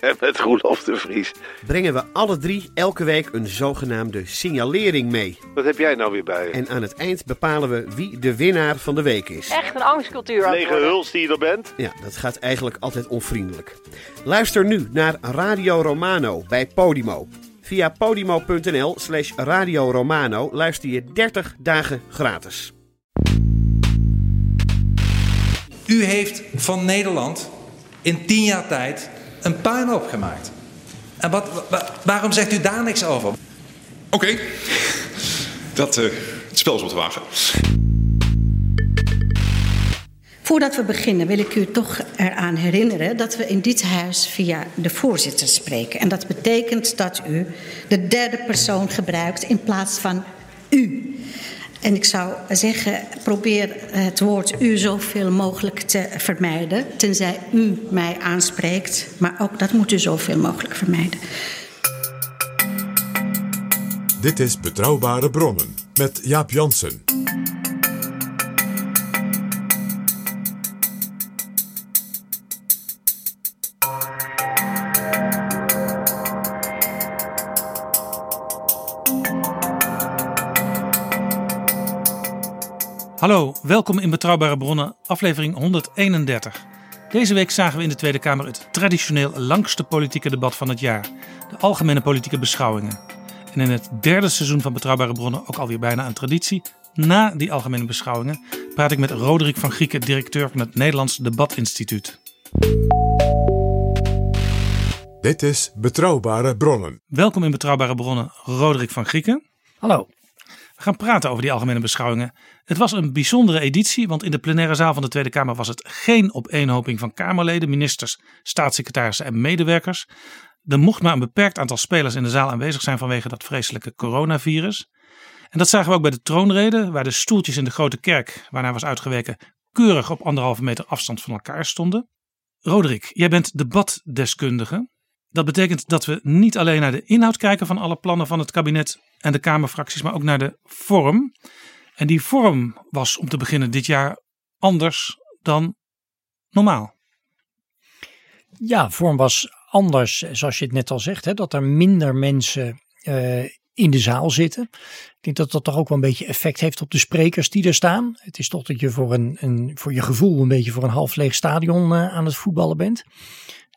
En met Roelof de Vries. brengen we alle drie elke week een zogenaamde signalering mee. Wat heb jij nou weer bij je? En aan het eind bepalen we wie de winnaar van de week is. Echt een angstcultuur aan het Lege worden. huls die je er bent? Ja, dat gaat eigenlijk altijd onvriendelijk. Luister nu naar Radio Romano bij Podimo. Via podimo.nl slash Radio Romano luister je 30 dagen gratis. U heeft van Nederland in tien jaar tijd een puinhoop gemaakt. En wat, wa- waarom zegt u daar niks over? Oké, dat eh, het spel is wat te wagen. Voordat we beginnen wil ik u toch eraan herinneren dat we in dit huis via de voorzitter spreken. En dat betekent dat u de derde persoon gebruikt in plaats van u. En ik zou zeggen, probeer het woord u zoveel mogelijk te vermijden, tenzij u mij aanspreekt. Maar ook dat moet u zoveel mogelijk vermijden. Dit is Betrouwbare Bronnen met Jaap Jansen. Hallo, welkom in Betrouwbare Bronnen, aflevering 131. Deze week zagen we in de Tweede Kamer het traditioneel langste politieke debat van het jaar, de algemene politieke beschouwingen. En in het derde seizoen van Betrouwbare Bronnen, ook alweer bijna een traditie, na die algemene beschouwingen, praat ik met Roderick van Grieken, directeur van het Nederlands Debatinstituut. Dit is Betrouwbare Bronnen. Welkom in Betrouwbare Bronnen, Roderick van Grieken. Hallo. We gaan praten over die algemene beschouwingen. Het was een bijzondere editie, want in de plenaire zaal van de Tweede Kamer was het geen opeenhoping van Kamerleden, ministers, staatssecretarissen en medewerkers. Er mocht maar een beperkt aantal spelers in de zaal aanwezig zijn vanwege dat vreselijke coronavirus. En dat zagen we ook bij de troonrede, waar de stoeltjes in de grote kerk, waarnaar was uitgeweken, keurig op anderhalve meter afstand van elkaar stonden. Roderick, jij bent debatdeskundige. Dat betekent dat we niet alleen naar de inhoud kijken van alle plannen van het kabinet en de Kamerfracties, maar ook naar de vorm. En die vorm was om te beginnen dit jaar anders dan normaal. Ja, vorm was anders, zoals je het net al zegt, hè, dat er minder mensen eh, in de zaal zitten. Ik denk dat dat toch ook wel een beetje effect heeft op de sprekers die er staan. Het is toch dat je voor, een, een, voor je gevoel een beetje voor een half leeg stadion eh, aan het voetballen bent.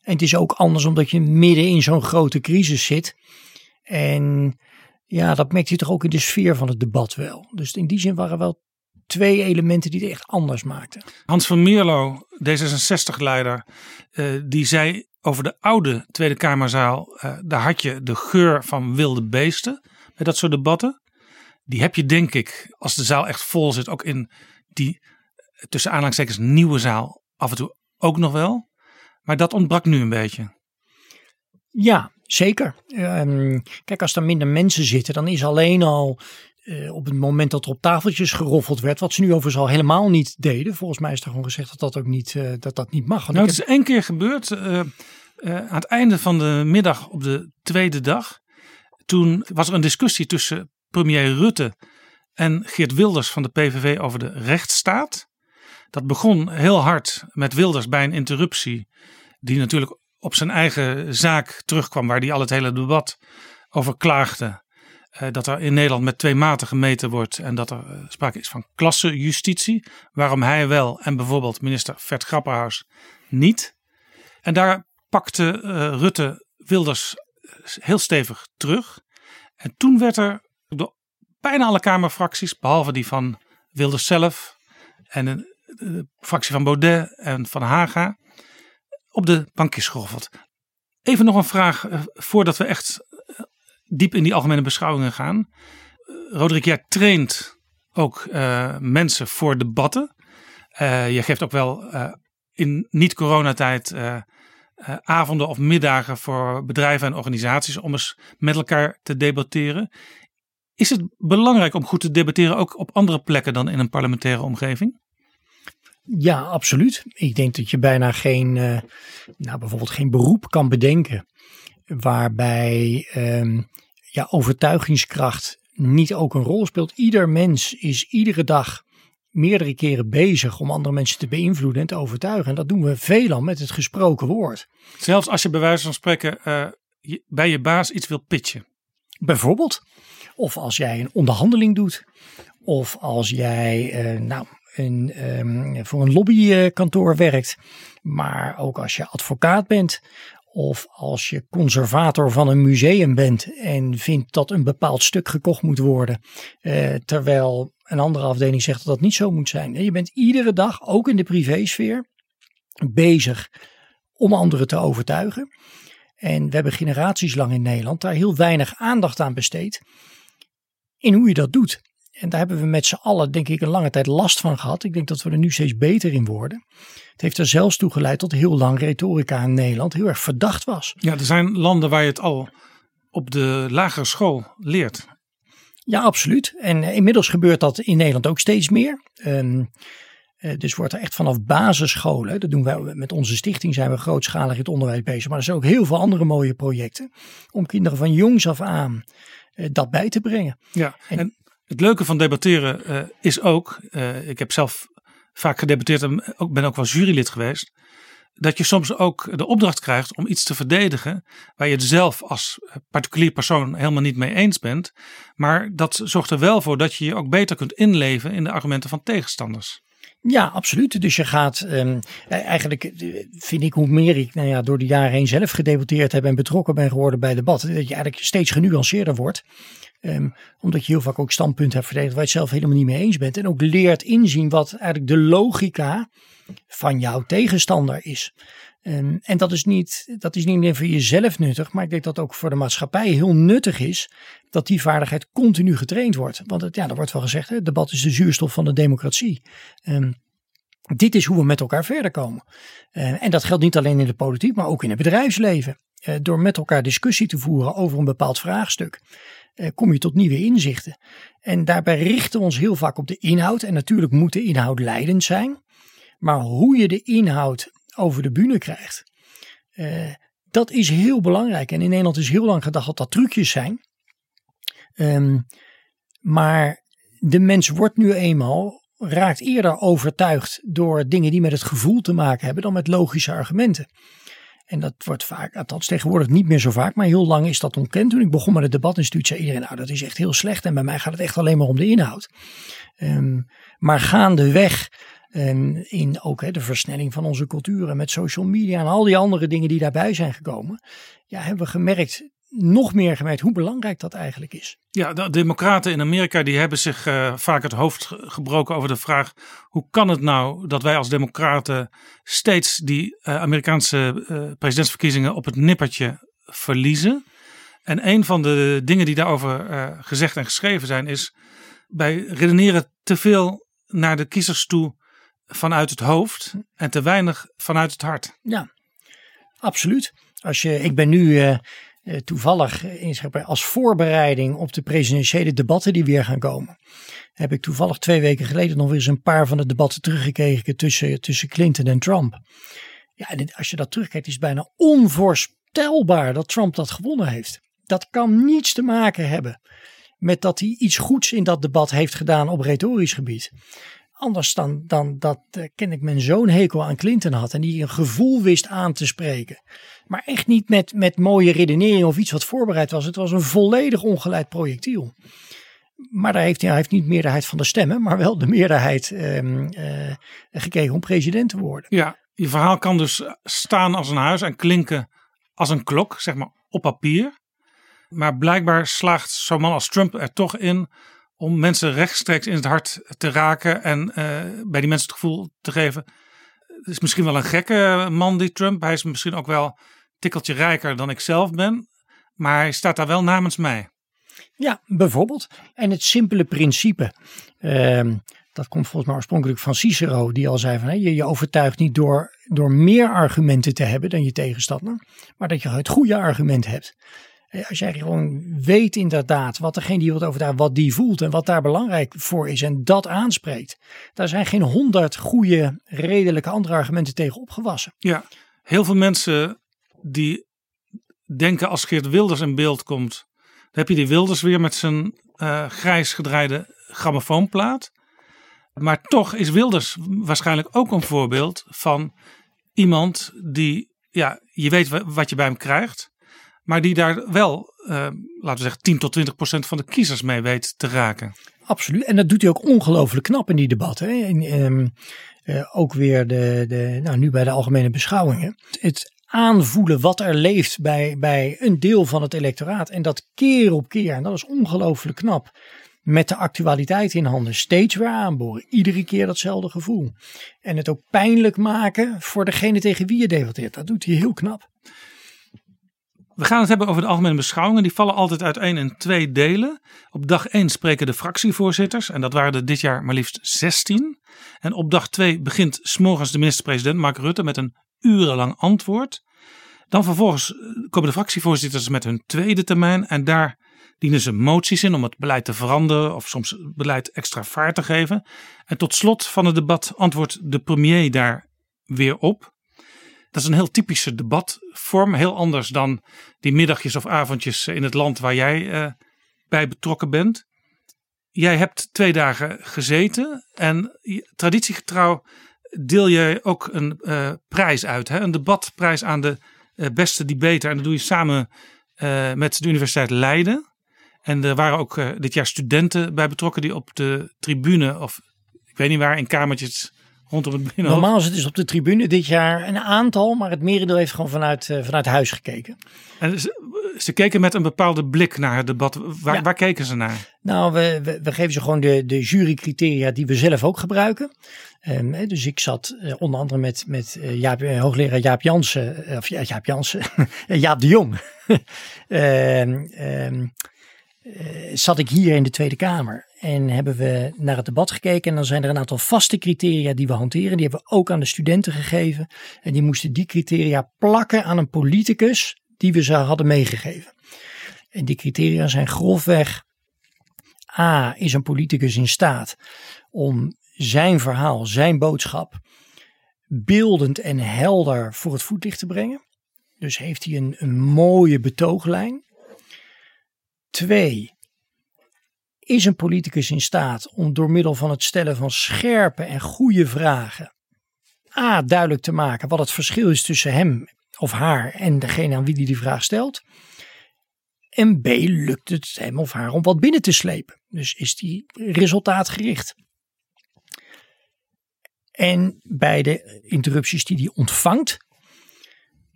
En het is ook anders omdat je midden in zo'n grote crisis zit. En ja, dat merkt je toch ook in de sfeer van het debat wel. Dus in die zin waren wel twee elementen die het echt anders maakten. Hans van Mierlo, D66-leider, eh, die zei over de oude Tweede Kamerzaal, eh, daar had je de geur van wilde beesten bij dat soort debatten. Die heb je denk ik, als de zaal echt vol zit, ook in die tussen aanhalingstekens nieuwe zaal af en toe ook nog wel. Maar dat ontbrak nu een beetje. Ja, zeker. Ehm, kijk, als er minder mensen zitten, dan is alleen al eh, op het moment dat er op tafeltjes geroffeld werd, wat ze nu overigens al helemaal niet deden. Volgens mij is er gewoon gezegd dat dat ook niet, eh, dat dat niet mag. Want Nou, het is één keer gebeurd eh, aan het einde van de middag op de tweede dag. Toen was er een discussie tussen premier Rutte en Geert Wilders van de PVV over de rechtsstaat. Dat begon heel hard met Wilders bij een interruptie, die natuurlijk op zijn eigen zaak terugkwam, waar hij al het hele debat over klaagde. Eh, dat er in Nederland met twee maten gemeten wordt en dat er eh, sprake is van klassenjustitie. Waarom hij wel en bijvoorbeeld minister Vert Grapperhaus niet. En daar pakte eh, Rutte Wilders heel stevig terug. En toen werd er door bijna alle Kamerfracties, behalve die van Wilders zelf en de, de fractie van Baudet en van Haga, op de bankjes geroffeld. Even nog een vraag eh, voordat we echt eh, diep in die algemene beschouwingen gaan. Eh, Roderick, jij traint ook mensen voor debatten. Eh, je geeft ook wel in niet-coronatijd uh, avonden of middagen voor bedrijven en organisaties om eens met elkaar te debatteren. Is het belangrijk om goed te debatteren ook op andere plekken dan in een parlementaire omgeving? Ja, absoluut. Ik denk dat je bijna geen, uh, nou bijvoorbeeld geen beroep kan bedenken waarbij um, ja, overtuigingskracht niet ook een rol speelt. Ieder mens is iedere dag meerdere keren bezig om andere mensen te beïnvloeden en te overtuigen. En dat doen we veelal met het gesproken woord. Zelfs als je bij wijze van spreken uh, bij je baas iets wil pitchen. Bijvoorbeeld. Of als jij een onderhandeling doet. Of als jij uh, nou, een, um, voor een lobbykantoor werkt. Maar ook als je advocaat bent. Of als je conservator van een museum bent en vindt dat een bepaald stuk gekocht moet worden. Uh, terwijl een andere afdeling zegt dat dat niet zo moet zijn. Je bent iedere dag, ook in de privésfeer, bezig om anderen te overtuigen. En we hebben generaties lang in Nederland daar heel weinig aandacht aan besteed. In hoe je dat doet. En daar hebben we met z'n allen, denk ik, een lange tijd last van gehad. Ik denk dat we er nu steeds beter in worden. Het heeft er zelfs toe geleid tot heel lang retorica in Nederland heel erg verdacht was. Ja, er zijn landen waar je het al op de lagere school leert. Ja, absoluut. En inmiddels gebeurt dat in Nederland ook steeds meer. Um, dus wordt er echt vanaf basisscholen, dat doen wij met onze stichting, zijn we grootschalig in het onderwijs bezig. Maar er zijn ook heel veel andere mooie projecten om kinderen van jongs af aan uh, dat bij te brengen. Ja, en, en het leuke van debatteren uh, is ook, ik heb zelf vaak gedebatteerd en ook, ben ook wel jurylid geweest dat je soms ook de opdracht krijgt om iets te verdedigen waar je het zelf als particulier persoon helemaal niet mee eens bent. Maar dat zorgt er wel voor dat je je ook beter kunt inleven in de argumenten van tegenstanders. Ja, absoluut. Dus je gaat um, eigenlijk, eh, vind ik, hoe meer ik nou ja, door de jaren heen zelf gedebatteerd heb en betrokken ben geworden bij debatten, dat je eigenlijk steeds genuanceerder wordt. Um, omdat je heel vaak ook standpunten hebt verdedigd waar je het zelf helemaal niet mee eens bent. En ook leert inzien wat eigenlijk de logica van jouw tegenstander is. Um, en dat is, niet, dat is niet alleen voor jezelf nuttig, maar ik denk dat ook voor de maatschappij heel nuttig is dat die vaardigheid continu getraind wordt. Want het, ja, er wordt wel gezegd, het debat is de zuurstof van de democratie. Um, dit is hoe we met elkaar verder komen. En dat geldt niet alleen in de politiek, maar ook in het bedrijfsleven. Uh, door met elkaar discussie te voeren over een bepaald vraagstuk, kom je tot nieuwe inzichten. En daarbij richten we ons heel vaak op de inhoud. En natuurlijk moet de inhoud leidend zijn. Maar hoe je de inhoud over de bühne krijgt, uh, dat is heel belangrijk. En in Nederland is heel lang gedacht dat dat trucjes zijn. Um, maar de mens wordt nu eenmaal, raakt eerder overtuigd door dingen die met het gevoel te maken hebben dan met logische argumenten. En dat wordt vaak, althans tegenwoordig niet meer zo vaak, maar heel lang is dat ontkend. Toen ik begon met het debatinstituut zei iedereen, nou dat is echt heel slecht en bij mij gaat het echt alleen maar om de inhoud. Um, maar gaandeweg en in ook de versnelling van onze culturen met social media en al die andere dingen die daarbij zijn gekomen. Ja, hebben we gemerkt, nog meer gemerkt hoe belangrijk dat eigenlijk is. Ja, de democraten in Amerika die hebben zich uh, vaak het hoofd gebroken over de vraag: hoe kan het nou dat wij als democraten steeds die uh, Amerikaanse uh, presidentsverkiezingen op het nippertje verliezen? En een van de dingen die daarover gezegd en geschreven zijn is: wij redeneren te veel naar de kiezers toe vanuit het hoofd en te weinig vanuit het hart. Ja, absoluut. Als je, ik ben nu toevallig in, als voorbereiding op de presidentiële debatten die weer gaan komen. Heb ik toevallig twee weken geleden nog eens een paar van de debatten teruggekeken tussen, tussen Clinton en Trump. Ja, en als je dat terugkijkt, is het bijna onvoorstelbaar dat Trump dat gewonnen heeft. Dat kan niets te maken hebben met dat hij iets goeds in dat debat heeft gedaan op retorisch gebied. Anders dan, dan dat uh, ken ik mijn zo'n hekel aan Clinton had. En die een gevoel wist aan te spreken. Maar echt niet met, met mooie redenering of iets wat voorbereid was. Het was een volledig ongeleid projectiel. Maar daar heeft hij, heeft niet de meerderheid van de stemmen. Maar wel de meerderheid um, uh, gekregen om president te worden. Ja, je verhaal kan dus staan als een huis en klinken als een klok. Zeg maar op papier. Maar blijkbaar slaagt zo'n man als Trump er toch in om mensen rechtstreeks in het hart te raken en uh, bij die mensen het gevoel te geven. Het is misschien wel een gekke man, die Trump. Hij is misschien ook wel tikkeltje rijker dan ik zelf ben. Maar hij staat daar wel namens mij. Ja, bijvoorbeeld. En het simpele principe. Uh, Dat komt volgens mij oorspronkelijk van Cicero, die al zei van je, je overtuigt niet door, door meer argumenten te hebben dan je tegenstander, maar dat je het goede argument hebt. Als jij gewoon weet inderdaad wat degene die wilt overtuigen, wat die voelt en wat daar belangrijk voor is en dat aanspreekt. Daar zijn geen honderd goede, redelijke andere argumenten tegen opgewassen. Ja, heel veel mensen die denken als Geert Wilders in beeld komt, dan heb je die Wilders weer met zijn uh, grijs gedraaide grammofoonplaat. Maar toch is Wilders waarschijnlijk ook een voorbeeld van iemand die, ja, je weet wat je bij hem krijgt. Maar die daar wel, uh, laten we zeggen, 10 tot 20 procent van de kiezers mee weet te raken. Absoluut. En dat doet hij ook ongelooflijk knap in die debatten. En, um, uh, ook weer de, de, nou, nu bij de algemene beschouwingen. Het aanvoelen wat er leeft bij, bij een deel van het electoraat. En dat keer op keer. En dat is ongelooflijk knap. Met de actualiteit in handen steeds weer aanboren. Iedere keer datzelfde gevoel. En het ook pijnlijk maken voor degene tegen wie je debatteert. Dat doet hij heel knap. We gaan het hebben over de algemene beschouwingen. Die vallen altijd uiteen in twee delen. Op dag 1 spreken de fractievoorzitters. En dat waren er dit jaar maar liefst 16. En op dag 2 begint s'morgens de minister-president Mark Rutte met een urenlang antwoord. Dan vervolgens eh, komen de fractievoorzitters met hun tweede termijn. En daar dienen ze moties in om het beleid te veranderen. Of soms beleid extra vaart te geven. En tot slot van het debat antwoordt de premier daar weer op. Dat is een heel typische debatvorm. Heel anders dan die middagjes of avondjes in het land waar jij uh, bij betrokken bent. Jij hebt twee dagen gezeten en traditiegetrouw deel je ook een uh, prijs uit. Hè? Een debatprijs aan de uh, beste debater. En dat doe je samen met de Universiteit Leiden. En er waren ook dit jaar studenten bij betrokken die op de tribune of ik weet niet waar in kamertjes rondom het binnenhof. Normaal is het dus op de tribune dit jaar een aantal, maar het merendeel heeft gewoon vanuit, uh, vanuit huis gekeken. En ze, ze, keken met een bepaalde blik naar het debat. Waar, ja. waar keken ze naar? Nou, we, we, we, geven ze gewoon de, de jurycriteria die we zelf ook gebruiken. Um, dus ik zat uh, onder andere met, met uh, Jaap, hoogleraar Jaap Jansen, of ja, Jaap Jansen, Jaap de Jong. um, um, zat ik hier in de Tweede Kamer. En hebben we naar het debat gekeken. En dan zijn er een aantal vaste criteria die we hanteren. Die hebben we ook aan de studenten gegeven. En die moesten die criteria plakken aan een politicus die we ze hadden meegegeven. En die criteria zijn grofweg. A. Is een politicus in staat om zijn verhaal, zijn boodschap beeldend en helder voor het voetlicht te brengen. Dus heeft hij een, een mooie betooglijn. Twee, is een politicus in staat om door middel van het stellen van scherpe en goede vragen A. duidelijk te maken wat het verschil is tussen hem of haar en degene aan wie die die vraag stelt. En B. lukt het hem of haar om wat binnen te slepen. Dus is die resultaatgericht. En bij de interrupties die hij ontvangt,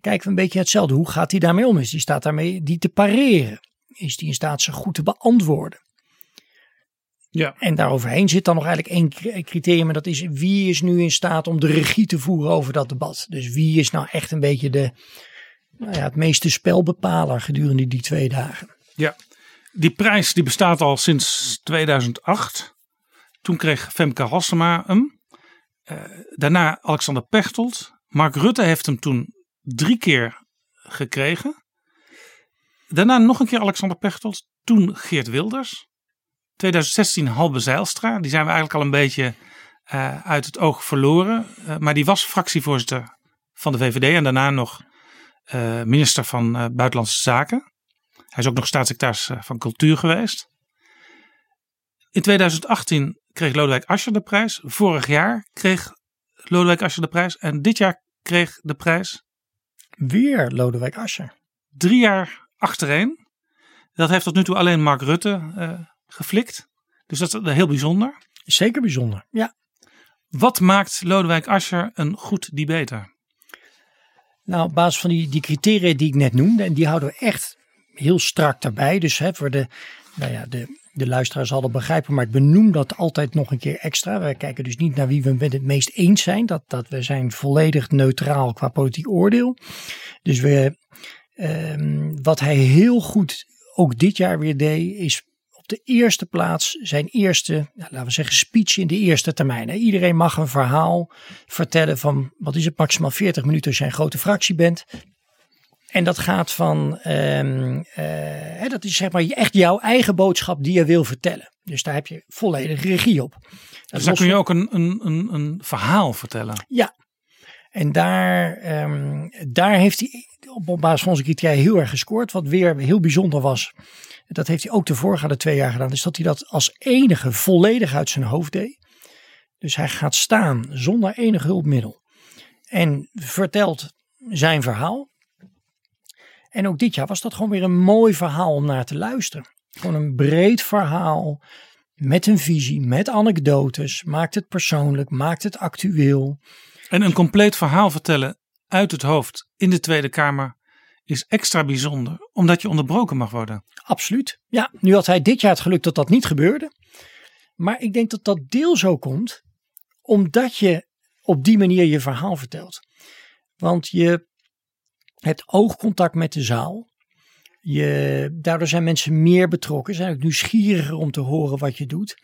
kijken we een beetje hetzelfde. Hoe gaat hij daarmee om? Is hij staat daarmee die te pareren? Is hij in staat ze goed te beantwoorden? Ja. En daaroverheen zit dan nog eigenlijk één criterium. En dat is wie is nu in staat om de regie te voeren over dat debat. Dus wie is nou echt een beetje de, nou ja, het meeste spelbepaler gedurende die twee dagen. Ja, die prijs die bestaat al sinds 2008. Toen kreeg Femke Hassema hem. Uh, daarna Alexander Pechtold. Mark Rutte heeft hem toen drie keer gekregen. Daarna nog een keer Alexander Pechtold. Toen Geert Wilders. 2016 Halbe Zijlstra. Die zijn we eigenlijk al een beetje uh, uit het oog verloren. Uh, maar die was fractievoorzitter van de VVD en daarna nog uh, minister van Buitenlandse Zaken. Hij is ook nog staatssecretaris van Cultuur geweest. In 2018 kreeg Lodewijk Asscher de prijs. Vorig jaar kreeg Lodewijk Asscher de prijs. En dit jaar kreeg de prijs. Weer Lodewijk Asscher. Drie jaar achtereen. Dat heeft tot nu toe alleen Mark Rutte geflikt. Dus dat is heel bijzonder. Zeker bijzonder, ja. Wat maakt Lodewijk Asscher een goed debater? Nou, op basis van die, die criteria die ik net noemde, en die houden we echt heel strak daarbij. Dus hè, voor de, nou ja, de, de luisteraars zal begrijpen, maar ik benoem dat altijd nog een keer extra. We kijken dus niet naar wie we met het meest eens zijn. Dat, dat we zijn volledig neutraal qua politiek oordeel. Dus we, um, wat hij heel goed ook dit jaar weer deed, is op de eerste plaats zijn eerste, nou, laten we zeggen, speech in de eerste termijn. Iedereen mag een verhaal vertellen van, wat is het, maximaal 40 minuten als je een grote fractie bent. En dat gaat van, um, uh, dat is zeg maar echt jouw eigen boodschap die je wil vertellen. Dus daar heb je volledig regie op. Dus daar kun je ook een, een, een, een verhaal vertellen. Ja, en daar, um, daar heeft hij op basis van onze criteria heel erg gescoord. Wat weer heel bijzonder was, dat heeft hij ook de voorgaande twee jaar gedaan, is dat hij dat als enige volledig uit zijn hoofd deed. Dus hij gaat staan zonder enig hulpmiddel en vertelt zijn verhaal. En ook dit jaar was dat gewoon weer een mooi verhaal om naar te luisteren. Gewoon een breed verhaal met een visie, met anekdotes. Maakt het persoonlijk, maakt het actueel. En een compleet verhaal vertellen uit het hoofd in de Tweede Kamer is extra bijzonder, omdat je onderbroken mag worden. Absoluut. Ja, nu had hij dit jaar het geluk dat dat niet gebeurde. Maar ik denk dat dat deel zo komt omdat je op die manier je verhaal vertelt. Want je hebt oogcontact met de zaal. Je, daardoor zijn mensen meer betrokken, zijn ook nieuwsgieriger om te horen wat je doet.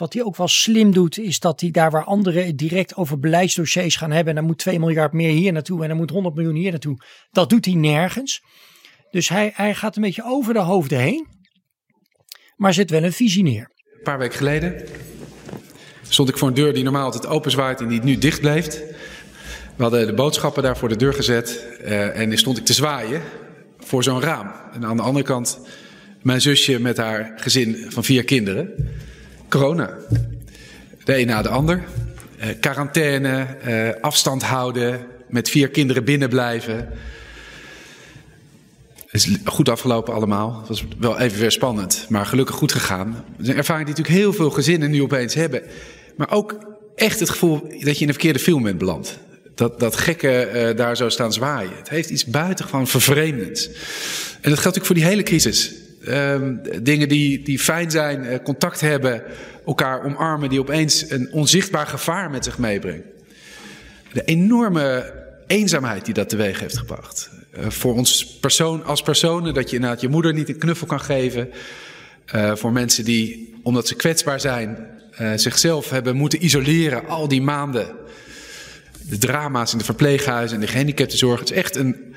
Wat hij ook wel slim doet, is dat hij daar waar anderen direct over beleidsdossiers gaan hebben. En dan moet 2 miljard meer hier naartoe en dan moet 100 miljoen hier naartoe. Dat doet hij nergens. Dus hij, hij gaat een beetje over de hoofden heen. Maar zet wel een visie neer. Een paar weken geleden stond ik voor een deur die normaal altijd open zwaait en die nu dicht bleef. We hadden de boodschappen daar voor de deur gezet uh, en stond ik te zwaaien voor zo'n raam. En aan de andere kant mijn zusje met haar gezin van vier kinderen. Corona. De een na de ander. Uh, quarantaine, uh, afstand houden, met vier kinderen binnen blijven. Het is goed afgelopen allemaal. Het was wel even weer spannend, maar gelukkig goed gegaan. Een ervaring die natuurlijk heel veel gezinnen nu opeens hebben. Maar ook echt het gevoel dat je in een verkeerde film bent beland. Dat, dat gekke uh, daar zo staan zwaaien. Het heeft iets buitengewoon vervreemdends. En dat geldt natuurlijk voor die hele crisis. Uh, dingen die, die fijn zijn, uh, contact hebben, elkaar omarmen, die opeens een onzichtbaar gevaar met zich meebrengen. De enorme eenzaamheid die dat teweeg heeft gebracht. Uh, voor ons persoon, als personen, dat je inderdaad je moeder niet een knuffel kan geven. Uh, voor mensen die, omdat ze kwetsbaar zijn, zichzelf hebben moeten isoleren al die maanden. De drama's in de verpleeghuizen en de gehandicaptenzorg. Het is echt een,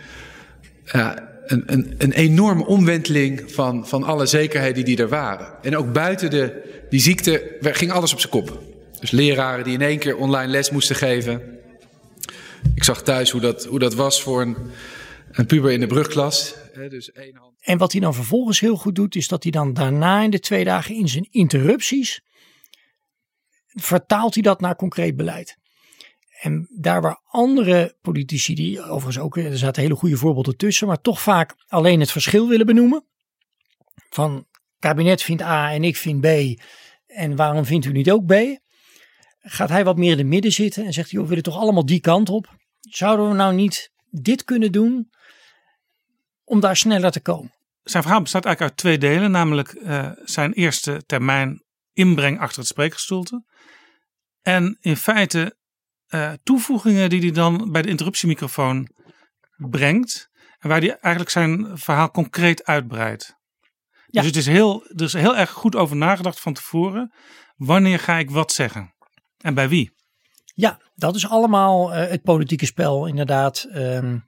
een, een, een enorme omwenteling van, van alle zekerheden die er waren. En ook buiten de, die ziekte ging alles op zijn kop. Dus leraren die in één keer online les moesten geven. Ik zag thuis hoe dat, hoe dat was voor een, een puber in de brugklas. Dus één hand. En wat hij dan vervolgens heel goed doet, is dat hij dan daarna in de twee dagen in zijn interrupties vertaalt hij dat naar concreet beleid. En daar waar andere politici, die overigens ook, er zaten hele goede voorbeelden tussen, maar toch vaak alleen het verschil willen benoemen. Van kabinet vindt A en ik vind B. En waarom vindt u niet ook B? Gaat hij wat meer in het midden zitten en zegt hij, we willen toch allemaal die kant op? Zouden we nou niet dit kunnen doen om daar sneller te komen? Zijn verhaal bestaat eigenlijk uit twee delen, namelijk uh, zijn eerste termijn inbreng achter het spreekgestoelte. En in feite uh, toevoegingen die hij dan bij de interruptiemicrofoon brengt. En waar hij eigenlijk zijn verhaal concreet uitbreidt. Ja. Dus het is heel, er is heel erg goed over nagedacht van tevoren. Wanneer ga ik wat zeggen? En bij wie? Ja, dat is allemaal uh, het politieke spel inderdaad. Um,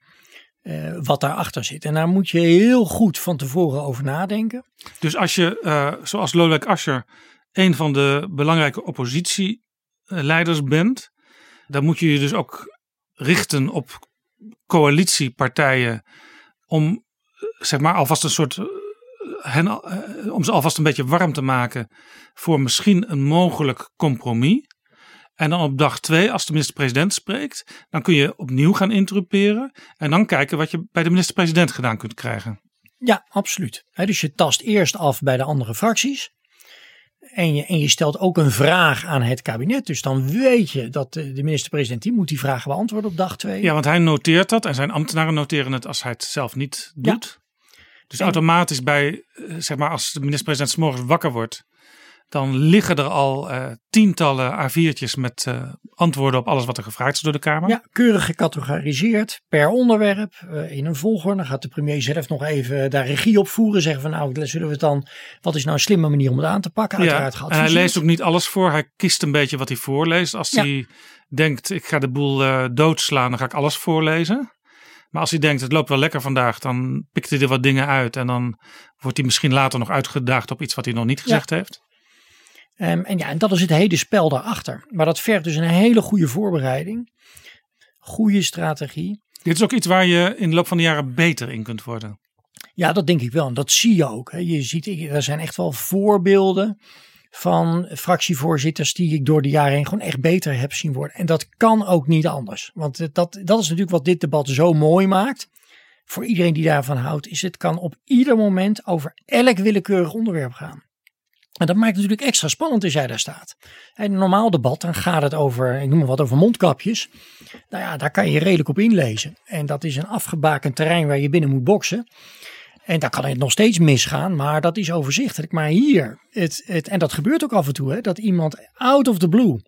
uh, wat daarachter zit. En daar moet je heel goed van tevoren over nadenken. Dus als je, uh, zoals Lodewijk Asscher, een van de belangrijke oppositieleiders bent, dan moet je je dus ook richten op coalitiepartijen om zeg maar alvast een soort hen, om ze alvast een beetje warm te maken voor misschien een mogelijk compromis. En dan op dag twee, als de minister-president spreekt, dan kun je opnieuw gaan interruperen. En dan kijken wat je bij de minister-president gedaan kunt krijgen. Ja, absoluut. dus je tast eerst af bij de andere fracties. En je, en je stelt ook een vraag aan het kabinet. Dus dan weet je dat de, de minister-president die moet die vragen beantwoorden op dag twee. Ja, want hij noteert dat en zijn ambtenaren noteren het als hij het zelf niet doet. Ja. Dus en, automatisch bij, zeg maar, als de minister-president s morgens wakker wordt dan liggen er al uh, tientallen A4'tjes met uh, antwoorden op alles wat er gevraagd is door de Kamer. Ja, keurig gecategoriseerd per onderwerp uh, in een volgorde. Dan gaat de premier zelf nog even daar regie op voeren. Zeggen van nou, zullen we het dan, wat is nou een slimme manier om het aan te pakken? Uiteraard ja, en hij leest ook niet alles voor. Hij kiest een beetje wat hij voorleest. Als ja. hij denkt ik ga de boel doodslaan, dan ga ik alles voorlezen. Maar als hij denkt, het loopt wel lekker vandaag, dan pikt hij er wat dingen uit. En dan wordt hij misschien later nog uitgedaagd op iets wat hij nog niet gezegd ja. heeft. Um, en ja, en dat is het hele spel daarachter. Maar dat vergt dus een hele goede voorbereiding. Goede strategie. Dit is ook iets waar je in de loop van de jaren beter in kunt worden. Ja, dat denk ik wel. En dat zie je ook. Hè. Je ziet, er zijn echt wel voorbeelden van fractievoorzitters die ik door de jaren heen gewoon echt beter heb zien worden. En dat kan ook niet anders. Want dat, dat is natuurlijk wat dit debat zo mooi maakt. Voor iedereen die daarvan houdt, is het kan op ieder moment over elk willekeurig onderwerp gaan. En dat maakt het natuurlijk extra spannend als jij daar staat. In een normaal debat, dan gaat het over, ik noem maar wat, over mondkapjes. Nou ja, daar kan je redelijk op inlezen. En dat is een afgebakend terrein waar je binnen moet boksen. En daar kan het nog steeds misgaan, maar dat is overzichtelijk. Maar hier, het, het, en dat gebeurt ook af en toe, hè, dat iemand out of the blue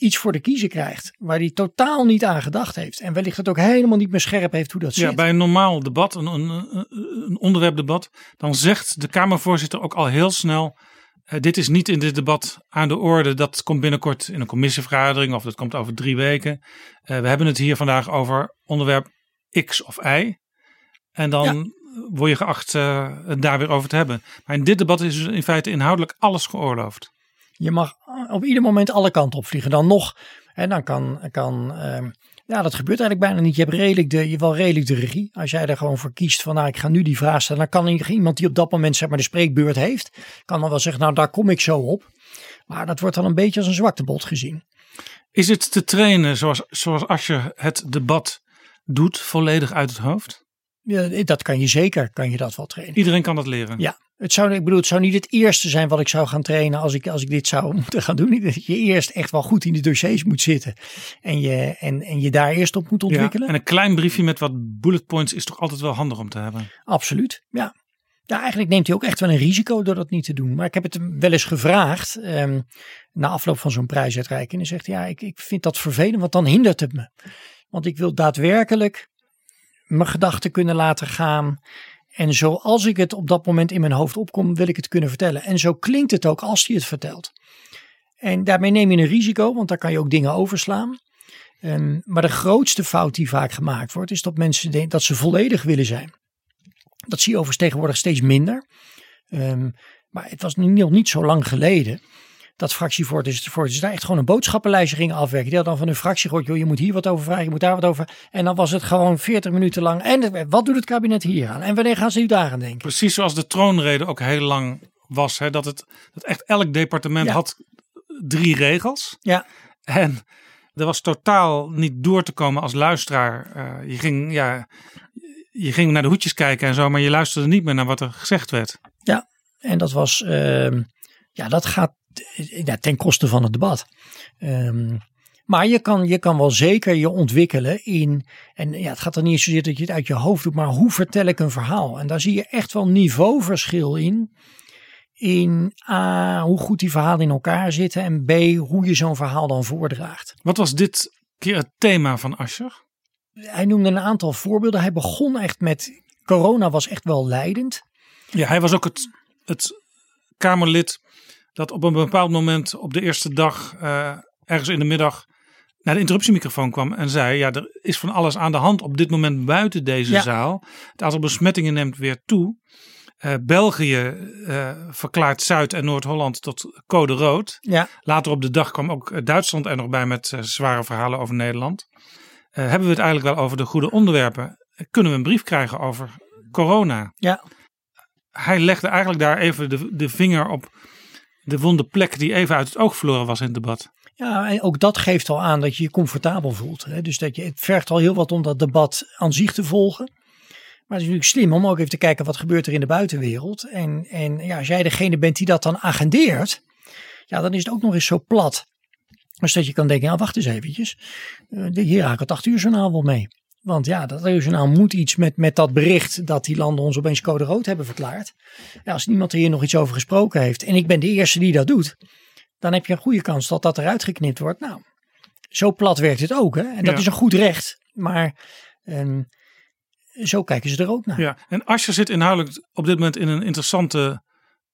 iets voor de kiezer krijgt waar hij totaal niet aan gedacht heeft. En wellicht het ook helemaal niet meer scherp heeft hoe dat zit. Ja, bij een normaal debat, een, een, een onderwerpdebat, dan zegt de Kamervoorzitter ook al heel snel... Uh, dit is niet in dit debat aan de orde. Dat komt binnenkort in een commissievergadering of dat komt over drie weken. Uh, we hebben het hier vandaag over onderwerp X of Y. En dan ja. word je geacht uh, het daar weer over te hebben. Maar in dit debat is dus in feite inhoudelijk alles geoorloofd. Je mag op ieder moment alle kanten opvliegen. Dan nog, en dan kan, kan uh, ja, dat gebeurt eigenlijk bijna niet. Je hebt redelijk de, je wel redelijk de regie. Als jij er gewoon voor kiest van, nou, ik ga nu die vraag stellen, dan kan iemand die op dat moment zeg maar de spreekbeurt heeft, kan dan wel zeggen, nou, daar kom ik zo op. Maar dat wordt dan een beetje als een zwaktebod gezien. Is het te trainen zoals, zoals als je het debat doet, volledig uit het hoofd? Ja, dat kan je zeker, kan je dat wel trainen. Iedereen kan dat leren? Ja, het zou, ik bedoel, het zou niet het eerste zijn wat ik zou gaan trainen als ik, als ik dit zou moeten gaan doen. Dat je eerst echt wel goed in de dossiers moet zitten. En je, en, en je daar eerst op moet ontwikkelen. Ja, en een klein briefje met wat bullet points is toch altijd wel handig om te hebben? Absoluut, ja. Ja, eigenlijk neemt hij ook echt wel een risico door dat niet te doen. Maar ik heb het hem wel eens gevraagd um, na afloop van zo'n prijsuitreiking. En hij zegt, ja, ik, ik vind dat vervelend, want dan hindert het me. Want ik wil daadwerkelijk mijn gedachten kunnen laten gaan. En zoals ik het op dat moment in mijn hoofd opkom, wil ik het kunnen vertellen. En zo klinkt het ook als hij het vertelt. En daarmee neem je een risico, want daar kan je ook dingen overslaan. Um, maar de grootste fout die vaak gemaakt wordt, is dat mensen denken dat ze volledig willen zijn. Dat zie je overigens tegenwoordig steeds minder. Um, maar het was nog niet zo lang geleden dat fractievoorzitters daar echt gewoon een boodschappenlijstje gingen afwerken. Die hadden dan van hun fractie gehoord, joh, je moet hier wat over vragen, je moet daar wat over. En dan was het gewoon 40 minuten lang. En wat doet het kabinet hier aan? En wanneer gaan ze nu daar aan denken? Precies zoals de troonrede ook heel lang was. Hè, dat, het, dat echt elk departement ja. had drie regels. Ja. En er was totaal niet door te komen als luisteraar. Uh, je, ging, ja, je ging naar de hoedjes kijken en zo, maar je luisterde niet meer naar wat er gezegd werd. Ja, en dat was, uh, ja, dat gaat ja, ten koste van het debat. Um, maar je kan, je kan wel zeker je ontwikkelen in, en ja, het gaat er niet zozeer dat je het uit je hoofd doet, maar hoe vertel ik een verhaal? En daar zie je echt wel niveauverschil in. In A, hoe goed die verhalen in elkaar zitten en B, hoe je zo'n verhaal dan voordraagt. Wat was dit keer het thema van Ascher? Hij noemde een aantal voorbeelden. Hij begon echt met, corona was echt wel leidend. Ja, hij was ook het, het Kamerlid dat op een bepaald moment op de eerste dag, uh, ergens in de middag, naar de interruptiemicrofoon kwam en zei: Ja, er is van alles aan de hand op dit moment buiten deze ja. zaal. Het aantal besmettingen neemt weer toe. Uh, België uh, verklaart Zuid- en Noord-Holland tot code rood. Ja. Later op de dag kwam ook Duitsland er nog bij met zware verhalen over Nederland. hebben we het eigenlijk wel over de goede onderwerpen? Kunnen we een brief krijgen over corona? Ja. Hij legde eigenlijk daar even de, de vinger op de wonde plek die even uit het oog verloren was in het debat. Ja, en ook dat geeft al aan dat je je comfortabel voelt. Hè? Dus dat je, het vergt al heel wat om dat debat aan zich te volgen. Maar het is natuurlijk slim om ook even te kijken wat gebeurt er in de buitenwereld. En, en ja, als jij degene bent die dat dan agendeert, ja, dan is het ook nog eens zo plat. Dus dat je kan denken, nou wacht eens eventjes, hier raak ik het acht uur journaal wel mee. Want ja, dat regionaal moet iets met, met dat bericht dat die landen ons opeens code rood hebben verklaard. Ja, als niemand er hier nog iets over gesproken heeft en ik ben de eerste die dat doet, dan heb je een goede kans dat dat eruit geknipt wordt. Nou, zo plat werkt het ook. Hè? En dat Ja. is een goed recht. Maar ehm, zo kijken ze er ook naar. Ja, en Asscher zit inhoudelijk op dit moment in een interessante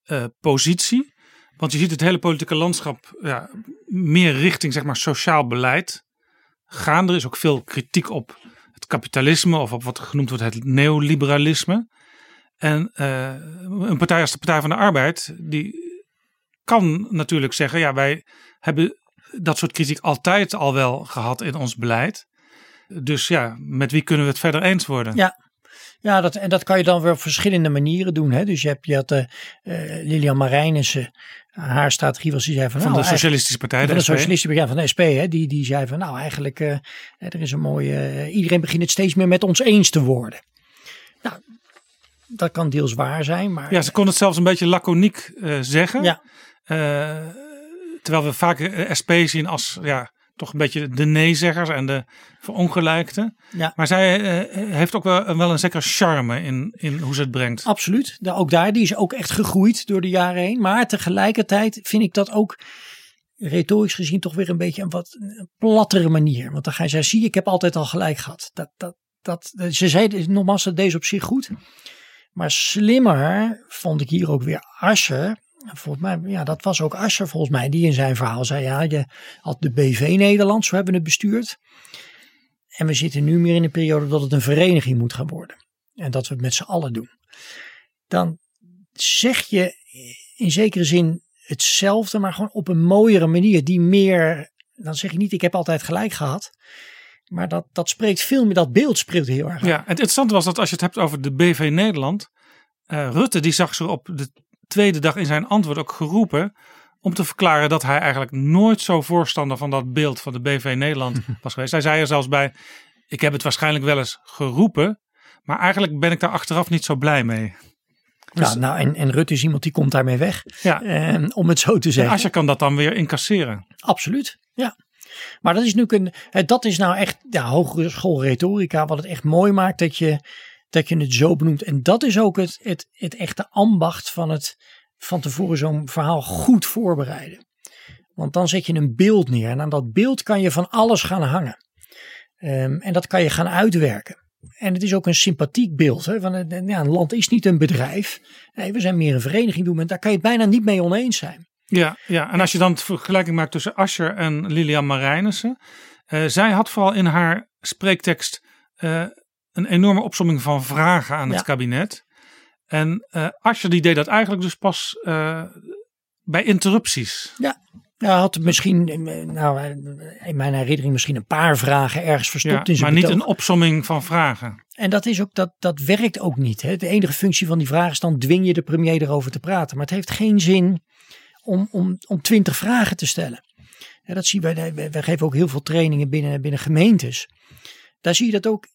eh, positie. Want je ziet het hele politieke landschap ja, meer richting zeg maar, sociaal beleid gaan. Er is ook veel kritiek op het kapitalisme of op wat genoemd wordt het neoliberalisme. En eh, een partij als de Partij van de Arbeid, die kan natuurlijk zeggen, ja, wij hebben dat soort kritiek altijd al wel gehad in ons beleid. Dus ja, met wie kunnen we het verder eens worden? Ja. Ja, dat, en dat kan je dan weer op verschillende manieren doen. Hè? Dus je hebt, je had eh, Lilian Marijnissen, haar strategie was die zei van... Van nou, de Socialistische Partij, de Van de SP. Socialistische Partij, van de SP, hè? Die, die zei van nou eigenlijk, eh, er is een mooie... eh, iedereen begint het steeds meer met ons eens te worden. Nou, dat kan deels waar zijn, maar... Ja, ze kon het zelfs een beetje laconiek eh, zeggen. Ja. Terwijl we vaak SP zien als ja, toch een beetje de nee-zeggers en de verongelijkten. Ja. Maar zij eh, heeft ook wel, wel een zekere charme in, in hoe ze het brengt. Absoluut. Da- Ook daar, die is ook echt gegroeid door de jaren heen. Maar tegelijkertijd vind ik dat ook retorisch gezien toch weer een beetje een wat een plattere manier. Want dan ga je zeggen, zie ik heb altijd al gelijk gehad. Dat, dat, dat, ze zei nogmaals, dat deze op zich goed. Maar slimmer vond ik hier ook weer Asscher. Volgens mij, ja, dat was ook Asscher volgens mij, die in zijn verhaal zei, ja, je had de BV Nederland, zo hebben we het bestuurd. En we zitten nu meer in een periode dat het een vereniging moet gaan worden. En dat we het met z'n allen doen. Dan zeg je in zekere zin hetzelfde, maar gewoon op een mooiere manier. Die meer, dan zeg je niet ik heb altijd gelijk gehad. Maar dat, dat spreekt veel meer, dat beeld spreekt heel erg. Ja, het interessante was dat als je het hebt over de BV Nederland. eh, Rutte die zag ze op de tweede dag in zijn antwoord ook geroepen. Om te verklaren dat hij eigenlijk nooit zo voorstander van dat beeld van de BV Nederland was geweest. Hij zei er zelfs bij, ik heb het waarschijnlijk wel eens geroepen. Maar eigenlijk ben ik daar achteraf niet zo blij mee. Ja, nou, en, en Rutte is iemand die komt daarmee weg. Ja. Eh, om het zo te En zeggen. Asscher kan dat dan weer incasseren. Absoluut, ja. Maar dat is nu een, hè, dat is nou echt ja, hogere school retorica, wat het echt mooi maakt dat je, dat je het zo benoemt. En dat is ook het, het, het echte ambacht van het van tevoren zo'n verhaal goed voorbereiden. Want dan zet je een beeld neer en aan dat beeld kan je van alles gaan hangen. Ehm, en dat kan je gaan uitwerken. En het is ook een sympathiek beeld. Hè? Van, ja, een land is niet een bedrijf. Nee, we zijn meer een vereniging doen. En daar kan je bijna niet mee oneens zijn. Ja, ja, en als je dan de vergelijking maakt tussen Asscher en Lilian Marijnissen. eh, zij had vooral in haar spreektekst eh, een enorme opsomming van vragen aan het Ja. kabinet. En eh Asscher die deed dat eigenlijk dus pas eh, bij interrupties. Ja, ja had misschien, nou, in mijn herinnering misschien een paar vragen ergens verstopt Ja, in zijn maar niet een opsomming van vragen. En dat, is ook, dat, dat werkt ook niet. Hè. De enige functie van die vraag is dan dwing je de premier erover te praten. Maar het heeft geen zin om, om, om twintig vragen te stellen. Ja, dat zien wij, wij wij geven ook heel veel trainingen binnen, binnen gemeentes. Daar zie je dat ook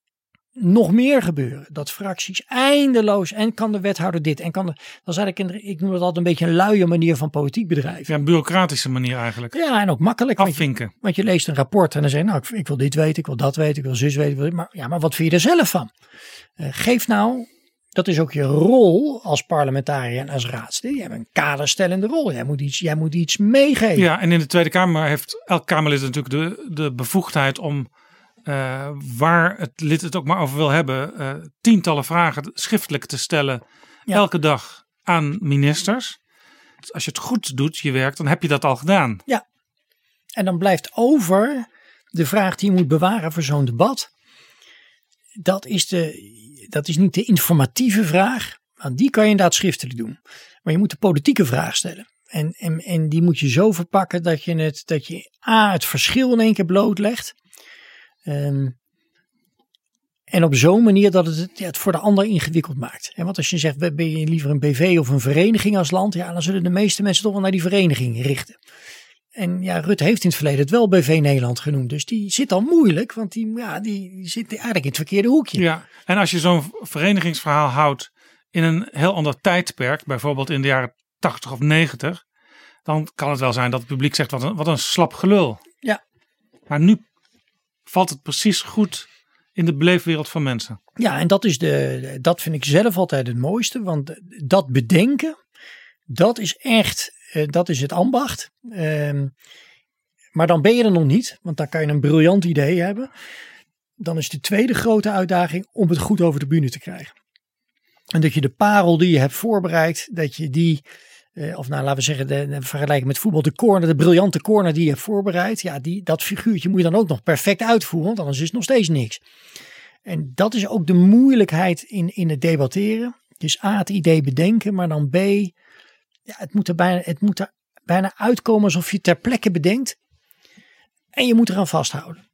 nog meer gebeuren. Dat fracties eindeloos en kan de wethouder dit en kan de, dat is eigenlijk een, ik noem dat altijd een beetje een luie manier van politiek bedrijven. Ja, een bureaucratische manier eigenlijk. Ja, en ook makkelijk. want je- Afvinken. Want je leest een rapport en dan zeg je, nou, ik, ik wil dit weten, ik wil dat weten, ik wil zus weten. ik wil. Maar, ja, maar wat vind je er zelf van? Eh, geef nou, dat is ook je rol als parlementariër en als raadslid. Je hebt een kaderstellende rol. Jij moet iets, jij moet iets meegeven. Ja, en in de Tweede Kamer heeft elk Kamerlid natuurlijk de, de bevoegdheid om, eh, waar het lid het ook maar over wil hebben, eh, tientallen vragen schriftelijk te stellen Ja. elke dag aan ministers. Als je het goed doet, je werk, dan heb je dat al gedaan. En dan blijft over de vraag die je moet bewaren voor zo'n debat. Dat is, de, dat is niet de informatieve vraag. Want die kan je inderdaad schriftelijk doen. Maar je moet de politieke vraag stellen. En, en, en die moet je zo verpakken dat je, het, dat je A, het verschil in één keer blootlegt. Ehm, en op zo'n manier dat het het, voor de ander ingewikkeld maakt. En want als je zegt, ben je liever een BV of een vereniging als land? Ja, dan zullen de meeste mensen toch wel naar die vereniging richten. En ja, Rutte heeft in het verleden het wel BV Nederland genoemd. Dus die zit al moeilijk, want die, ja, die, die zit eigenlijk in het verkeerde hoekje. Ja, en als je zo'n verenigingsverhaal houdt in een heel ander tijdperk, bijvoorbeeld in de jaren 80 of 90, dan kan het wel zijn dat het publiek zegt: wat een, wat een slap gelul. Ja. Maar nu valt het precies goed in de beleefwereld van mensen. Ja, en dat, is de, dat vind ik zelf altijd het mooiste. Want dat bedenken, dat is echt, eh, dat is het ambacht. Ehm, maar dan ben je er nog niet, want dan kan je een briljant idee hebben. Dan is de tweede grote uitdaging om het goed over de bühne te krijgen. En dat je de parel die je hebt voorbereid, dat je die, eh, of nou laten we zeggen, de, de vergelijking met voetbal, de corner, de briljante corner die je hebt voorbereid. Ja, die, dat figuurtje moet je dan ook nog perfect uitvoeren, want anders is het nog steeds niks. En dat is ook de moeilijkheid in, in het debatteren. Dus A, het idee bedenken, maar dan B, ja, het, moet er bijna, het moet er bijna uitkomen alsof je ter plekke bedenkt. En je moet eraan vasthouden.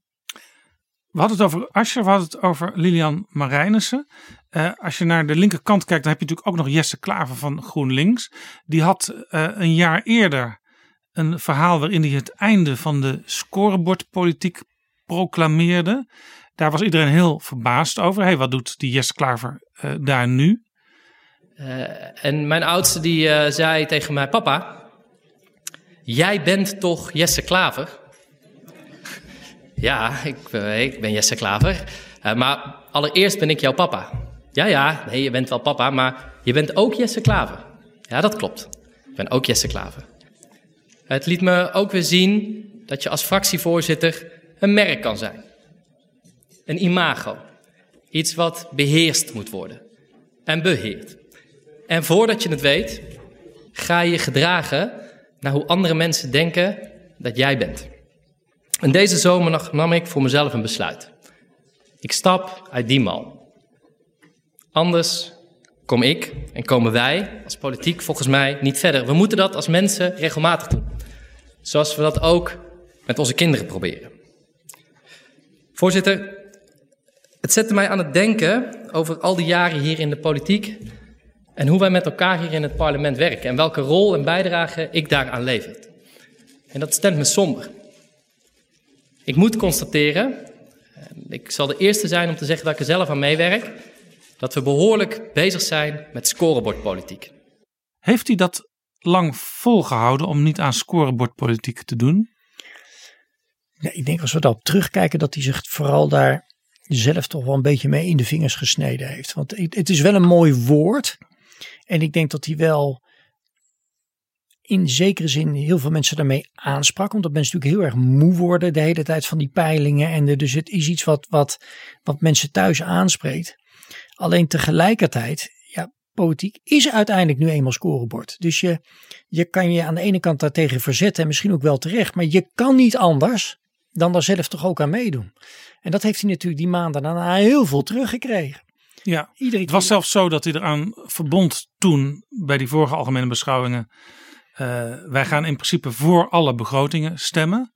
We hadden het over Ascher, we hadden het over Lilian Marijnissen. Uh, als je naar de linkerkant kijkt, dan heb je natuurlijk ook nog Jesse Klaver van GroenLinks. Die had uh, een jaar eerder een verhaal waarin hij het einde van de scorebordpolitiek proclameerde. Daar was iedereen heel verbaasd over. Hey, wat doet die Jesse Klaver uh, daar nu? en mijn oudste die zei tegen mij, papa, jij bent toch Jesse Klaver? Ja, ik, uh, ik ben Jesse Klaver. Uh, maar allereerst ben ik jouw papa. Ja, ja, nee, je bent wel papa, maar je bent ook Jesse Klaver. Ja, dat klopt. Ik ben ook Jesse Klaver. Het liet me ook weer zien dat je als fractievoorzitter een merk kan zijn. Een imago. Iets wat beheerst moet worden. En beheerd. En voordat je het weet, ga je gedragen naar hoe andere mensen denken dat jij bent. En deze zomer nam ik voor mezelf een besluit. Ik stap uit die mal. Anders kom ik en komen wij als politiek volgens mij niet verder. We moeten dat als mensen regelmatig doen. Zoals we dat ook met onze kinderen proberen. Voorzitter, het zette mij aan het denken over al die jaren hier in de politiek en hoe wij met elkaar hier in het parlement werken en welke rol en bijdrage ik daaraan lever. En dat stemt me somber. Ik moet constateren, ik zal de eerste zijn om te zeggen dat ik er zelf aan meewerk, dat we behoorlijk bezig zijn met scorebordpolitiek. Heeft hij dat lang volgehouden om niet aan scorebordpolitiek te doen? Ja, ik denk als we daarop terugkijken dat hij zich vooral daar zelf toch wel een beetje mee in de vingers gesneden heeft. Want het is wel een mooi woord. En ik denk dat hij wel in zekere zin heel veel mensen daarmee aansprak. Omdat mensen natuurlijk heel erg moe worden de hele tijd van die peilingen. En de, dus het is iets wat, wat, wat mensen thuis aanspreekt. Alleen tegelijkertijd, ja, politiek is uiteindelijk nu eenmaal scorebord. Dus je, je kan je aan de ene kant daartegen verzetten en misschien ook wel terecht. Maar je kan niet anders dan daar zelf toch ook aan meedoen. En dat heeft hij natuurlijk die maanden daarna heel veel teruggekregen. Ja, Iedere het was zelfs zo dat hij eraan verbond toen bij die vorige algemene beschouwingen uh, wij gaan in principe voor alle begrotingen stemmen.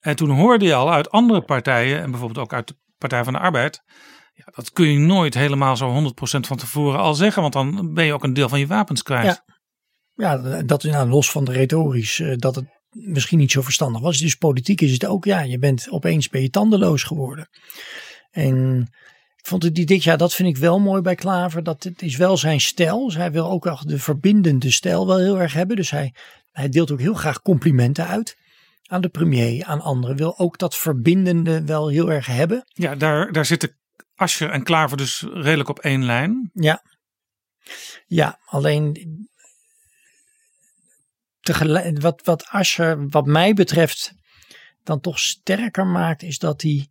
En toen hoorde je al uit andere partijen, en bijvoorbeeld ook uit de Partij van de Arbeid. Ja, dat kun je nooit helemaal zo 100% van tevoren al zeggen, want dan ben je ook een deel van je wapens kwijt. Ja, ja dat is nou los van de retorisch, uh, dat het misschien niet zo verstandig was. Dus politiek is het ook, ja, je bent opeens ben je tandeloos geworden. En ik vond het dit jaar, dat vind ik wel mooi bij Klaver. Dat het is wel zijn stijl. Dus hij wil ook wel de verbindende stijl wel heel erg hebben. Dus hij, hij deelt ook heel graag complimenten uit. Aan de premier, aan anderen. Wil ook dat verbindende wel heel erg hebben. Ja, daar, daar zitten Asje en Klaver dus redelijk op één lijn. Ja. Ja, alleen tegelijk, wat, wat Ascher, wat mij betreft, dan toch sterker maakt, is dat hij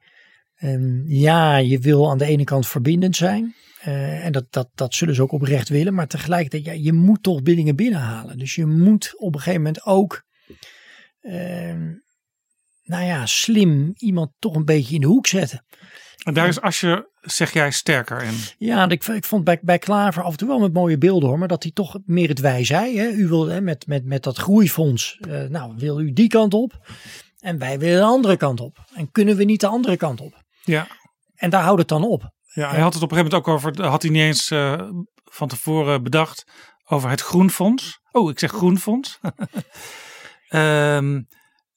Um, ja, je wil aan de ene kant verbindend zijn. Uh, en dat, dat, dat zullen ze ook oprecht willen. Maar tegelijkertijd, ja, je moet toch dingen binnenhalen. Dus je moet op een gegeven moment ook, uh, nou ja, slim iemand toch een beetje in de hoek zetten. En daar is als je, zeg jij, sterker in. Ja, ik, ik vond bij, bij Klaver af en toe wel met mooie beelden hoor. Maar dat hij toch meer het wij zei. Hè? U wil hè, met, met, met dat groeifonds, uh, nou wil u die kant op. En wij willen de andere kant op. En kunnen we niet de andere kant op? Ja. En daar houdt het dan op. Ja, hij had het op een gegeven moment ook over, had hij niet eens uh, van tevoren bedacht, over het Groenfonds. Oh, ik zeg Groenfonds. um,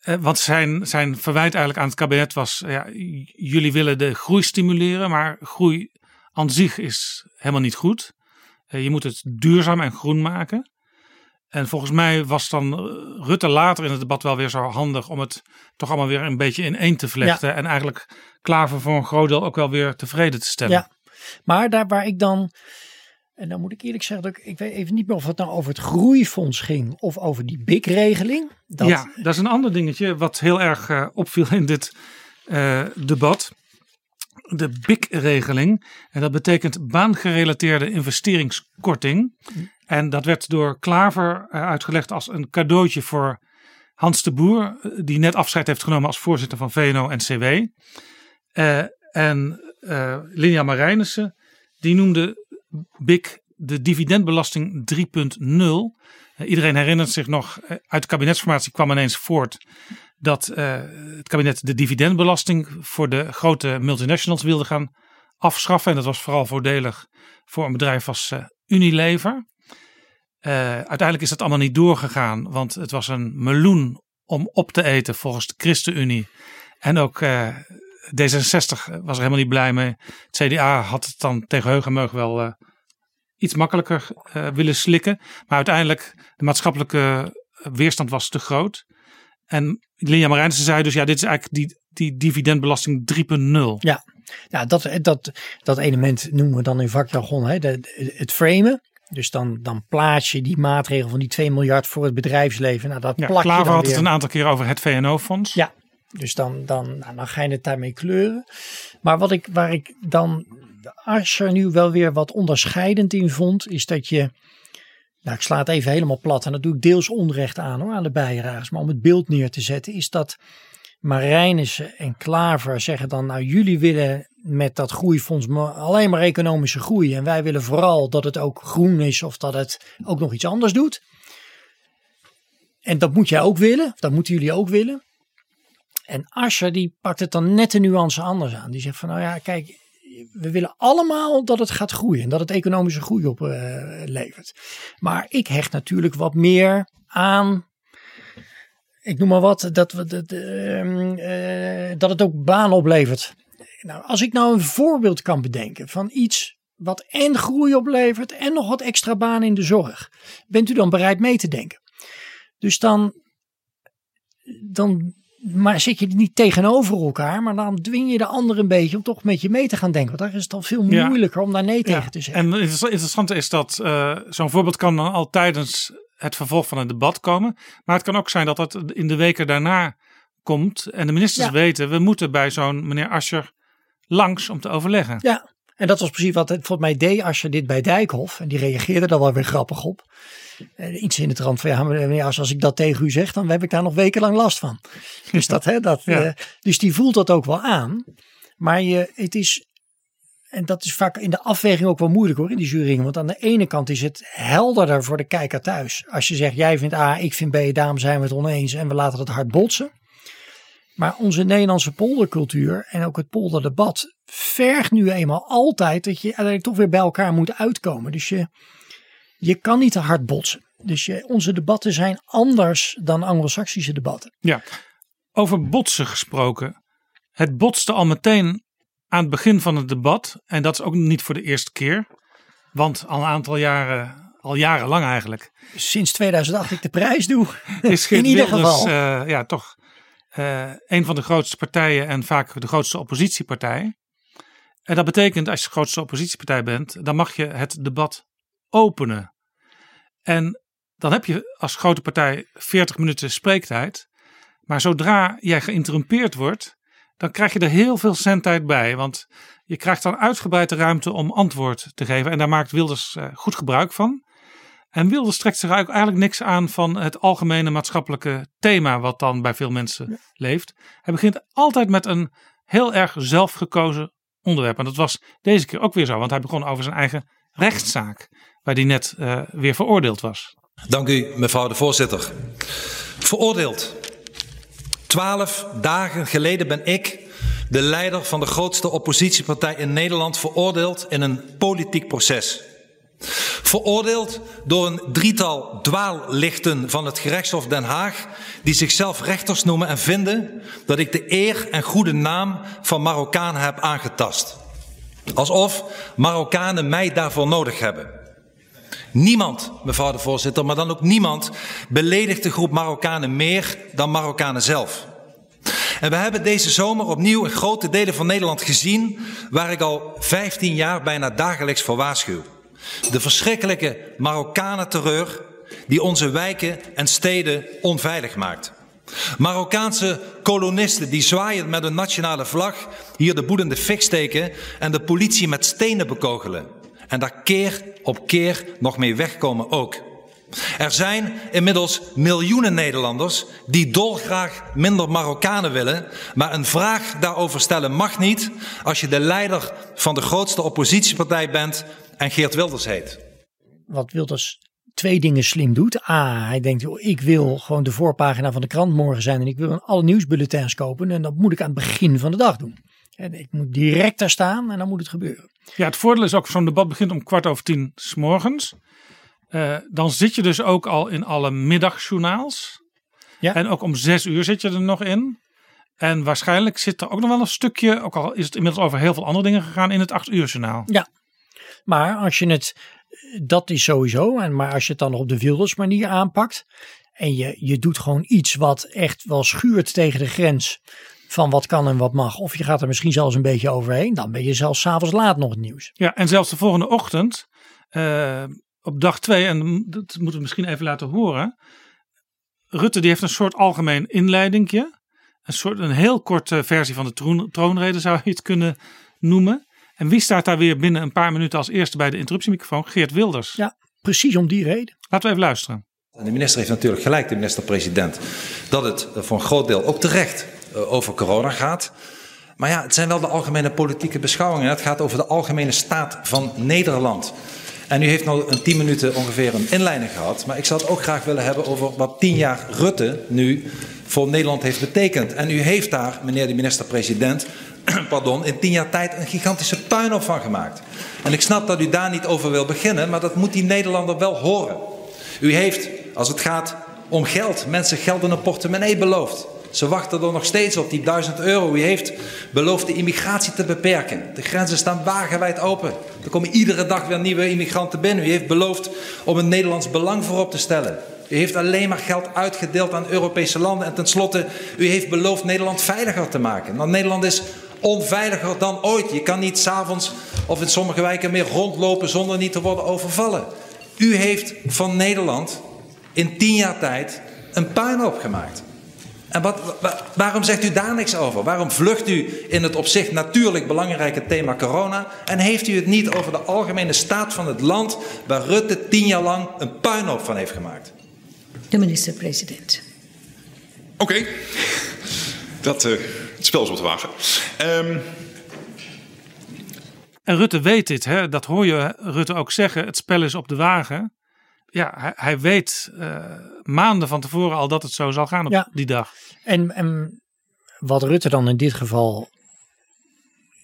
want zijn, zijn verwijt eigenlijk aan het kabinet was, ja, jullie willen de groei stimuleren, maar groei aan zich is helemaal niet goed. Uh, je moet het duurzaam en groen maken. En volgens mij was dan Rutte later in het debat wel weer zo handig om het toch allemaal weer een beetje in één te vlechten. En eigenlijk Klaver voor een groot deel ook wel weer tevreden te stellen. Ja, maar daar waar ik dan en dan moet ik eerlijk zeggen, dat ik, ik weet even niet meer of het nou over het groeifonds ging of over die BIC-regeling. Dat... Ja, dat is een ander dingetje wat heel erg uh, opviel in dit uh, debat. De BIC-regeling. En dat betekent baangerelateerde investeringskorting. En dat werd door Klaver uh, uitgelegd als een cadeautje voor Hans de Boer, die net afscheid heeft genomen als voorzitter van VNO-NCW. en Linia Marijnissen, die noemde BIC de dividendbelasting 3.0. Uh, iedereen herinnert zich nog, uh, uit de kabinetsformatie kwam ineens voort dat uh, het kabinet de dividendbelasting voor de grote multinationals wilde gaan afschaffen. En dat was vooral voordelig voor een bedrijf als Unilever. Uiteindelijk is dat allemaal niet doorgegaan, want het was een meloen om op te eten volgens de ChristenUnie. En ook D66 was er helemaal niet blij mee. Het CDA had het dan tegen Heugenmeug wel uh, iets makkelijker uh, willen slikken. Maar uiteindelijk, de maatschappelijke weerstand was te groot. En Linja Marijnissen zei dus, ja, dit is eigenlijk die, die dividendbelasting 3.0. Ja, ja dat, dat, dat element noemen we dan in vakjargon hè, de, het framen. Dus dan, dan plaats je die maatregel van die 2 miljard voor het bedrijfsleven. Nou, dat ja, plak Klaver je dan had weer. het een aantal keer over het VNO-fonds. Ja, dus dan, dan, nou, dan ga je het daarmee kleuren. Maar wat ik, waar ik dan Asscher nu wel weer wat onderscheidend in vond, is dat je. Nou, ik sla het even helemaal plat en dat doe ik deels onrecht aan hoor, aan de bijdragers. Maar om het beeld neer te zetten, is dat Marijnissen en Klaver zeggen dan, nou jullie willen met dat groeifonds alleen maar economische groei. En wij willen vooral dat het ook groen is of dat het ook nog iets anders doet. En dat moet jij ook willen, dat moeten jullie ook willen. En Asscher die pakt het dan net een nuance anders aan. Die zegt van nou ja, kijk, we willen allemaal dat het gaat groeien. Dat het economische groei oplevert. Uh, maar ik hecht natuurlijk wat meer aan. Ik noem maar wat, dat, we, dat, uh, uh, dat het ook banen oplevert. Nou, als ik nou een voorbeeld kan bedenken van iets wat en groei oplevert en nog wat extra banen in de zorg. Bent u dan bereid mee te denken? Dus dan, dan maar zit je niet tegenover elkaar, maar dan dwing je de ander een beetje om toch met je mee te gaan denken. Want daar is het al veel moeilijker ja. om daar nee tegen ja. te zeggen. En het interessante is dat uh, zo'n voorbeeld kan dan al tijdens het vervolg van het debat komen. Maar het kan ook zijn dat dat in de weken daarna komt. En de ministers ja. weten, we moeten bij zo'n meneer Ascher langs om te overleggen. Ja, en dat was precies wat het volgens mij deed Ascher dit bij Dijkhoff. En die reageerde daar wel weer grappig op. Uh, iets in de trant van ja, meneer als, als ik dat tegen u zeg, dan heb ik daar nog wekenlang last van. Dus, dat, hè, dat, ja. uh, dus die voelt dat ook wel aan. Maar je, het is, en dat is vaak in de afweging ook wel moeilijk hoor, in die juryringen. Want aan de ene kant is het helderder voor de kijker thuis. Als je zegt, jij vindt A, ik vind B, daarom zijn we het oneens en we laten het hard botsen. Maar onze Nederlandse poldercultuur en ook het polderdebat vergt nu eenmaal altijd dat je uiteindelijk toch weer bij elkaar moet uitkomen. Dus je, je kan niet te hard botsen. Dus je, onze debatten zijn anders dan Anglo-Saxische debatten. Ja, over botsen gesproken. Het botste al meteen aan het begin van het debat. En dat is ook niet voor de eerste keer. Want al een aantal jaren, al jarenlang eigenlijk. Sinds 2008 ik de prijs doe. Is in ieder Wilders, geval. Uh, ja, toch uh, een van de grootste partijen en vaak de grootste oppositiepartij. En dat betekent als je de grootste oppositiepartij bent, dan mag je het debat openen. En dan heb je als grote partij 40 minuten spreektijd. Maar zodra jij geïnterrumpeerd wordt, dan krijg je er heel veel zendtijd bij. Want je krijgt dan uitgebreide ruimte om antwoord te geven. En daar maakt Wilders uh, goed gebruik van. En Wilders trekt zich eigenlijk niks aan van het algemene maatschappelijke thema wat dan bij veel mensen ja. leeft. Hij begint altijd met een heel erg zelfgekozen onderwerp. En dat was deze keer ook weer zo, want hij begon over zijn eigen rechtszaak, waar hij net uh, weer veroordeeld was. Dank u, mevrouw de voorzitter. Veroordeeld. Twaalf dagen geleden ben ik, de leider van de grootste oppositiepartij in Nederland, veroordeeld in een politiek proces. Veroordeeld door een drietal dwaallichten van het gerechtshof Den Haag, die zichzelf rechters noemen en vinden dat ik de eer en goede naam van Marokkanen heb aangetast. Alsof Marokkanen mij daarvoor nodig hebben. Niemand, mevrouw de voorzitter, maar dan ook niemand beledigt de groep Marokkanen meer dan Marokkanen zelf. En we hebben deze zomer opnieuw in grote delen van Nederland gezien waar ik al 15 jaar bijna dagelijks voor waarschuw. De verschrikkelijke Marokkanen-terreur die onze wijken en steden onveilig maakt. Marokkaanse kolonisten die zwaaiend met een nationale vlag hier de boedende fik steken en de politie met stenen bekogelen. En daar keer op keer nog mee wegkomen ook. Er zijn inmiddels miljoenen Nederlanders die dolgraag minder Marokkanen willen, maar een vraag daarover stellen mag niet als je de leider van de grootste oppositiepartij bent en Geert Wilders heet. Wat Wilders twee dingen slim doet. A, hij denkt, joh, ik wil gewoon de voorpagina van de krant morgen zijn en ik wil alle nieuwsbulletins kopen en dat moet ik aan het begin van de dag doen. En ik moet direct daar staan en dan moet het gebeuren. Ja, het voordeel is ook, zo'n debat begint om kwart over tien s morgens. Uh, dan zit je dus ook al in alle middagjournaals. Ja. En ook om zes uur zit je er nog in. En waarschijnlijk zit er ook nog wel een stukje, ook al is het inmiddels over heel veel andere dingen gegaan, in het acht uur journaal. Ja, maar als je het, dat is sowieso, en maar als je het dan op de Wilders manier aanpakt. En je, je doet gewoon iets wat echt wel schuurt tegen de grens van wat kan en wat mag. Of je gaat er misschien zelfs een beetje overheen. Dan ben je zelfs s'avonds laat nog het nieuws. Ja, en zelfs de volgende ochtend, uh, op dag twee, en dat moeten we misschien even laten horen. Rutte die heeft een soort algemeen inleidingje. Een soort een heel korte versie van de troon, troonrede zou je het kunnen noemen. En wie staat daar weer binnen een paar minuten als eerste bij de interruptiemicrofoon? Geert Wilders. Ja, precies om die reden. Laten we even luisteren. En de minister heeft natuurlijk gelijk, de minister-president, dat het voor een groot deel ook terecht eh, over corona gaat. Maar ja, het zijn wel de algemene politieke beschouwingen. Het gaat over de algemene staat van Nederland. En u heeft nu een tien minuten ongeveer een inleiding gehad. Maar ik zou het ook graag willen hebben over wat tien jaar Rutte nu voor Nederland heeft betekend. En u heeft daar, meneer de minister-president, pardon, in tien jaar tijd een gigantische puinhoop van gemaakt. En ik snap dat u daar niet over wil beginnen, maar dat moet die Nederlander wel horen. U heeft, als het gaat om geld, mensen geld in een portemonnee beloofd. Ze wachten er nog steeds op, die duizend euro. U heeft beloofd de immigratie te beperken. De grenzen staan wagenwijd open. Er komen iedere dag weer nieuwe immigranten binnen. U heeft beloofd om een Nederlands belang voorop te stellen. U heeft alleen maar geld uitgedeeld aan Europese landen. En tenslotte, u heeft beloofd Nederland veiliger te maken. Want Nederland is onveiliger dan ooit. Je kan niet s'avonds of in sommige wijken meer rondlopen zonder niet te worden overvallen. U heeft van Nederland in tien jaar tijd een puinhoop gemaakt. En wat, waarom zegt u daar niks over? Waarom vlucht u in het op zich natuurlijk belangrijke thema corona en heeft u het niet over de algemene staat van het land waar Rutte tien jaar lang een puinhoop van heeft gemaakt? De minister-president. Oké, dat uh, het spel is wat te wagen. Um... En Rutte weet dit, hè? dat hoor je Rutte ook zeggen. Het spel is op de wagen ja, hij, hij weet uh, maanden van tevoren al dat het zo zal gaan op ja. die dag. En, en wat Rutte dan in dit geval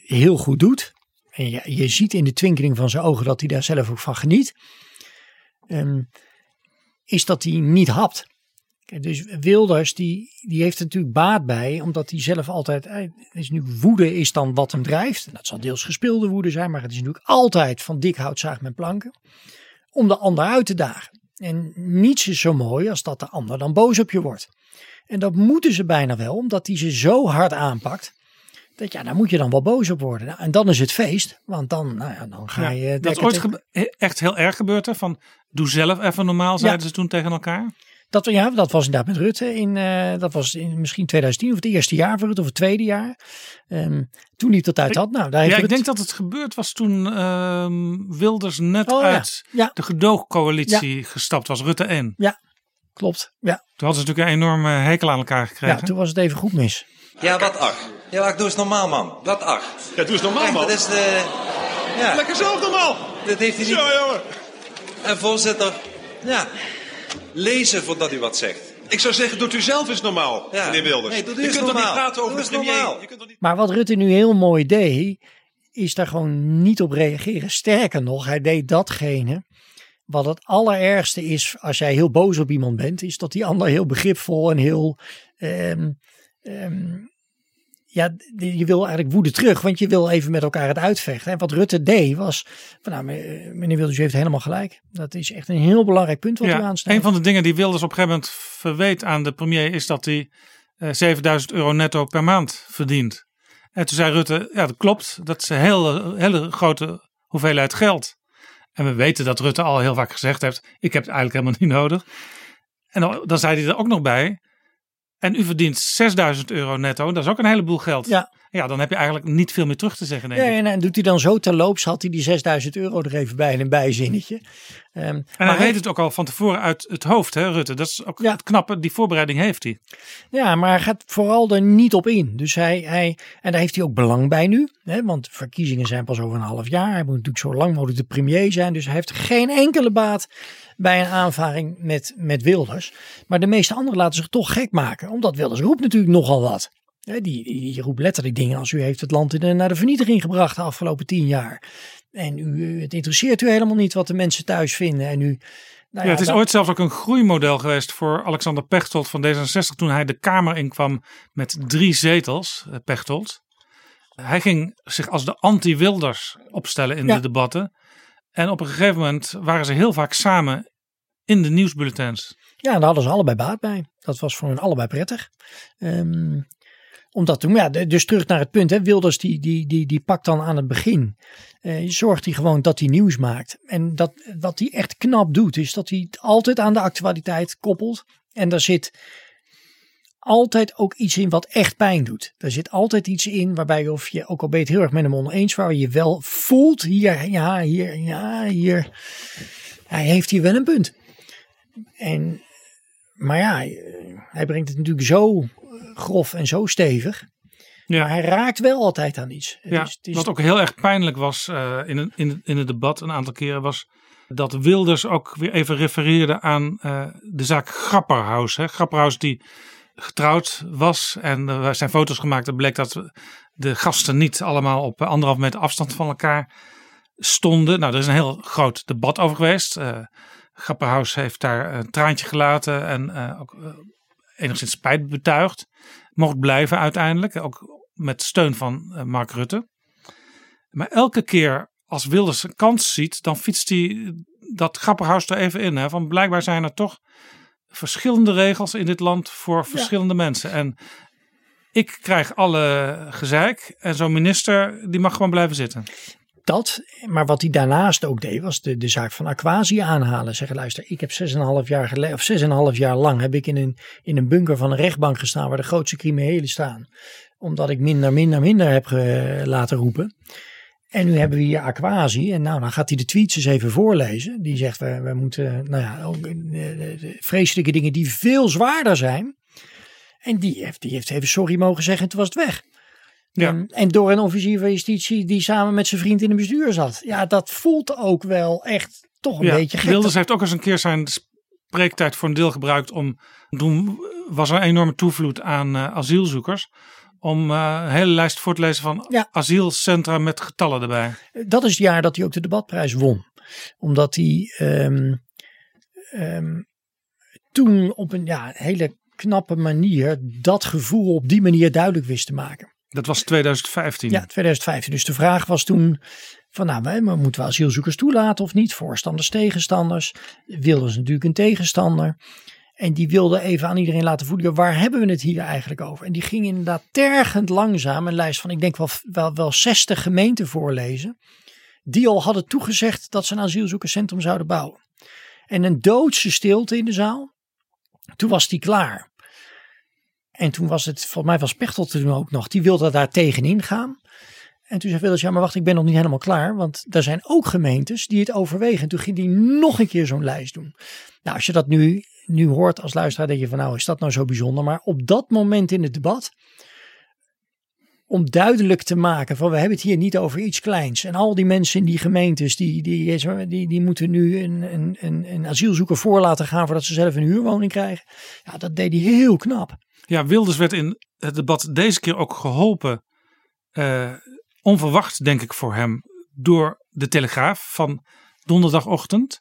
heel goed doet. En je, je ziet in de twinkeling van zijn ogen dat hij daar zelf ook van geniet. Um, is dat hij niet hapt. Dus Wilders die, die heeft er natuurlijk baat bij, omdat hij zelf altijd, is nu woede is dan wat hem drijft. Dat zal deels gespeelde woede zijn, maar het is natuurlijk altijd van dik hout zaag met planken om de ander uit te dagen. En niets is zo mooi als dat de ander dan boos op je wordt. En dat moeten ze bijna wel, omdat hij ze zo hard aanpakt. Dat ja, daar moet je dan wel boos op worden. Nou, en dan is het feest, want dan, nou ja, dan ga je. dat is ooit echt heel erg gebeurd, hè? Van doe zelf even normaal, zeiden ze toen tegen elkaar. Dat, ja, dat was inderdaad met Rutte. In, uh, dat was in misschien 2010 of het eerste jaar voor Rutte of het tweede jaar. Um, toen niet dat uit had. Nou, daar ja, ik denk dat het gebeurd was toen uh, Wilders net oh, uit ja. de gedoogcoalitie ja. gestapt was. Rutte 1. Ja, klopt. Ja. Toen hadden ze natuurlijk een enorme hekel aan elkaar gekregen. Ja, toen was het even goed mis. Ja, wat ach. Ja, ach, doe eens normaal man. Wat ach. Ja, doe eens normaal man. Dat is de... Ja. Lekker zelf normaal. Dat heeft hij niet... Zo, jongen. En voorzitter, ja, lezen voordat u wat zegt. Ik zou zeggen, doet u zelf eens normaal, ja. meneer Wilders. Nee, doe u kunt normaal. toch niet praten over de premier? Niet... Maar wat Rutte nu heel mooi deed, is daar gewoon niet op reageren. Sterker nog, hij deed datgene wat het allerergste is als jij heel boos op iemand bent, is dat die ander heel begripvol en heel um, um, ja, je wil eigenlijk woede terug, want je wil even met elkaar het uitvechten. En wat Rutte deed was, van, nou, meneer Wilders, heeft helemaal gelijk. Dat is echt een heel belangrijk punt wat ja, u aansnijdt. Een van de dingen die Wilders op een gegeven moment verweet aan de premier is dat hij uh, 7000 euro netto per maand verdient. En toen zei Rutte, ja dat klopt, dat is een hele, hele grote hoeveelheid geld. En we weten dat Rutte al heel vaak gezegd heeft, ik heb het eigenlijk helemaal niet nodig. En dan, dan zei hij er ook nog bij, en u verdient 6000 euro netto, dat is ook een heleboel geld. Ja. Ja, dan heb je eigenlijk niet veel meer terug te zeggen. Denk ja, ik. En, doet hij dan zo terloops, had hij die 6000 euro er even bij in een bijzinnetje. Um, en hij, hij weet het ook al van tevoren uit het hoofd, hè, Rutte. Dat is ook ja. het knappe, die voorbereiding heeft hij. Ja, maar hij gaat vooral er niet op in. Dus hij, hij en daar heeft hij ook belang bij nu. Hè, want verkiezingen zijn pas over een half jaar. Hij moet natuurlijk zo lang mogelijk de premier zijn. Dus hij heeft geen enkele baat bij een aanvaring met, met Wilders. Maar de meeste anderen laten zich toch gek maken. Omdat Wilders roept natuurlijk nogal wat. Die, die, die roept letterlijk dingen als u heeft het land in de, naar de vernietiging gebracht de afgelopen tien jaar. En u, het interesseert u helemaal niet wat de mensen thuis vinden. En u, nou ja, ja, het is ooit zelfs ook een groeimodel geweest voor Alexander Pechtold van D66 toen hij de Kamer inkwam met drie zetels, eh, Pechtold. Hij ging zich als de anti-Wilders opstellen in Ja. de debatten. En op een gegeven moment waren ze heel vaak samen in de nieuwsbulletins. Ja, daar hadden ze allebei baat bij. Dat was voor hen allebei prettig. Ehm, omdat toen, ja, dus terug naar het punt, hè, Wilders die, die, die, die pakt dan aan het begin, eh, zorgt hij gewoon dat hij nieuws maakt. En dat, wat hij echt knap doet, is dat hij het altijd aan de actualiteit koppelt. En daar zit altijd ook iets in wat echt pijn doet. Er zit altijd iets in waarbij of je, ook al ben je het heel erg met hem oneens, waar je wel voelt, hier, ja, hier, ja, hier, hij heeft hier wel een punt. En, maar ja, hij brengt het natuurlijk zo grof en zo stevig. Ja. Maar hij raakt wel altijd aan iets. Het Ja, is- het is- wat ook heel erg pijnlijk was eh, in, een- in, in het debat een aantal keren was dat Wilders ook weer even refereerde aan eh, de zaak Grapperhaus. Hè. Grapperhaus die getrouwd was en er zijn foto's gemaakt. Het bleek dat de gasten niet allemaal op anderhalf meter afstand van elkaar stonden. Nou, er is een heel groot debat over geweest. Eh Grapperhaus heeft daar een traantje gelaten en eh, ook eh, enigszins spijt betuigd. Mocht blijven uiteindelijk, ook met steun van eh, Mark Rutte. Maar elke keer als Wilders een kans ziet, dan fietst hij dat Grapperhaus er even in. Hè? Van blijkbaar zijn er toch verschillende regels in dit land voor verschillende mensen. En ik krijg alle gezeik en zo'n minister die mag gewoon blijven zitten. Dat, maar wat hij daarnaast ook deed, was de, zaak van Aquasi aanhalen. Zeggen, luister, ik heb 6,5 jaar geleden, of 6,5 jaar lang heb ik in een, in een bunker van een rechtbank gestaan waar de grootste criminelen staan. Omdat ik minder, minder, minder heb laten roepen. En nu hebben we hier Aquasi. En nou, dan gaat hij de tweets eens even voorlezen. Die zegt, we, we moeten, nou ja, ook, eh, vreselijke dingen die veel zwaarder zijn. En die heeft, die heeft even sorry mogen zeggen en toen was het weg. Ja. En, en door een officier van justitie die samen met zijn vriend in een bestuur zat. Ja, dat voelt ook wel echt toch een Ja, beetje gek. Wilders heeft ook eens een keer zijn spreektijd voor een deel gebruikt om. Toen was er een enorme toevloed aan eh, asielzoekers. Om eh, een hele lijst voor te lezen van Ja. asielcentra met getallen erbij. Dat is het jaar dat hij ook de debatprijs won. Omdat hij ehm, ehm, toen op een ja, hele knappe manier dat gevoel op die manier duidelijk wist te maken. Dat was 2015. Ja, 2015. Dus de vraag was toen van nou, wij- maar moeten we asielzoekers toelaten of niet? Voorstanders, tegenstanders. Wilders natuurlijk een tegenstander. En die wilde even aan iedereen laten voelen, waar hebben we het hier eigenlijk over? En die ging inderdaad tergend langzaam een lijst van, ik denk wel, wel, wel 60 gemeenten voorlezen. Die al hadden toegezegd dat ze een asielzoekerscentrum zouden bouwen. En een doodse stilte in de zaal. Toen was die klaar. En toen was het, volgens mij was Pechtold toen ook nog, die wilde daar tegenin gaan. En toen zei Wilders, ja maar wacht, ik ben nog niet helemaal klaar. Want er zijn ook gemeentes die het overwegen. En toen ging hij nog een keer zo'n lijst doen. Nou, als je dat nu, nu hoort als luisteraar, denk je van nou, is dat nou zo bijzonder? Maar op dat moment in het debat, om duidelijk te maken van we hebben het hier niet over iets kleins. En al die mensen in die gemeentes, die, die, die, die moeten nu een, een, een, een asielzoeker voor laten gaan voordat ze zelf een huurwoning krijgen. Ja, dat deed hij heel knap. Ja, Wilders werd in het debat deze keer ook geholpen. eh, onverwacht, denk ik voor hem, door de Telegraaf van donderdagochtend.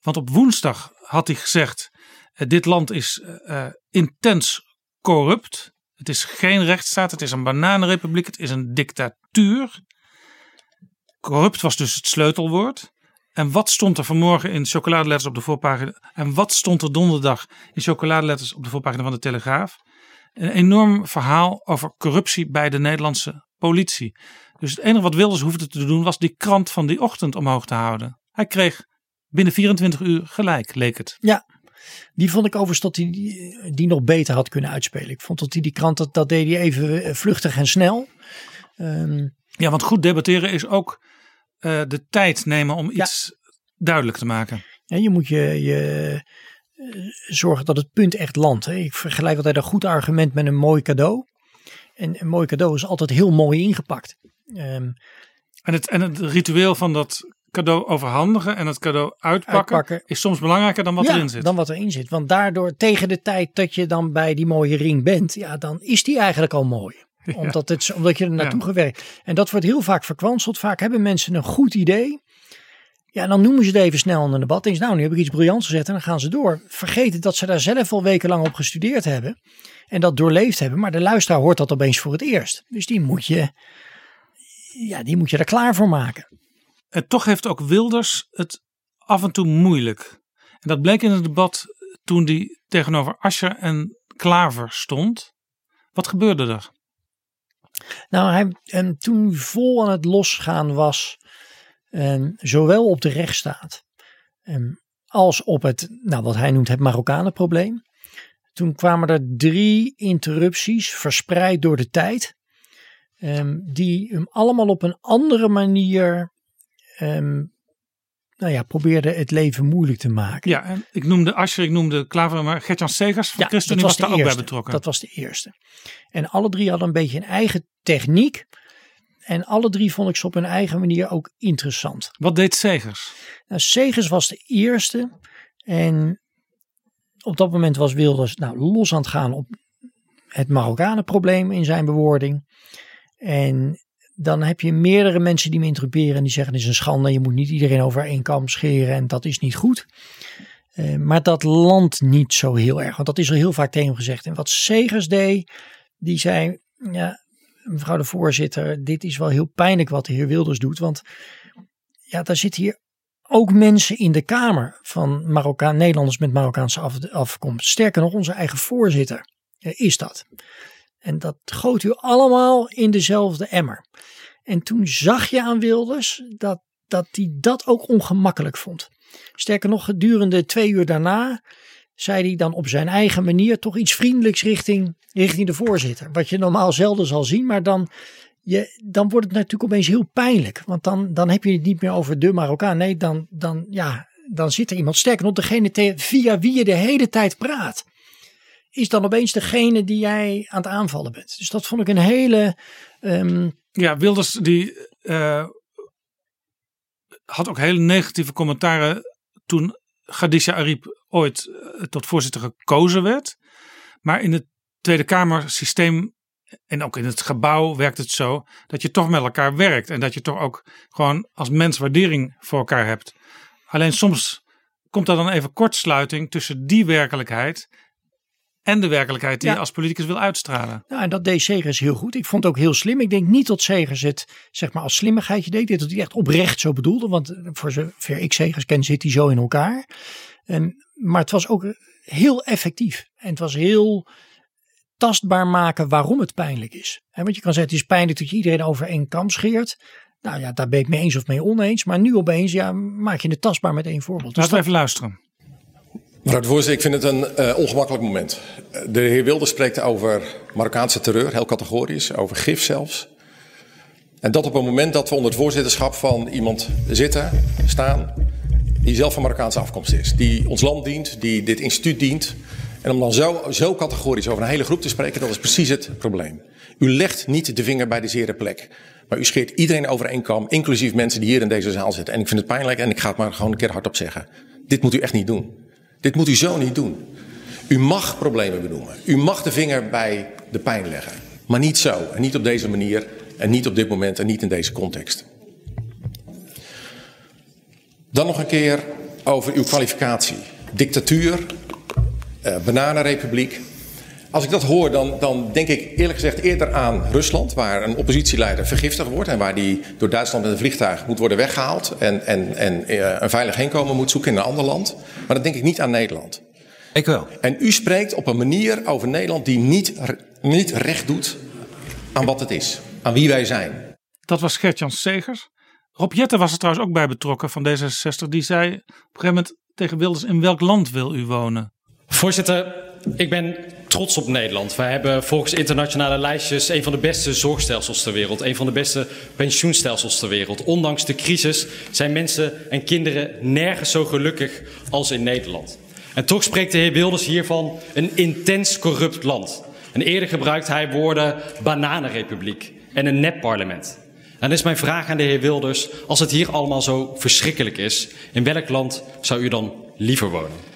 Want op woensdag had hij gezegd: eh, dit land is eh, intens corrupt. Het is geen rechtsstaat, het is een bananenrepubliek, het is een dictatuur. Corrupt was dus het sleutelwoord. En wat stond er vanmorgen in chocoladeletters op de voorpagina? En wat stond er donderdag in chocoladeletters op de voorpagina van de Telegraaf? Een enorm verhaal over corruptie bij de Nederlandse politie. Dus het enige wat Wilders hoefde te doen was die krant van die ochtend omhoog te houden. Hij kreeg binnen 24 uur gelijk, leek het. Ja, die vond ik overigens dat hij die, die nog beter had kunnen uitspelen. Ik vond dat hij die krant, dat, dat deed hij even eh, vluchtig en snel. Um, ja, want goed debatteren is ook uh, de tijd nemen om iets duidelijk te maken. Ja, je moet je, je zorgen dat het punt echt landt. Hè. Ik vergelijk altijd een goed argument met een mooi cadeau. En een mooi cadeau is altijd heel mooi ingepakt. Um, en, het, en het ritueel van dat cadeau overhandigen en het cadeau uitpakken, uitpakken. is soms belangrijker dan wat ja, erin zit. Dan wat erin zit. Want daardoor, tegen de tijd dat je dan bij die mooie ring bent, ja, dan is die eigenlijk al mooi. Omdat, het, omdat je er naartoe ja. gewerkt. En dat wordt heel vaak verkwanseld. Vaak hebben mensen een goed idee. Ja, dan noemen ze het even snel in een debat. Denk nou, nu heb ik iets briljants gezet en dan gaan ze door. Vergeten dat ze daar zelf al wekenlang op gestudeerd hebben. En dat doorleefd hebben. Maar de luisteraar hoort dat opeens voor het eerst. Dus die moet je, ja, die moet je er klaar voor maken. En toch heeft ook Wilders het af en toe moeilijk. En dat bleek in het debat toen hij tegenover Ascher en Klaver stond. Wat gebeurde er? Nou, hij, en toen vol aan het losgaan was, um, zowel op de rechtsstaat um, als op het, nou, wat hij noemt het Marokkanenprobleem. Toen kwamen er drie interrupties verspreid door de tijd, um, die hem allemaal op een andere manier nou ja, probeerde het leven moeilijk te maken. Ja, ik noemde Ascher, ik noemde Klaver, maar Gertjan Segers van ja, ChristenUnie was, was daar ook bij betrokken. Dat was de eerste. En alle drie hadden een beetje een eigen techniek. En alle drie vond ik ze op hun eigen manier ook interessant. Wat deed Segers? Nou, Segers was de eerste. En op dat moment was Wilders nou, los aan het gaan op het Marokkanenprobleem in zijn bewoording. En dan heb je meerdere mensen die me interruperen en die zeggen: het is een schande, je moet niet iedereen over één kam scheren en dat is niet goed. Uh, maar dat landt niet zo heel erg, want dat is al heel vaak tegen gezegd. En wat Segers deed, die zei: Ja, mevrouw de voorzitter, dit is wel heel pijnlijk wat de heer Wilders doet. Want ja, daar zitten hier ook mensen in de Kamer van Marokkaan, Nederlanders met Marokkaanse af, afkomst. Sterker nog, onze eigen voorzitter is dat. En dat goot u allemaal in dezelfde emmer. En toen zag je aan Wilders dat, dat hij dat ook ongemakkelijk vond. Sterker nog, gedurende twee uur daarna zei hij dan op zijn eigen manier toch iets vriendelijks richting, richting de voorzitter. Wat je normaal zelden zal zien, maar dan, je, dan wordt het natuurlijk opeens heel pijnlijk. Want dan, dan heb je het niet meer over de Marokkaan. Nee, dan, dan, ja, dan zit er iemand sterker nog, degene via wie je de hele tijd praat. Is dan opeens degene die jij aan het aanvallen bent. Dus dat vond ik een hele. Um, ja, Wilders die uh, had ook hele negatieve commentaren toen Khadija Ariep ooit uh, tot voorzitter gekozen werd. Maar in het Tweede Kamer systeem en ook in het gebouw werkt het zo dat je toch met elkaar werkt. En dat je toch ook gewoon als mens waardering voor elkaar hebt. Alleen soms komt er dan even kortsluiting tussen die werkelijkheid en de werkelijkheid die ja. je als politicus wil uitstralen. Nou, en dat deed Segers heel goed. Ik vond het ook heel slim. Ik denk niet dat Segers het zeg maar als slimmigheidje deed. Dat hij echt oprecht zo bedoelde. Want voor zover ik Segers ken zit hij zo in elkaar. En, maar het was ook heel effectief. En het was heel tastbaar maken waarom het pijnlijk is. En want je kan zeggen het is pijnlijk dat je iedereen over één kam scheert. Nou ja, daar ben ik mee eens of mee oneens. Maar nu opeens ja, maak je het tastbaar met één voorbeeld. Laten we even luisteren. Mevrouw de voorzitter, ik vind het een uh, ongemakkelijk moment. De heer Wilde spreekt over Marokkaanse terreur, heel categorisch, over gif zelfs. En dat op een moment dat we onder het voorzitterschap van iemand zitten, staan, die zelf van Marokkaanse afkomst is. Die ons land dient, die dit instituut dient. En om dan zo, zo categorisch over een hele groep te spreken, dat is precies het probleem. U legt niet de vinger bij de zere plek. Maar u scheert iedereen over één kam, inclusief mensen die hier in deze zaal zitten. En ik vind het pijnlijk en ik ga het maar gewoon een keer hardop zeggen. Dit moet u echt niet doen. Dit moet u zo niet doen. U mag problemen benoemen. U mag de vinger bij de pijn leggen. Maar niet zo. En niet op deze manier. En niet op dit moment. En niet in deze context. Dan nog een keer over uw kwalificatie. Dictatuur. Uh, bananenrepubliek. Als ik dat hoor, dan, dan denk ik eerlijk gezegd eerder aan Rusland, waar een oppositieleider vergiftigd wordt en waar die door Duitsland met een vliegtuig moet worden weggehaald en, en, en uh, een veilig heenkomen moet zoeken in een ander land. Maar dan denk ik niet aan Nederland. Ik wel. En u spreekt op een manier over Nederland die niet, niet recht doet aan wat het is, aan wie wij zijn. Dat was Gert-Jan Segers. Rob Jetten was er trouwens ook bij betrokken van D66. Die zei op een gegeven moment tegen Wilders: In welk land wil u wonen? Voorzitter, ik ben trots op Nederland. Wij hebben volgens internationale lijstjes een van de beste zorgstelsels ter wereld, een van de beste pensioenstelsels ter wereld. Ondanks de crisis zijn mensen en kinderen nergens zo gelukkig als in Nederland. En toch spreekt de heer Wilders hier van een intens corrupt land. En eerder gebruikt hij woorden bananenrepubliek en een nepparlement. En dan is mijn vraag aan de heer Wilders, als het hier allemaal zo verschrikkelijk is, in welk land zou u dan liever wonen?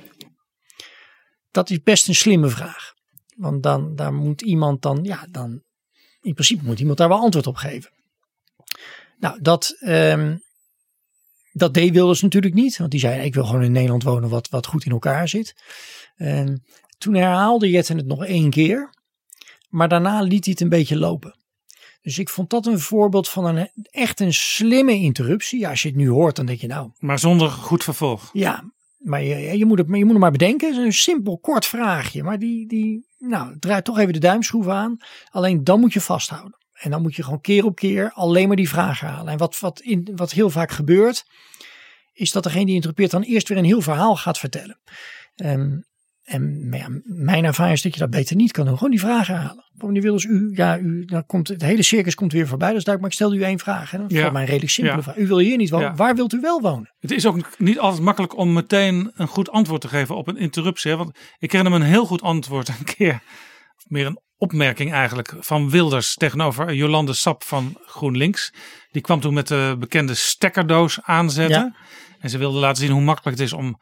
Dat is best een slimme vraag. Want dan daar moet iemand dan, ja, dan in principe moet iemand daar wel antwoord op geven. Nou, dat, um, dat deed Wilders natuurlijk niet. Want die zei, ik wil gewoon in Nederland wonen wat, wat goed in elkaar zit. En toen herhaalde Jetten het nog één keer. Maar daarna liet hij het een beetje lopen. Dus ik vond dat een voorbeeld van een echt een slimme interruptie. Ja, als je het nu hoort, dan denk je nou. Maar zonder goed vervolg. Ja, maar je, je, moet, het, je moet het maar bedenken. Het is een simpel, kort vraagje. Maar die, die nou, draait toch even de duimschroef aan. Alleen dan moet je vasthouden. En dan moet je gewoon keer op keer alleen maar die vraag halen. En wat, wat, in, wat heel vaak gebeurt, is dat degene die interrupeert dan eerst weer een heel verhaal gaat vertellen. Um, en ja, mijn ervaring is dat je dat beter niet kan doen. Gewoon die vragen halen. Meneer Wilders, u, ja, u, dan komt, het hele circus komt weer voorbij. Is duidelijk, maar ik stel u één vraag. En dat is ja. mij een redelijk simpele vraag. U wil hier niet wonen. Waar wilt u wel wonen? Het is ook niet altijd makkelijk om meteen een goed antwoord te geven op een interruptie. Want ik herinner me een heel goed antwoord een keer. Meer een opmerking eigenlijk van Wilders tegenover Jolande Sap van GroenLinks. Die kwam toen met de bekende stekkerdoos aanzetten. En ze wilde laten zien hoe makkelijk het is om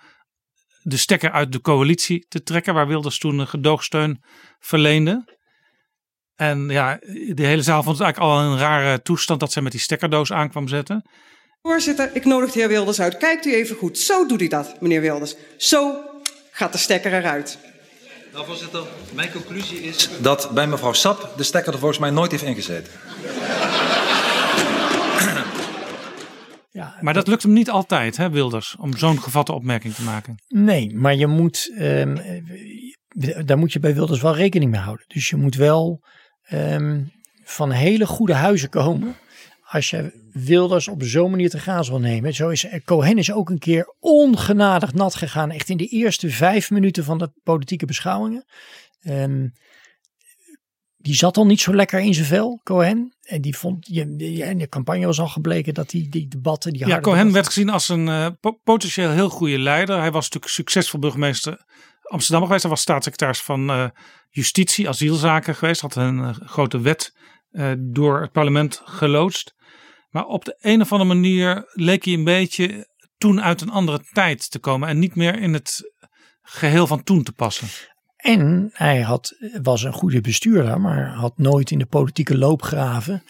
de stekker uit de coalitie te trekken, waar Wilders toen een gedoogsteun verleende. En ja, de hele zaal vond het eigenlijk al een rare toestand dat zij met die stekkerdoos aankwam zetten. Voorzitter, ik nodig de heer Wilders uit. Kijkt u even goed. Zo doet hij dat, meneer Wilders. Zo gaat de stekker eruit. Nou, voorzitter, mijn conclusie is dat bij mevrouw Sap de stekker er volgens mij nooit heeft ingezeten. Ja, maar dat lukt hem niet altijd, hè, Wilders, om zo'n gevatte opmerking te maken. Nee, maar je moet, um, daar moet je bij Wilders wel rekening mee houden. Dus je moet wel um, van hele goede huizen komen. Als je Wilders op zo'n manier te gaan zal nemen. Zo is Cohen is ook een keer ongenadig nat gegaan. Echt in de eerste vijf minuten van de politieke beschouwingen. Um, die zat al niet zo lekker in zijn vel, Cohen. En die vond, je, in de campagne was al gebleken dat die, die debatten. Die ja, Cohen werd gezien als een uh, potentieel heel goede leider. Hij was natuurlijk succesvol burgemeester Amsterdam geweest. Hij was staatssecretaris van uh, Justitie, asielzaken geweest. Had een uh, grote wet door het parlement geloodst. Maar op de een of andere manier leek hij een beetje toen uit een andere tijd te komen. En niet meer in het geheel van toen te passen. En hij had, was een goede bestuurder, maar had nooit in de politieke loopgraven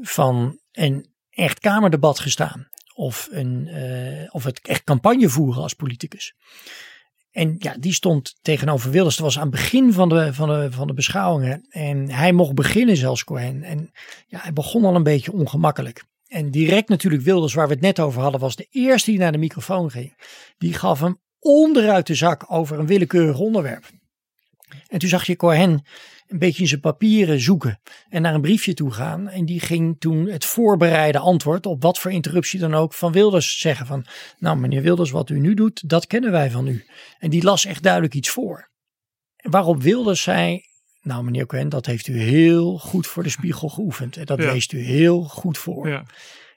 van een echt Kamerdebat gestaan. Of, een, uh, of het echt campagne voeren als politicus. En ja, die stond tegenover Wilders. Dat was aan het begin van de, van, de, van de beschouwingen. En hij mocht beginnen zelfs Cohen. En ja, hij begon al een beetje ongemakkelijk. En direct natuurlijk Wilders, waar we het net over hadden, was de eerste die naar de microfoon ging. Die gaf hem onderuit de zak over een willekeurig onderwerp. En toen zag je Cohen een beetje in zijn papieren zoeken en naar een briefje toe gaan. En die ging toen het voorbereide antwoord op wat voor interruptie dan ook van Wilders zeggen van, nou meneer Wilders, wat u nu doet, dat kennen wij van u. En die las echt duidelijk iets voor. Waarop Wilders zei, nou meneer Cohen, dat heeft u heel goed voor de spiegel geoefend. En dat leest u heel goed voor. Ja.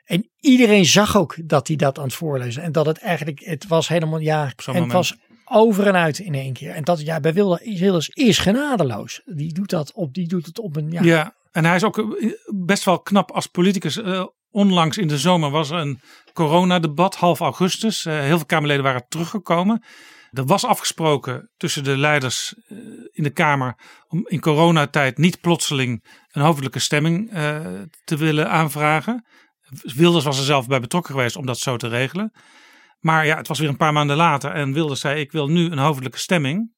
En iedereen zag ook dat hij dat aan het voorlezen. En dat het eigenlijk, het was helemaal, ja, en het was over en uit in één keer. En dat ja, bij Wilders is genadeloos. Die doet dat op, die doet het op een. Ja, ja en hij is ook eh, best wel knap als politicus. Uh, onlangs in de zomer was er een coronadebat, half augustus. Uh, heel veel Kamerleden waren teruggekomen. Er was afgesproken tussen de leiders in de Kamer om in coronatijd niet plotseling een hoofdelijke stemming te willen aanvragen. Wilders was er zelf bij betrokken geweest om dat zo te regelen. Maar ja, het was weer een paar maanden later en Wilders zei: Ik wil nu een hoofdelijke stemming.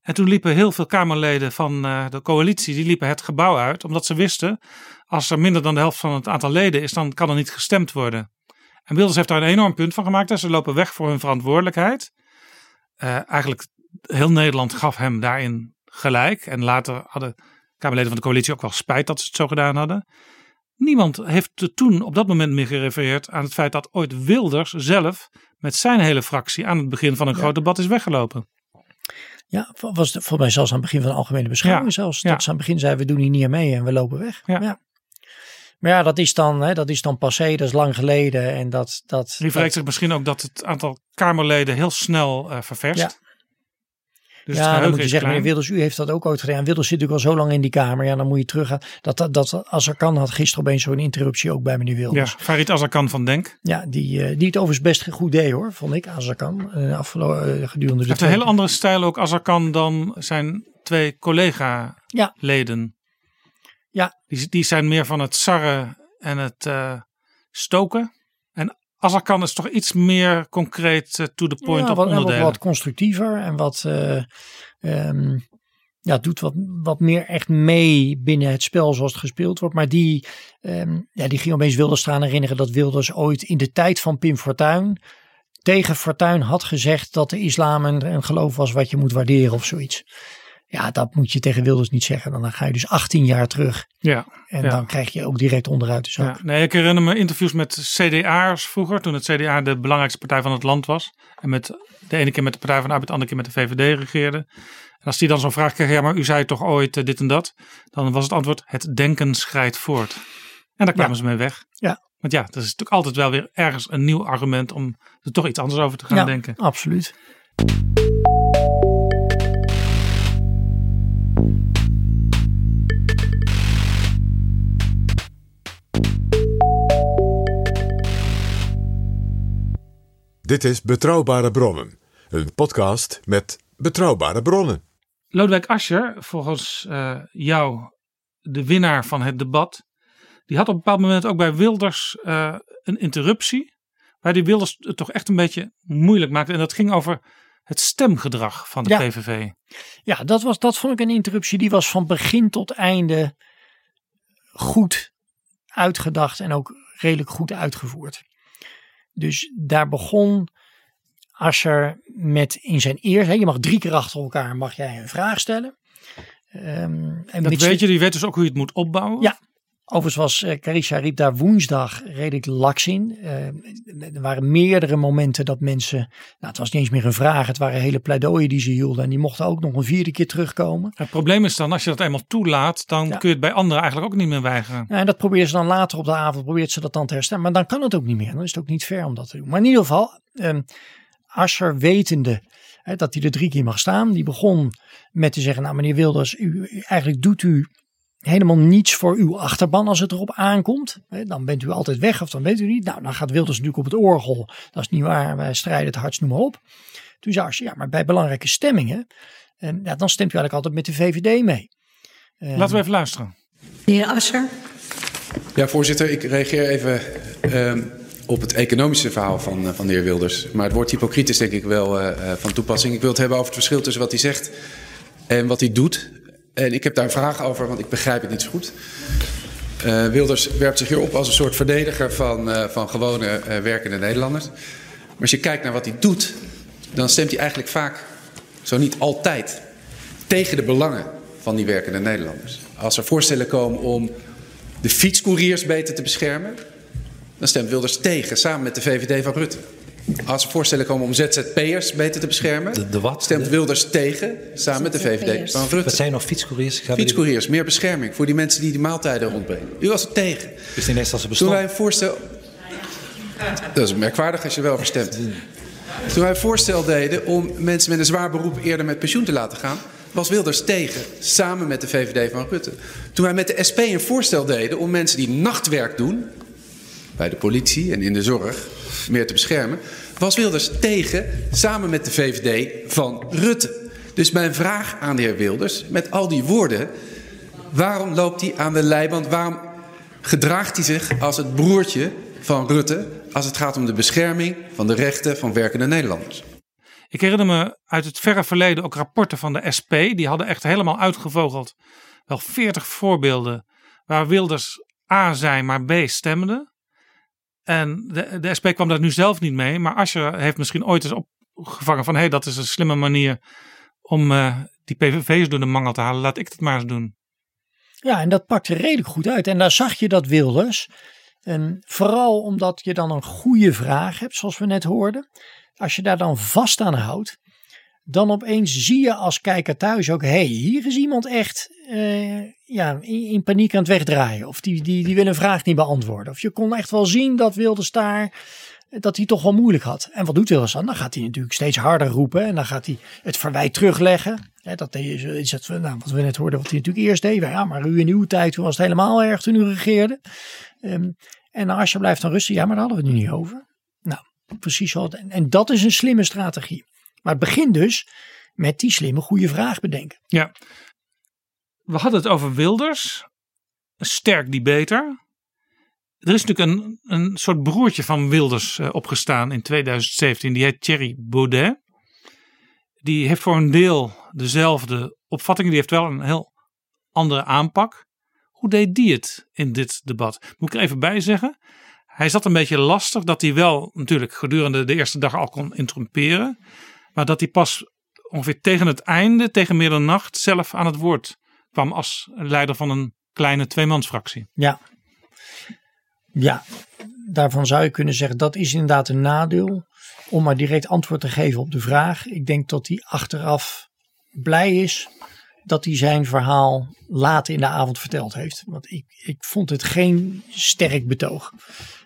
En toen liepen heel veel Kamerleden van uh, de coalitie, die liepen het gebouw uit, omdat ze wisten, als er minder dan de helft van het aantal leden is, dan kan er niet gestemd worden. En Wilders heeft daar een enorm punt van gemaakt. Ze lopen weg voor hun verantwoordelijkheid. Uh, eigenlijk heel Nederland gaf hem daarin gelijk. En later hadden Kamerleden van de coalitie ook wel spijt dat ze het zo gedaan hadden. Niemand heeft toen op dat moment meer gerefereerd aan het feit dat ooit Wilders zelf met zijn hele fractie aan het begin van een groot debat is weggelopen. Ja, was voor mij zelfs aan het begin van de algemene beschouwing ja. zelfs. Dat ze aan het begin zeiden we doen hier niet mee en we lopen weg. Ja. Maar ja, dat is dan, hè, dat is dan passé, dat is lang geleden. En dat, dat, Die verrijkt zich misschien ook dat het aantal Kamerleden heel snel uh, ververst. Ja. Dus ja, dan moet je zeggen, meneer Wilders, u heeft dat ook ooit gedaan. Wilders zit natuurlijk al zo lang in die Kamer. Ja, dan moet je teruggaan. Dat, dat, dat Azarkan had gisteren opeens zo'n interruptie ook bij meneer Wilders. Ja, Farid Azarkan van Denk. Ja, die, uh, die het overigens best goed deed hoor, vond ik, Azarkan. Uh, afgelopen, uh, gedurende de heeft een hele andere stijl ook Azarkan dan zijn twee collega-leden. Ja. Die, die zijn meer van het sarren en het uh, stoken. En Azarkan is toch iets meer concreet uh, to the point ja, op wat, onderdelen. En wat, wat constructiever en wat, uh, um, ja, doet wat, wat meer echt mee binnen het spel zoals het gespeeld wordt. Maar die, um, ja, die ging opeens Wilders eraan herinneren dat Wilders ooit in de tijd van Pim Fortuyn tegen Fortuyn had gezegd dat de islam een, een geloof was wat je moet waarderen of zoiets. Ja, dat moet je tegen Wilders niet zeggen. Dan ga je dus 18 jaar terug. Ja. En ja. dan krijg je ook direct onderuit de zak. Ja, nee, ik herinner me interviews met CDA'ers vroeger. Toen het CDA de belangrijkste partij van het land was. En met de ene keer met de Partij van de Arbeid, de andere keer met de VVD regeerde. En als die dan zo'n vraag kreeg, ja, maar u zei toch ooit uh, dit en dat. Dan was het antwoord, het denken schrijdt voort. En daar kwamen ja. ze mee weg. Ja. Want ja, dat is natuurlijk altijd wel weer ergens een nieuw argument om er toch iets anders over te gaan ja, denken. absoluut. Dit is Betrouwbare Bronnen, een podcast met betrouwbare bronnen. Lodewijk Asscher, volgens uh, jou de winnaar van het debat, die had op een bepaald moment ook bij Wilders uh, een interruptie, waar die Wilders het toch echt een beetje moeilijk maakte. En dat ging over het stemgedrag van de ja. PVV. Ja, dat, was, dat vond ik een interruptie die was van begin tot einde goed uitgedacht en ook redelijk goed uitgevoerd. Dus daar begon Asscher met in zijn eerste, je mag drie keer achter elkaar mag jij een vraag stellen. Um, en dat weet je, die weet dus ook hoe je het moet opbouwen. Ja, overigens was uh, Carisha riep daar woensdag redelijk laks in. Uh, er waren meerdere momenten dat mensen, nou het was niet eens meer een vraag, het waren hele pleidooien die ze hielden. En die mochten ook nog een vierde keer terugkomen. Het probleem is dan, als je dat eenmaal toelaat, dan ja. kun je het bij anderen eigenlijk ook niet meer weigeren. Ja, en dat probeert ze dan later op de avond, probeert ze dat dan te herstellen. Maar dan kan het ook niet meer, dan is het ook niet fair om dat te doen. Maar in ieder geval, um, Asscher wetende hè, dat hij er drie keer mag staan. Die begon met te zeggen, nou meneer Wilders, u, eigenlijk doet u helemaal niets voor uw achterban als het erop aankomt. Hè, dan bent u altijd weg of dan weet u niet. Nou, dan gaat Wilders natuurlijk op het orgel. Dat is niet waar, wij strijden het hardst, noem maar op. Toen zei Asscher, ja maar bij belangrijke stemmingen, eh, ja, dan stemt u eigenlijk altijd met de VVD mee. Uh, Laten we even luisteren. De heer Asscher. Ja, voorzitter, ik reageer even uh, op het economische verhaal van, uh, van de heer Wilders. Maar het woord hypocriet is denk ik wel uh, van toepassing. Ik wil het hebben over het verschil tussen wat hij zegt en wat hij doet. En ik heb daar een vraag over, want ik begrijp het niet zo goed. Uh, Wilders werpt zich hier op als een soort verdediger van, uh, van gewone uh, werkende Nederlanders. Maar als je kijkt naar wat hij doet, dan stemt hij eigenlijk vaak, zo niet altijd, tegen de belangen van die werkende Nederlanders. Als er voorstellen komen om de fietscouriers beter te beschermen, dan stemt Wilders tegen, samen met de VVD van Rutte. Als er voorstellen komen om ZZP'ers beter te beschermen, de, de wat? stemt Wilders tegen, samen met de VVD van Rutte. Wat zijn nog fietscouriers? Fietscouriers, meer bescherming voor die mensen die die maaltijden rondbrengen. U was er tegen. Dus eerste als ze bestaan. Toen wij een voorstel... Dat is merkwaardig als je wel verstemt. Toen wij een voorstel deden om mensen met een zwaar beroep eerder met pensioen te laten gaan, was Wilders tegen, samen met de VVD van Rutte. Toen wij met de SP een voorstel deden om mensen die nachtwerk doen, bij de politie en in de zorg, meer te beschermen, was Wilders tegen, samen met de VVD van Rutte. Dus mijn vraag aan de heer Wilders, met al die woorden, waarom loopt hij aan de leiband? Waarom gedraagt hij zich als het broertje van Rutte als het gaat om de bescherming van de rechten van werkende Nederlanders? Ik herinner me uit het verre verleden ook rapporten van de SP. Die hadden echt helemaal uitgevogeld. Wel veertig voorbeelden waar Wilders A zei, maar B stemde. En de, SP kwam daar nu zelf niet mee. Maar Asscher heeft misschien ooit eens opgevangen van... hé, hey, dat is een slimme manier om uh, die PVV's door de mangel te halen. Laat ik het maar eens doen. Ja, en dat pakte redelijk goed uit. En daar zag je dat Wilders. En vooral omdat je dan een goede vraag hebt, zoals we net hoorden. Als je daar dan vast aan houdt, dan opeens zie je als kijker thuis ook: hé, hey, hier is iemand echt uh, ja, in, paniek aan het wegdraaien. Of die, die, die wil een vraag niet beantwoorden. Of je kon echt wel zien dat Wilders daar dat hij toch wel moeilijk had. En wat doet Wilders dan? Dan gaat hij natuurlijk steeds harder roepen en dan gaat hij het verwijt terugleggen. dat is het, nou, wat we net hoorden, wat hij natuurlijk eerst deed. Ja, maar u in uw tijd, toen was het helemaal erg toen u regeerde. Um, en als je blijft dan rusten, ja, maar daar hadden we het nu niet over. Nou, precies zo. En dat is een slimme strategie. Maar het begint dus met die slimme goede vraag bedenken. Ja. We hadden het over Wilders. Sterk debater. Er is natuurlijk een, een soort broertje van Wilders uh, opgestaan in 2017. Die heet Thierry Baudet. Die heeft voor een deel dezelfde opvattingen. Die heeft wel een heel andere aanpak. Hoe deed die het in dit debat? Moet ik er even bij zeggen. Hij zat een beetje lastig dat hij wel natuurlijk gedurende de eerste dag al kon interromperen. Maar dat hij pas ongeveer tegen het einde, tegen middernacht, zelf aan het woord kwam als leider van een kleine tweemansfractie. Ja. Ja, daarvan zou je kunnen zeggen dat is inderdaad een nadeel. Om maar direct antwoord te geven op de vraag. Ik denk dat hij achteraf blij is dat hij zijn verhaal later in de avond verteld heeft. Want ik, ik vond het geen sterk betoog.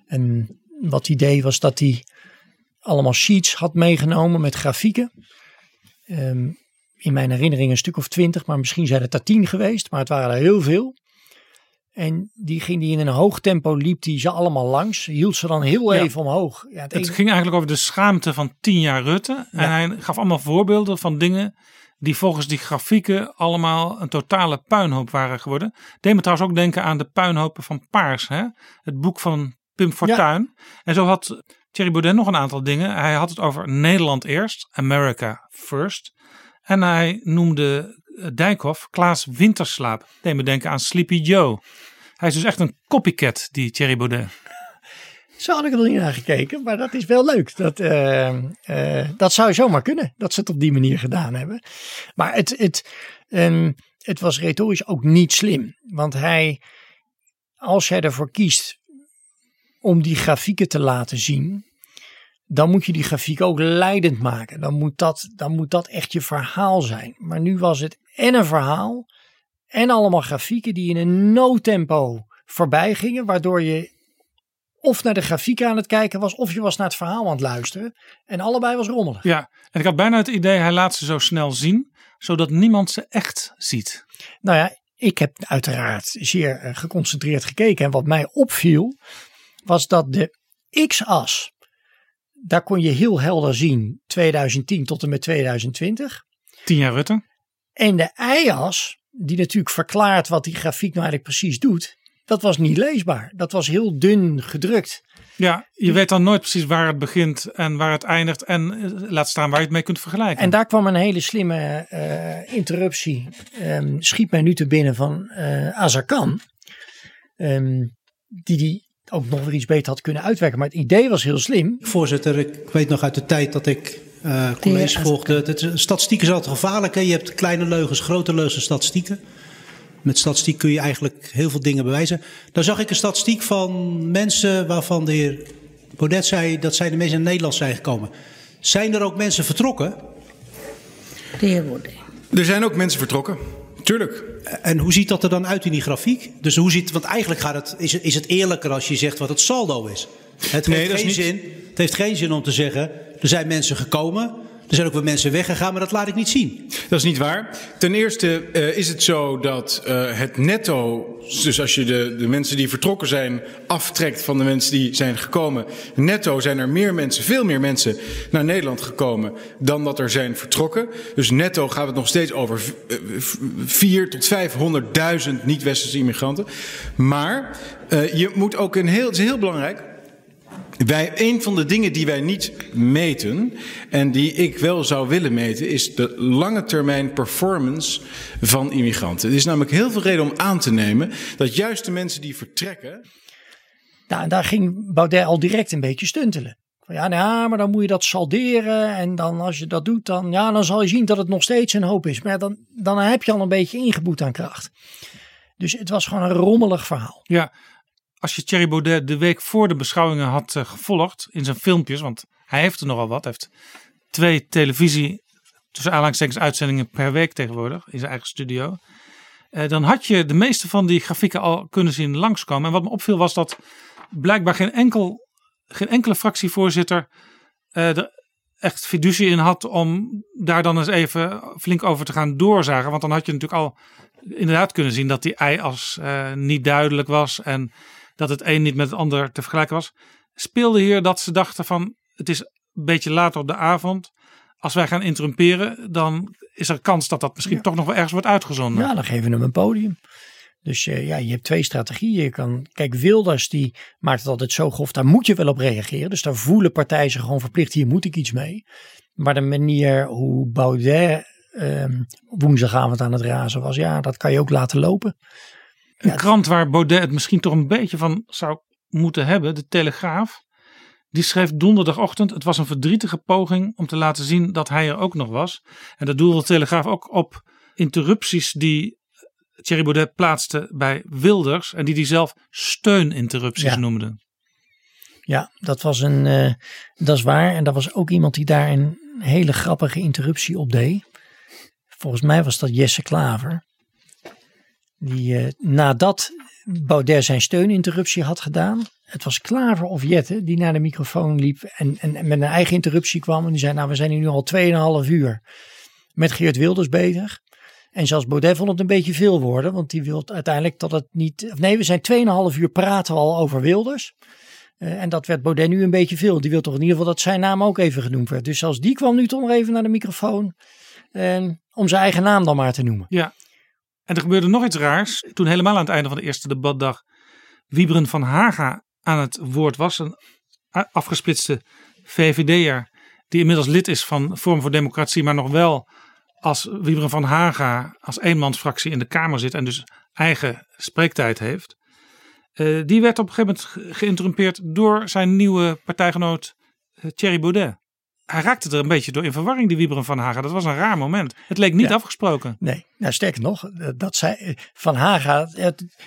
En wat hij deed was dat hij allemaal sheets had meegenomen met grafieken. Ehm, in mijn herinnering een stuk of twintig, maar misschien zijn het er tien geweest, maar het waren er heel veel. En die ging die in een hoog tempo, liep die ze allemaal langs. Hield ze dan heel even omhoog. Ja, het, het ging eigenlijk over de schaamte van tien jaar Rutte. En hij gaf allemaal voorbeelden van dingen die volgens die grafieken allemaal een totale puinhoop waren geworden. Deed me trouwens ook denken aan de puinhopen van Paars. Hè? Het boek van Pim Fortuyn. En zo had Thierry Baudet nog een aantal dingen. Hij had het over Nederland eerst, America first. En hij noemde eh, Dijkhoff Klaas Winterslaap. Deed me denken aan Sleepy Joe. Hij is dus echt een copycat, die Thierry Baudet. Zo had ik er niet naar gekeken, maar dat is wel leuk. Dat, uh, uh, dat zou zomaar kunnen, dat ze het op die manier gedaan hebben. Maar het, het, um, het was retorisch ook niet slim. Want hij, als hij ervoor kiest om die grafieken te laten zien, dan moet je die grafiek ook leidend maken. Dan moet, dat, dan moet dat echt je verhaal zijn. Maar nu was het en een verhaal en allemaal grafieken die in een no-tempo voorbij gingen, waardoor je of naar de grafiek aan het kijken was, of je was naar het verhaal aan het luisteren. En allebei was rommelig. Ja, en ik had bijna het idee, hij laat ze zo snel zien, zodat niemand ze echt ziet. Nou ja, ik heb uiteraard zeer eh, geconcentreerd gekeken. En wat mij opviel, was dat de x-as, daar kon je heel helder zien 2010 tot en met 2020. Tien jaar Rutte. En de y-as, die natuurlijk verklaart wat die grafiek nou eigenlijk precies doet, dat was niet leesbaar. Dat was heel dun gedrukt. Ja, je weet dan nooit precies waar het begint en waar het eindigt. En eh, laat staan waar je het mee kunt vergelijken. En daar kwam een hele slimme uh, interruptie. Um, schiet mij nu te binnen van uh, Azarkan. Um, die die ook nog weer iets beter had kunnen uitwerken. Maar het idee was heel slim. Voorzitter, ik weet nog uit de tijd dat ik uh, college volgde. Het, statistiek is altijd gevaarlijk. Hè? Je hebt kleine leugens, grote leugens, statistieken. Met statistiek kun je eigenlijk heel veel dingen bewijzen. Dan zag ik een statistiek van mensen waarvan de heer Baudet zei dat zij de meeste in Nederland zijn gekomen. Zijn er ook mensen vertrokken? De heer Baudet. Er zijn ook mensen vertrokken. Tuurlijk. En hoe ziet dat er dan uit in die grafiek? Dus hoe ziet, want eigenlijk gaat het, is, is het eerlijker als je zegt wat het saldo is. Het, nee, heeft geen niet... zin, het heeft geen zin om te zeggen, er zijn mensen gekomen, er zijn ook wel mensen weggegaan, maar dat laat ik niet zien. Dat is niet waar. Ten eerste uh, is het zo dat uh, het netto, dus als je de, de mensen die vertrokken zijn aftrekt van de mensen die zijn gekomen, netto zijn er meer mensen, veel meer mensen naar Nederland gekomen dan dat er zijn vertrokken. Dus netto gaat het nog steeds over 4 tot 500.000 niet-westerse immigranten. Maar je moet ook een heel, het is heel belangrijk, wij, een van de dingen die wij niet meten en die ik wel zou willen meten, is de lange termijn performance van immigranten. Er is namelijk heel veel reden om aan te nemen dat juist de mensen die vertrekken. Nou, en daar ging Baudet al direct een beetje stuntelen. Van ja, nou ja, maar dan moet je dat salderen. En dan als je dat doet, dan, ja, dan zal je zien dat het nog steeds een hoop is. Maar dan, dan heb je al een beetje ingeboet aan kracht. Dus het was gewoon een rommelig verhaal. Ja, als je Thierry Baudet de week voor de beschouwingen had uh, gevolgd in zijn filmpjes, want hij heeft er nogal wat. Heeft twee televisie, tussen aanhalingstekens uitzendingen per week tegenwoordig in zijn eigen studio. Uh, dan had je de meeste van die grafieken al kunnen zien langskomen. En wat me opviel was dat blijkbaar geen, enkel, geen enkele fractievoorzitter uh, er echt fiducie in had om daar dan eens even flink over te gaan doorzagen. Want dan had je natuurlijk al inderdaad kunnen zien dat die ei als niet duidelijk was en dat het een niet met het ander te vergelijken was. Speelde hier dat ze dachten van het is een beetje later op de avond. Als wij gaan interrumperen, dan is er kans dat dat misschien toch nog wel ergens wordt uitgezonden. Ja, dan geven we hem een podium. Dus uh, ja, je hebt twee strategieën. Je kan, kijk, Wilders die maakt het altijd zo grof, daar moet je wel op reageren. Dus daar voelen partijen zich gewoon verplicht, hier moet ik iets mee. Maar de manier hoe Baudet uh, woensdagavond aan het razen was, ja, dat kan je ook laten lopen. Een ja, krant waar Baudet het misschien toch een beetje van zou moeten hebben, de Telegraaf. Die schreef donderdagochtend: Het was een verdrietige poging om te laten zien dat hij er ook nog was. En dat doelde de Telegraaf ook op interrupties die Thierry Baudet plaatste bij Wilders. En die hij zelf steuninterrupties ja. noemde. Ja, dat was een. Uh, dat is waar. En dat was ook iemand die daar een hele grappige interruptie op deed. Volgens mij was dat Jesse Klaver. Die uh, nadat Baudet zijn steuninterruptie had gedaan. Het was Klaver of Jette die naar de microfoon liep en, en, met een eigen interruptie kwam. En die zei, nou we zijn hier nu al 2,5 uur met Geert Wilders bezig. En zelfs Baudet vond het een beetje veel worden. Want die wil uiteindelijk dat het niet... Nee, we zijn 2,5 uur praten al over Wilders. Uh, en dat werd Baudet nu een beetje veel. Die wil toch in ieder geval dat zijn naam ook even genoemd werd. Dus zelfs die kwam nu toch nog even naar de microfoon. Om zijn eigen naam dan maar te noemen. Ja, en er gebeurde nog iets raars. Toen helemaal aan het einde van de eerste debatdag Wieberen van Haga aan het woord was. Een afgesplitste VVD'er die inmiddels lid is van Vorm voor Democratie. Maar nog wel als Wieberen van Haga als eenmansfractie in de Kamer zit. En dus eigen spreektijd heeft. Uh, die werd op een gegeven moment geïnterrumpeerd door zijn nieuwe partijgenoot uh, Thierry Baudet hij raakte er een beetje door in verwarring, die Wieberen van Haga. Dat was een raar moment. Het leek niet ja. afgesproken. Nee, nou sterker nog, dat zei Van Haga.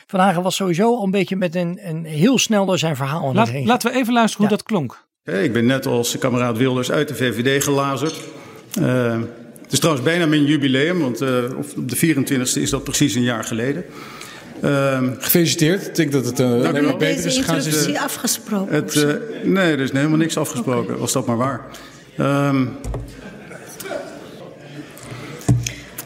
Van Haga was sowieso al een beetje met een, een heel snel door zijn verhaal Laat, Laten we even luisteren hoe dat klonk. Ik ben net als kameraad Wilders uit de VVD gelazerd. Uh, het is trouwens bijna mijn jubileum, want uh, op de 24e is dat precies een jaar geleden. Uh, Gefeliciteerd. Ik denk dat het uh, helemaal beter is gegaan. Is afgesproken? Het, uh, nee, er is helemaal niks afgesproken. Okay. Was dat maar waar. Um,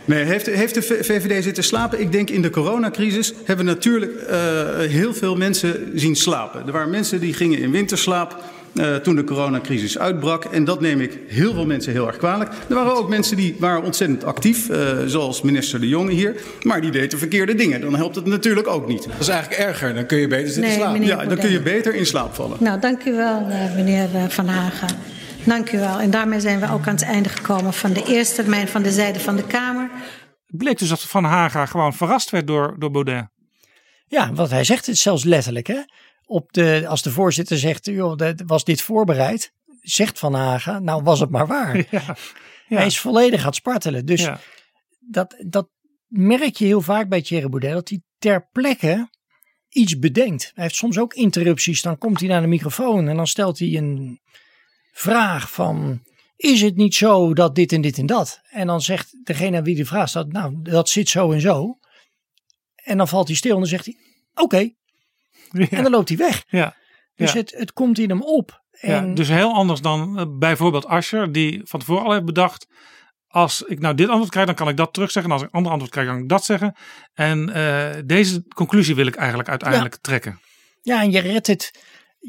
nee, heeft, heeft de VVD zitten slapen? Ik denk in de coronacrisis hebben we natuurlijk uh, heel veel mensen zien slapen. Er waren mensen die gingen in winterslaap. Uh, toen de coronacrisis uitbrak. En dat neem ik heel veel mensen heel erg kwalijk. Er waren ook mensen die waren ontzettend actief, uh, zoals minister De Jonge hier. Maar die deden verkeerde dingen. Dan helpt het natuurlijk ook niet. Dat is eigenlijk erger. Dan kun je beter zitten nee, slapen. Ja, dan kun je beter in slaap vallen. Nou, dank u wel, uh, meneer Van Hagen. Dank u wel. En daarmee zijn we ook aan het einde gekomen van de eerste termijn van de zijde van de Kamer. Het bleek dus dat Van Haga gewoon verrast werd door, door Baudet. Ja, wat hij zegt het zelfs letterlijk. Hè? Op de, als de voorzitter zegt, joh, was dit voorbereid? Zegt Van Haga, nou was het maar waar. Ja, ja. Hij is volledig aan het spartelen. Dus ja. dat, dat merk je heel vaak bij Thierry Baudet. Dat hij ter plekke iets bedenkt. Hij heeft soms ook interrupties. Dan komt hij naar de microfoon en dan stelt hij een vraag van... Is het niet zo dat dit en dit en dat? En dan zegt degene aan wie de vraag staat, nou, dat zit zo en zo. En dan valt hij stil en dan zegt hij, oké. Okay. Ja. En dan loopt hij weg. Ja. Dus ja. Het, het komt in hem op. En... Ja, dus heel anders dan uh, bijvoorbeeld Ascher, die van tevoren al heeft bedacht. Als ik nou dit antwoord krijg, dan kan ik dat terugzeggen. En als ik een ander antwoord krijg, dan kan ik dat zeggen. En uh, deze conclusie wil ik eigenlijk uiteindelijk trekken. Ja, en je redt het.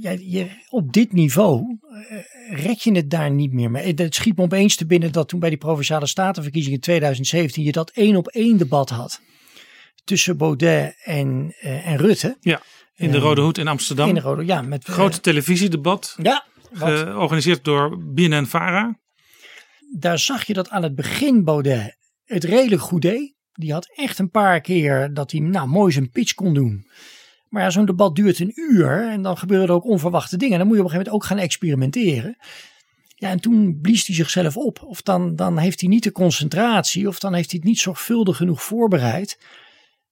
Ja, je, op dit niveau uh, red je het daar niet meer mee. Het schiet me opeens te binnen dat toen bij die provinciale statenverkiezingen in 2017 je dat één op één debat had tussen Baudet en, uh, en Rutte. Ja, in de Rode Hoed in Amsterdam. In de Rode, ja. Met, Grote televisiedebat. Ja. Georganiseerd door BNN-Vara. Daar zag je dat aan het begin Baudet het redelijk goed deed. Die had echt een paar keer dat hij nou, mooi zijn pitch kon doen. Maar ja, zo'n debat duurt een uur en dan gebeuren er ook onverwachte dingen. Dan moet je op een gegeven moment ook gaan experimenteren. Ja, en toen blies hij zichzelf op. Of dan, dan heeft hij niet de concentratie, of dan heeft hij het niet zorgvuldig genoeg voorbereid.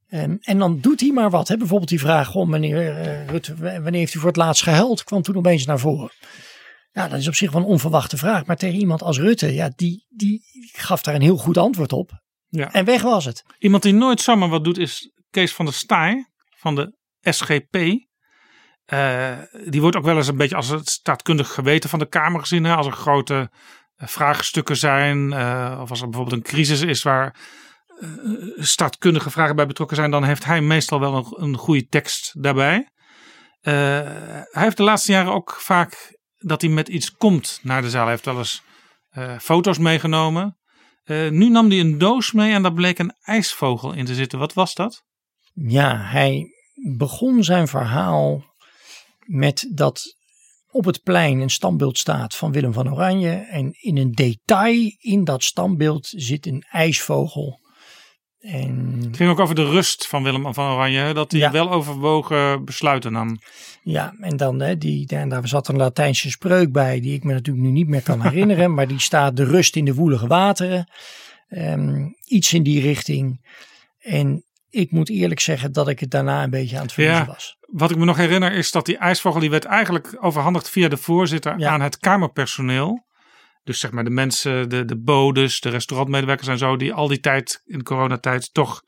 En, en dan doet hij maar wat. Hè? Bijvoorbeeld die vraag om meneer uh, Rutte, wanneer heeft u voor het laatst gehuild? Kwam toen opeens naar voren. Ja, dat is op zich wel een onverwachte vraag. Maar tegen iemand als Rutte, ja, die, die gaf daar een heel goed antwoord op. Ja. En weg was het. Iemand die nooit zomaar wat doet is Kees van der Staaij van de SGP. Uh, die wordt ook wel eens een beetje als het staatkundig geweten van de Kamer gezien. Hè? Als er grote uh, vraagstukken zijn. Uh, of als er bijvoorbeeld een crisis is waar staatkundige vragen bij betrokken zijn. Dan heeft hij meestal wel een, een goede tekst daarbij. hij heeft de laatste jaren ook vaak dat hij met iets komt naar de zaal. Hij heeft wel eens foto's meegenomen. nu nam hij een doos mee en daar bleek een ijsvogel in te zitten. Wat was dat? Ja, hij begon zijn verhaal met dat op het plein een standbeeld staat van Willem van Oranje. En in een detail in dat standbeeld zit een ijsvogel. En... Het ging ook over de rust van Willem van Oranje, dat hij wel overwogen besluiten nam. Ja, en dan hè, die, en daar zat een Latijnse spreuk bij, die ik me natuurlijk nu niet meer kan herinneren, maar die staat de rust in de woelige wateren. Um, iets in die richting. En ik moet eerlijk zeggen dat ik het daarna een beetje aan het verliezen ja, was. Wat ik me nog herinner is dat die ijsvogel die werd eigenlijk overhandigd via de voorzitter aan het kamerpersoneel. Dus zeg maar de mensen, de, de bodes, de restaurantmedewerkers en zo, die al die tijd in de coronatijd toch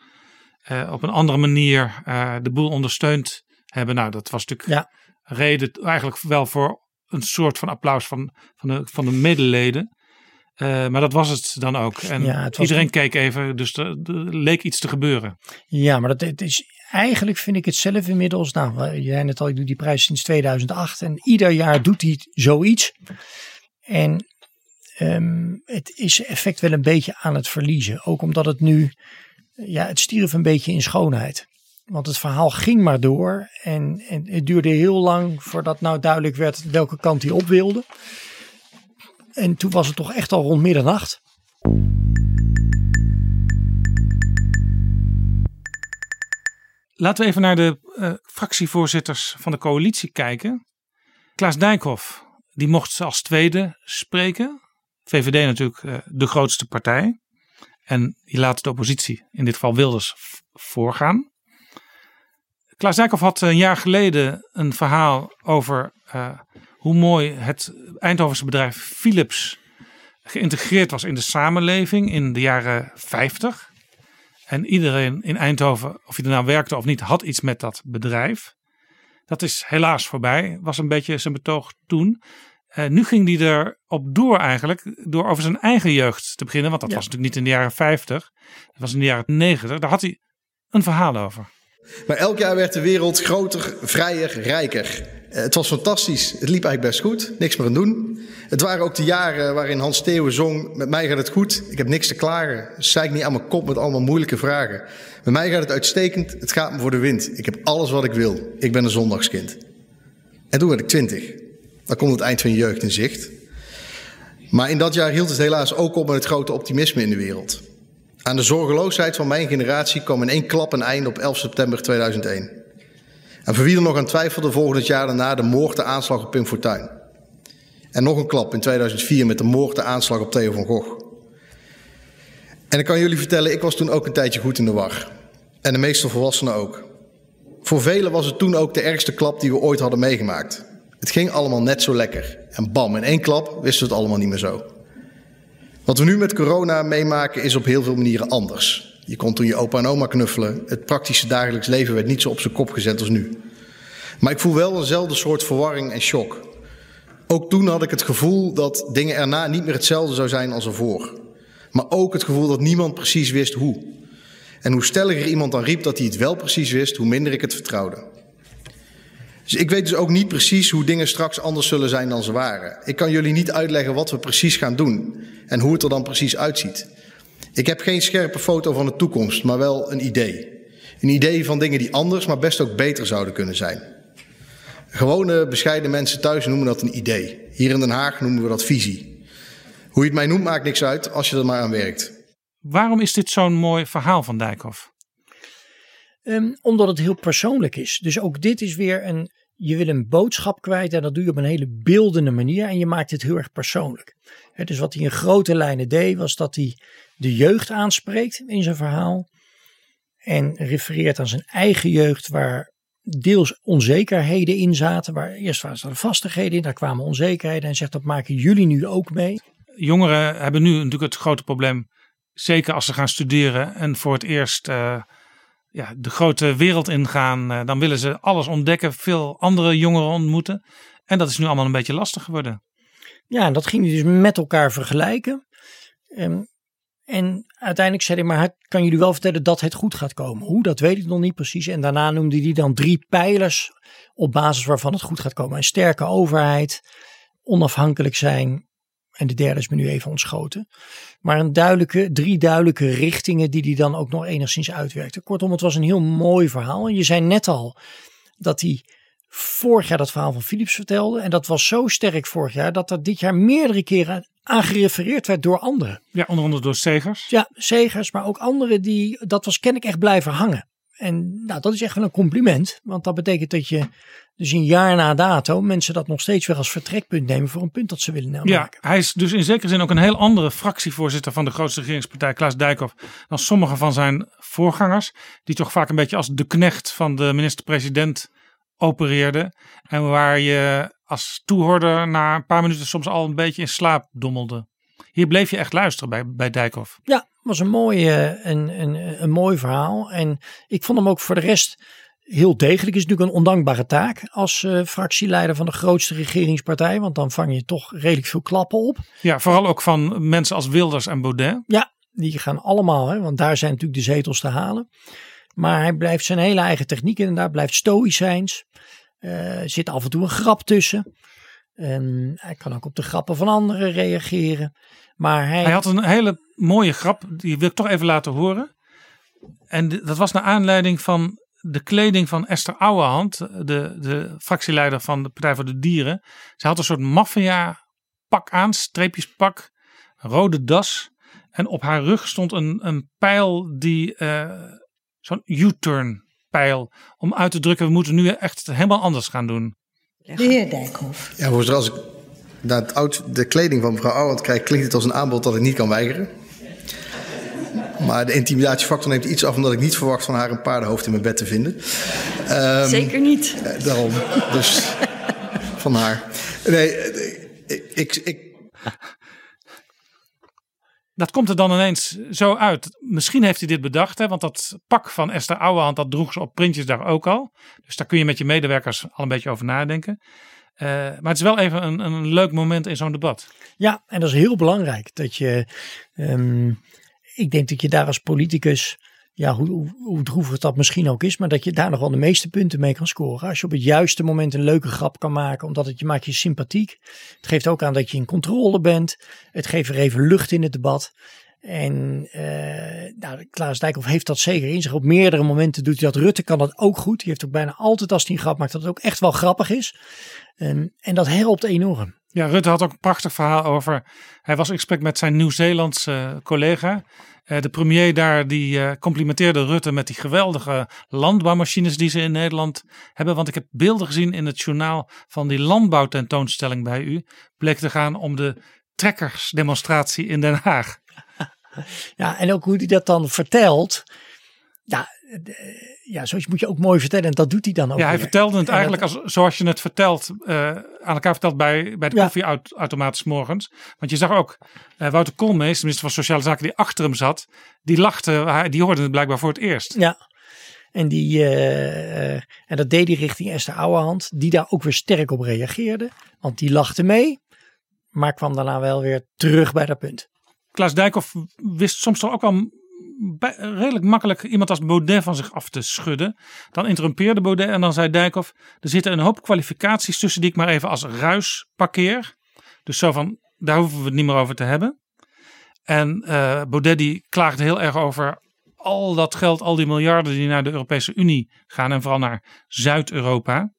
uh, op een andere manier uh, de boel ondersteund hebben. Nou, dat was natuurlijk ja. reden eigenlijk wel voor een soort van applaus van, van, de, van de medeleden. Uh, maar dat was het dan ook. En ja, iedereen keek even, dus er, er, leek iets te gebeuren. Ja, maar dat het is eigenlijk vind ik het zelf inmiddels. Nou, jij net al, ik doe die prijs sinds 2008 en ieder jaar doet hij zoiets. En um, het is effect wel een beetje aan het verliezen. Ook omdat het nu, ja, het stierf een beetje in schoonheid. Want het verhaal ging maar door en, en het duurde heel lang voordat nou duidelijk werd welke kant hij op wilde. En toen was het toch echt al rond middernacht. Laten we even naar de uh, fractievoorzitters van de coalitie kijken. Klaas Dijkhoff, die mocht als tweede spreken. VVD natuurlijk uh, de grootste partij. En die laat de oppositie, in dit geval Wilders, voorgaan. Klaas Dijkhoff had een jaar geleden een verhaal over hoe mooi het Eindhovense bedrijf Philips geïntegreerd was in de samenleving in de jaren 50. En iedereen in Eindhoven, of hij er nou werkte of niet, had iets met dat bedrijf. Dat is helaas voorbij, was een beetje zijn betoog toen. Uh, nu ging hij erop door eigenlijk, door over zijn eigen jeugd te beginnen. Want dat was natuurlijk niet in de jaren 50, dat was in de jaren 90. Daar had hij een verhaal over. Maar elk jaar werd de wereld groter, vrijer, rijker. Eh, het was fantastisch. Het liep eigenlijk best goed. Niks meer aan doen. Het waren ook de jaren waarin Hans Steeuwen zong... Met mij gaat het goed. Ik heb niks te klagen. Zeik niet aan mijn kop met allemaal moeilijke vragen. Met mij gaat het uitstekend. Het gaat me voor de wind. Ik heb alles wat ik wil. Ik ben een zondagskind. En toen werd ik twintig. Dan komt het eind van je jeugd in zicht. Maar in dat jaar hield het helaas ook op met het grote optimisme in de wereld. Aan de zorgeloosheid van mijn generatie kwam in één klap een einde op 11 september 2001. En voor wie er nog aan twijfelde, volgde het jaar daarna de moord de aanslag op Pim Fortuyn. En nog een klap in 2004 met de moord de aanslag op Theo van Gogh. En ik kan jullie vertellen, ik was toen ook een tijdje goed in de war. En de meeste volwassenen ook. Voor velen was het toen ook de ergste klap die we ooit hadden meegemaakt. Het ging allemaal net zo lekker. En bam, in één klap wisten we het allemaal niet meer zo. Wat we nu met corona meemaken is op heel veel manieren anders. Je kon toen je opa en oma knuffelen. Het praktische dagelijks leven werd niet zo op zijn kop gezet als nu. Maar ik voel wel eenzelfde soort verwarring en shock. Ook toen had ik het gevoel dat dingen erna niet meer hetzelfde zou zijn als ervoor. Maar ook het gevoel dat niemand precies wist hoe. En hoe stelliger iemand dan riep dat hij het wel precies wist, hoe minder ik het vertrouwde. Dus ik weet dus ook niet precies hoe dingen straks anders zullen zijn dan ze waren. Ik kan jullie niet uitleggen wat we precies gaan doen en hoe het er dan precies uitziet. Ik heb geen scherpe foto van de toekomst, maar wel een idee. Een idee van dingen die anders, maar best ook beter zouden kunnen zijn. Gewone bescheiden mensen thuis noemen dat een idee. Hier in Den Haag noemen we dat visie. Hoe je het mij noemt maakt niks uit als je er maar aan werkt. Waarom is dit zo'n mooi verhaal van Dijkhoff? Um, omdat het heel persoonlijk is. Dus ook dit is weer een. Je wil een boodschap kwijt en dat doe je op een hele beeldende manier en je maakt het heel erg persoonlijk. He, dus wat hij in grote lijnen deed, was dat hij de jeugd aanspreekt in zijn verhaal. En refereert aan zijn eigen jeugd, waar deels onzekerheden in zaten. Waar eerst waren er vastigheden in, daar kwamen onzekerheden. En zegt dat maken jullie nu ook mee. Jongeren hebben nu natuurlijk het grote probleem, zeker als ze gaan studeren en voor het eerst uh, ja, de grote wereld ingaan. Uh, dan willen ze alles ontdekken, veel andere jongeren ontmoeten. En dat is nu allemaal een beetje lastig geworden. Ja, en dat ging hij dus met elkaar vergelijken. Um, en uiteindelijk zei hij, maar kan jullie wel vertellen dat het goed gaat komen? Hoe, dat weet ik nog niet precies. En daarna noemde hij dan drie pijlers op basis waarvan het goed gaat komen. Een sterke overheid, onafhankelijk zijn. En de derde is me nu even ontschoten. Maar een duidelijke, drie duidelijke richtingen die hij dan ook nog enigszins uitwerkte. Kortom, het was een heel mooi verhaal. En je zei net al dat hij vorig jaar dat verhaal van Philips vertelde. En dat was zo sterk vorig jaar dat er dit jaar meerdere keren aan gerefereerd werd door anderen. Ja, onder andere door Segers. Ja, Segers, maar ook anderen die, dat was ken ik echt blijven hangen. En nou, dat is echt wel een compliment, want dat betekent dat je dus een jaar na dato mensen dat nog steeds weer als vertrekpunt nemen voor een punt dat ze willen maken. Ja, hij is dus in zekere zin ook een heel andere fractievoorzitter van de grootste regeringspartij, Klaas Dijkhoff, dan sommige van zijn voorgangers, die toch vaak een beetje als de knecht van de minister-president opereerde. En waar je als toehoorder na een paar minuten soms al een beetje in slaap dommelde. Hier bleef je echt luisteren bij, bij Dijkhoff. Ja, was een mooi, een, een, een mooi verhaal. En ik vond hem ook voor de rest heel degelijk. Is natuurlijk een ondankbare taak als uh, fractieleider van de grootste regeringspartij. Want dan vang je toch redelijk veel klappen op. Ja, vooral ook van mensen als Wilders en Baudet. Ja, die gaan allemaal, hè, want daar zijn natuurlijk de zetels te halen. Maar hij blijft zijn hele eigen techniek inderdaad, blijft stoïcijns. Uh, zit af en toe een grap tussen. En hij kan ook op de grappen van anderen reageren. Maar hij... hij had een hele mooie grap, die wil ik toch even laten horen. En dat was naar aanleiding van de kleding van Esther Ouwehand, de, de fractieleider van de Partij voor de Dieren. Ze had een soort maffia pak aan, streepjespak, rode das. En op haar rug stond een, een pijl die uh, zo'n U-turn pijl. Om uit te drukken, we moeten nu echt helemaal anders gaan doen. De heer Dijkhoff. Ja, voorzitter, als ik naar het oud, de kleding van mevrouw Ouwand krijg, klinkt het als een aanbod dat ik niet kan weigeren. Maar de intimidatiefactor neemt iets af omdat ik niet verwacht van haar een paardenhoofd in mijn bed te vinden. Um, Zeker niet. Uh, daarom. Dus van haar. Nee, ik, ik, ik dat komt er dan ineens zo uit. Misschien heeft hij dit bedacht, hè, want dat pak van Esther Ouwehand, dat droeg ze op printjes daar ook al. Dus daar kun je met je medewerkers al een beetje over nadenken. Uh, maar het is wel even een, een leuk moment in zo'n debat. Ja, en dat is heel belangrijk. Dat je, um, ik denk dat je daar als politicus ja, hoe, hoe, droevig dat misschien ook is, maar dat je daar nog wel de meeste punten mee kan scoren. Als je op het juiste moment een leuke grap kan maken, omdat het je maakt je sympathiek. Het geeft ook aan dat je in controle bent. Het geeft er even lucht in het debat. En uh, nou, Klaas Dijkhoff heeft dat zeker in zich. Op meerdere momenten doet hij dat. Rutte kan dat ook goed. Die heeft ook bijna altijd als hij een grap maakt dat het ook echt wel grappig is. Um, en dat helpt enorm. Ja, Rutte had ook een prachtig verhaal over. Hij was in gesprek met zijn Nieuw-Zeelandse collega. Uh, de premier daar die uh, complimenteerde Rutte met die geweldige landbouwmachines die ze in Nederland hebben. Want ik heb beelden gezien in het journaal van die landbouwtentoonstelling bij u. Bleek te gaan om de trekkersdemonstratie in Den Haag. Ja, en ook hoe hij dat dan vertelt. Ja, ja, zoiets moet je ook mooi vertellen. En dat doet hij dan ook. Ja, hij weer. vertelde het eigenlijk als, zoals je het vertelt, uh, aan elkaar vertelt bij, bij de ja. koffieautomaat s morgens. Want je zag ook uh, Wouter Koolmees, de minister van Sociale Zaken, die achter hem zat. Die lachte, die hoorde het blijkbaar voor het eerst. Ja. En, die, uh, en dat deed hij richting Esther Ouwehand, die daar ook weer sterk op reageerde. Want die lachte mee, maar kwam daarna wel weer terug bij dat punt. Klaas Dijkhoff wist soms toch ook wel redelijk makkelijk iemand als Baudet van zich af te schudden. Dan interrumpeerde Baudet en dan zei Dijkhoff: Er zitten een hoop kwalificaties tussen die ik maar even als ruis parkeer. Dus zo van: daar hoeven we het niet meer over te hebben. En uh, Baudet die klaagde heel erg over al dat geld, al die miljarden die naar de Europese Unie gaan en vooral naar Zuid-Europa.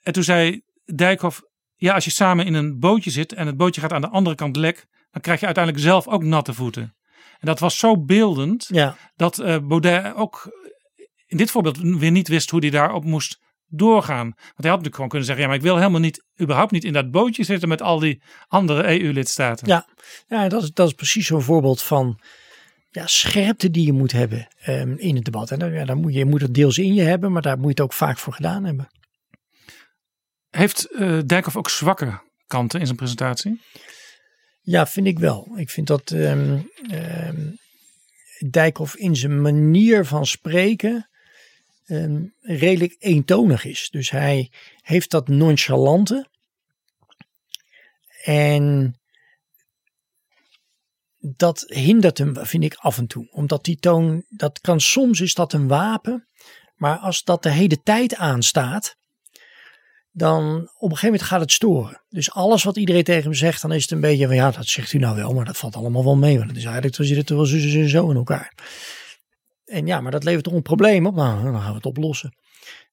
En toen zei Dijkhoff, ja, als je samen in een bootje zit en het bootje gaat aan de andere kant lek, dan krijg je uiteindelijk zelf ook natte voeten. En dat was zo beeldend Ja. dat eh, Baudet ook in dit voorbeeld weer niet wist hoe hij daarop moest doorgaan. Want hij had natuurlijk gewoon kunnen zeggen, ja, maar ik wil helemaal niet, überhaupt niet in dat bootje zitten met al die andere EU-lidstaten. Ja, ja dat, is, dat is precies zo'n voorbeeld van ja, scherpte die je moet hebben ehm, in het debat. En dan, ja, dan moet je, je moet het deels in je hebben, maar daar moet je het ook vaak voor gedaan hebben. Heeft eh Dijkhoff ook zwakke kanten in zijn presentatie? Ja, vind ik wel. Ik vind dat ehm ehm, Dijkhoff in zijn manier van spreken ehm, redelijk eentonig is. Dus hij heeft dat nonchalante. En dat hindert hem, vind ik, af en toe. Omdat die toon, dat kan soms is dat een wapen. Maar als dat de hele tijd aanstaat, dan op een gegeven moment gaat het storen. Dus alles wat iedereen tegen hem zegt, dan is het een beetje van ja, dat zegt u nou wel, maar dat valt allemaal wel mee. Want het is eigenlijk, we zitten wel zo, zo, zo, in elkaar. En ja, maar dat levert toch een probleem op? Nou, dan gaan we het oplossen.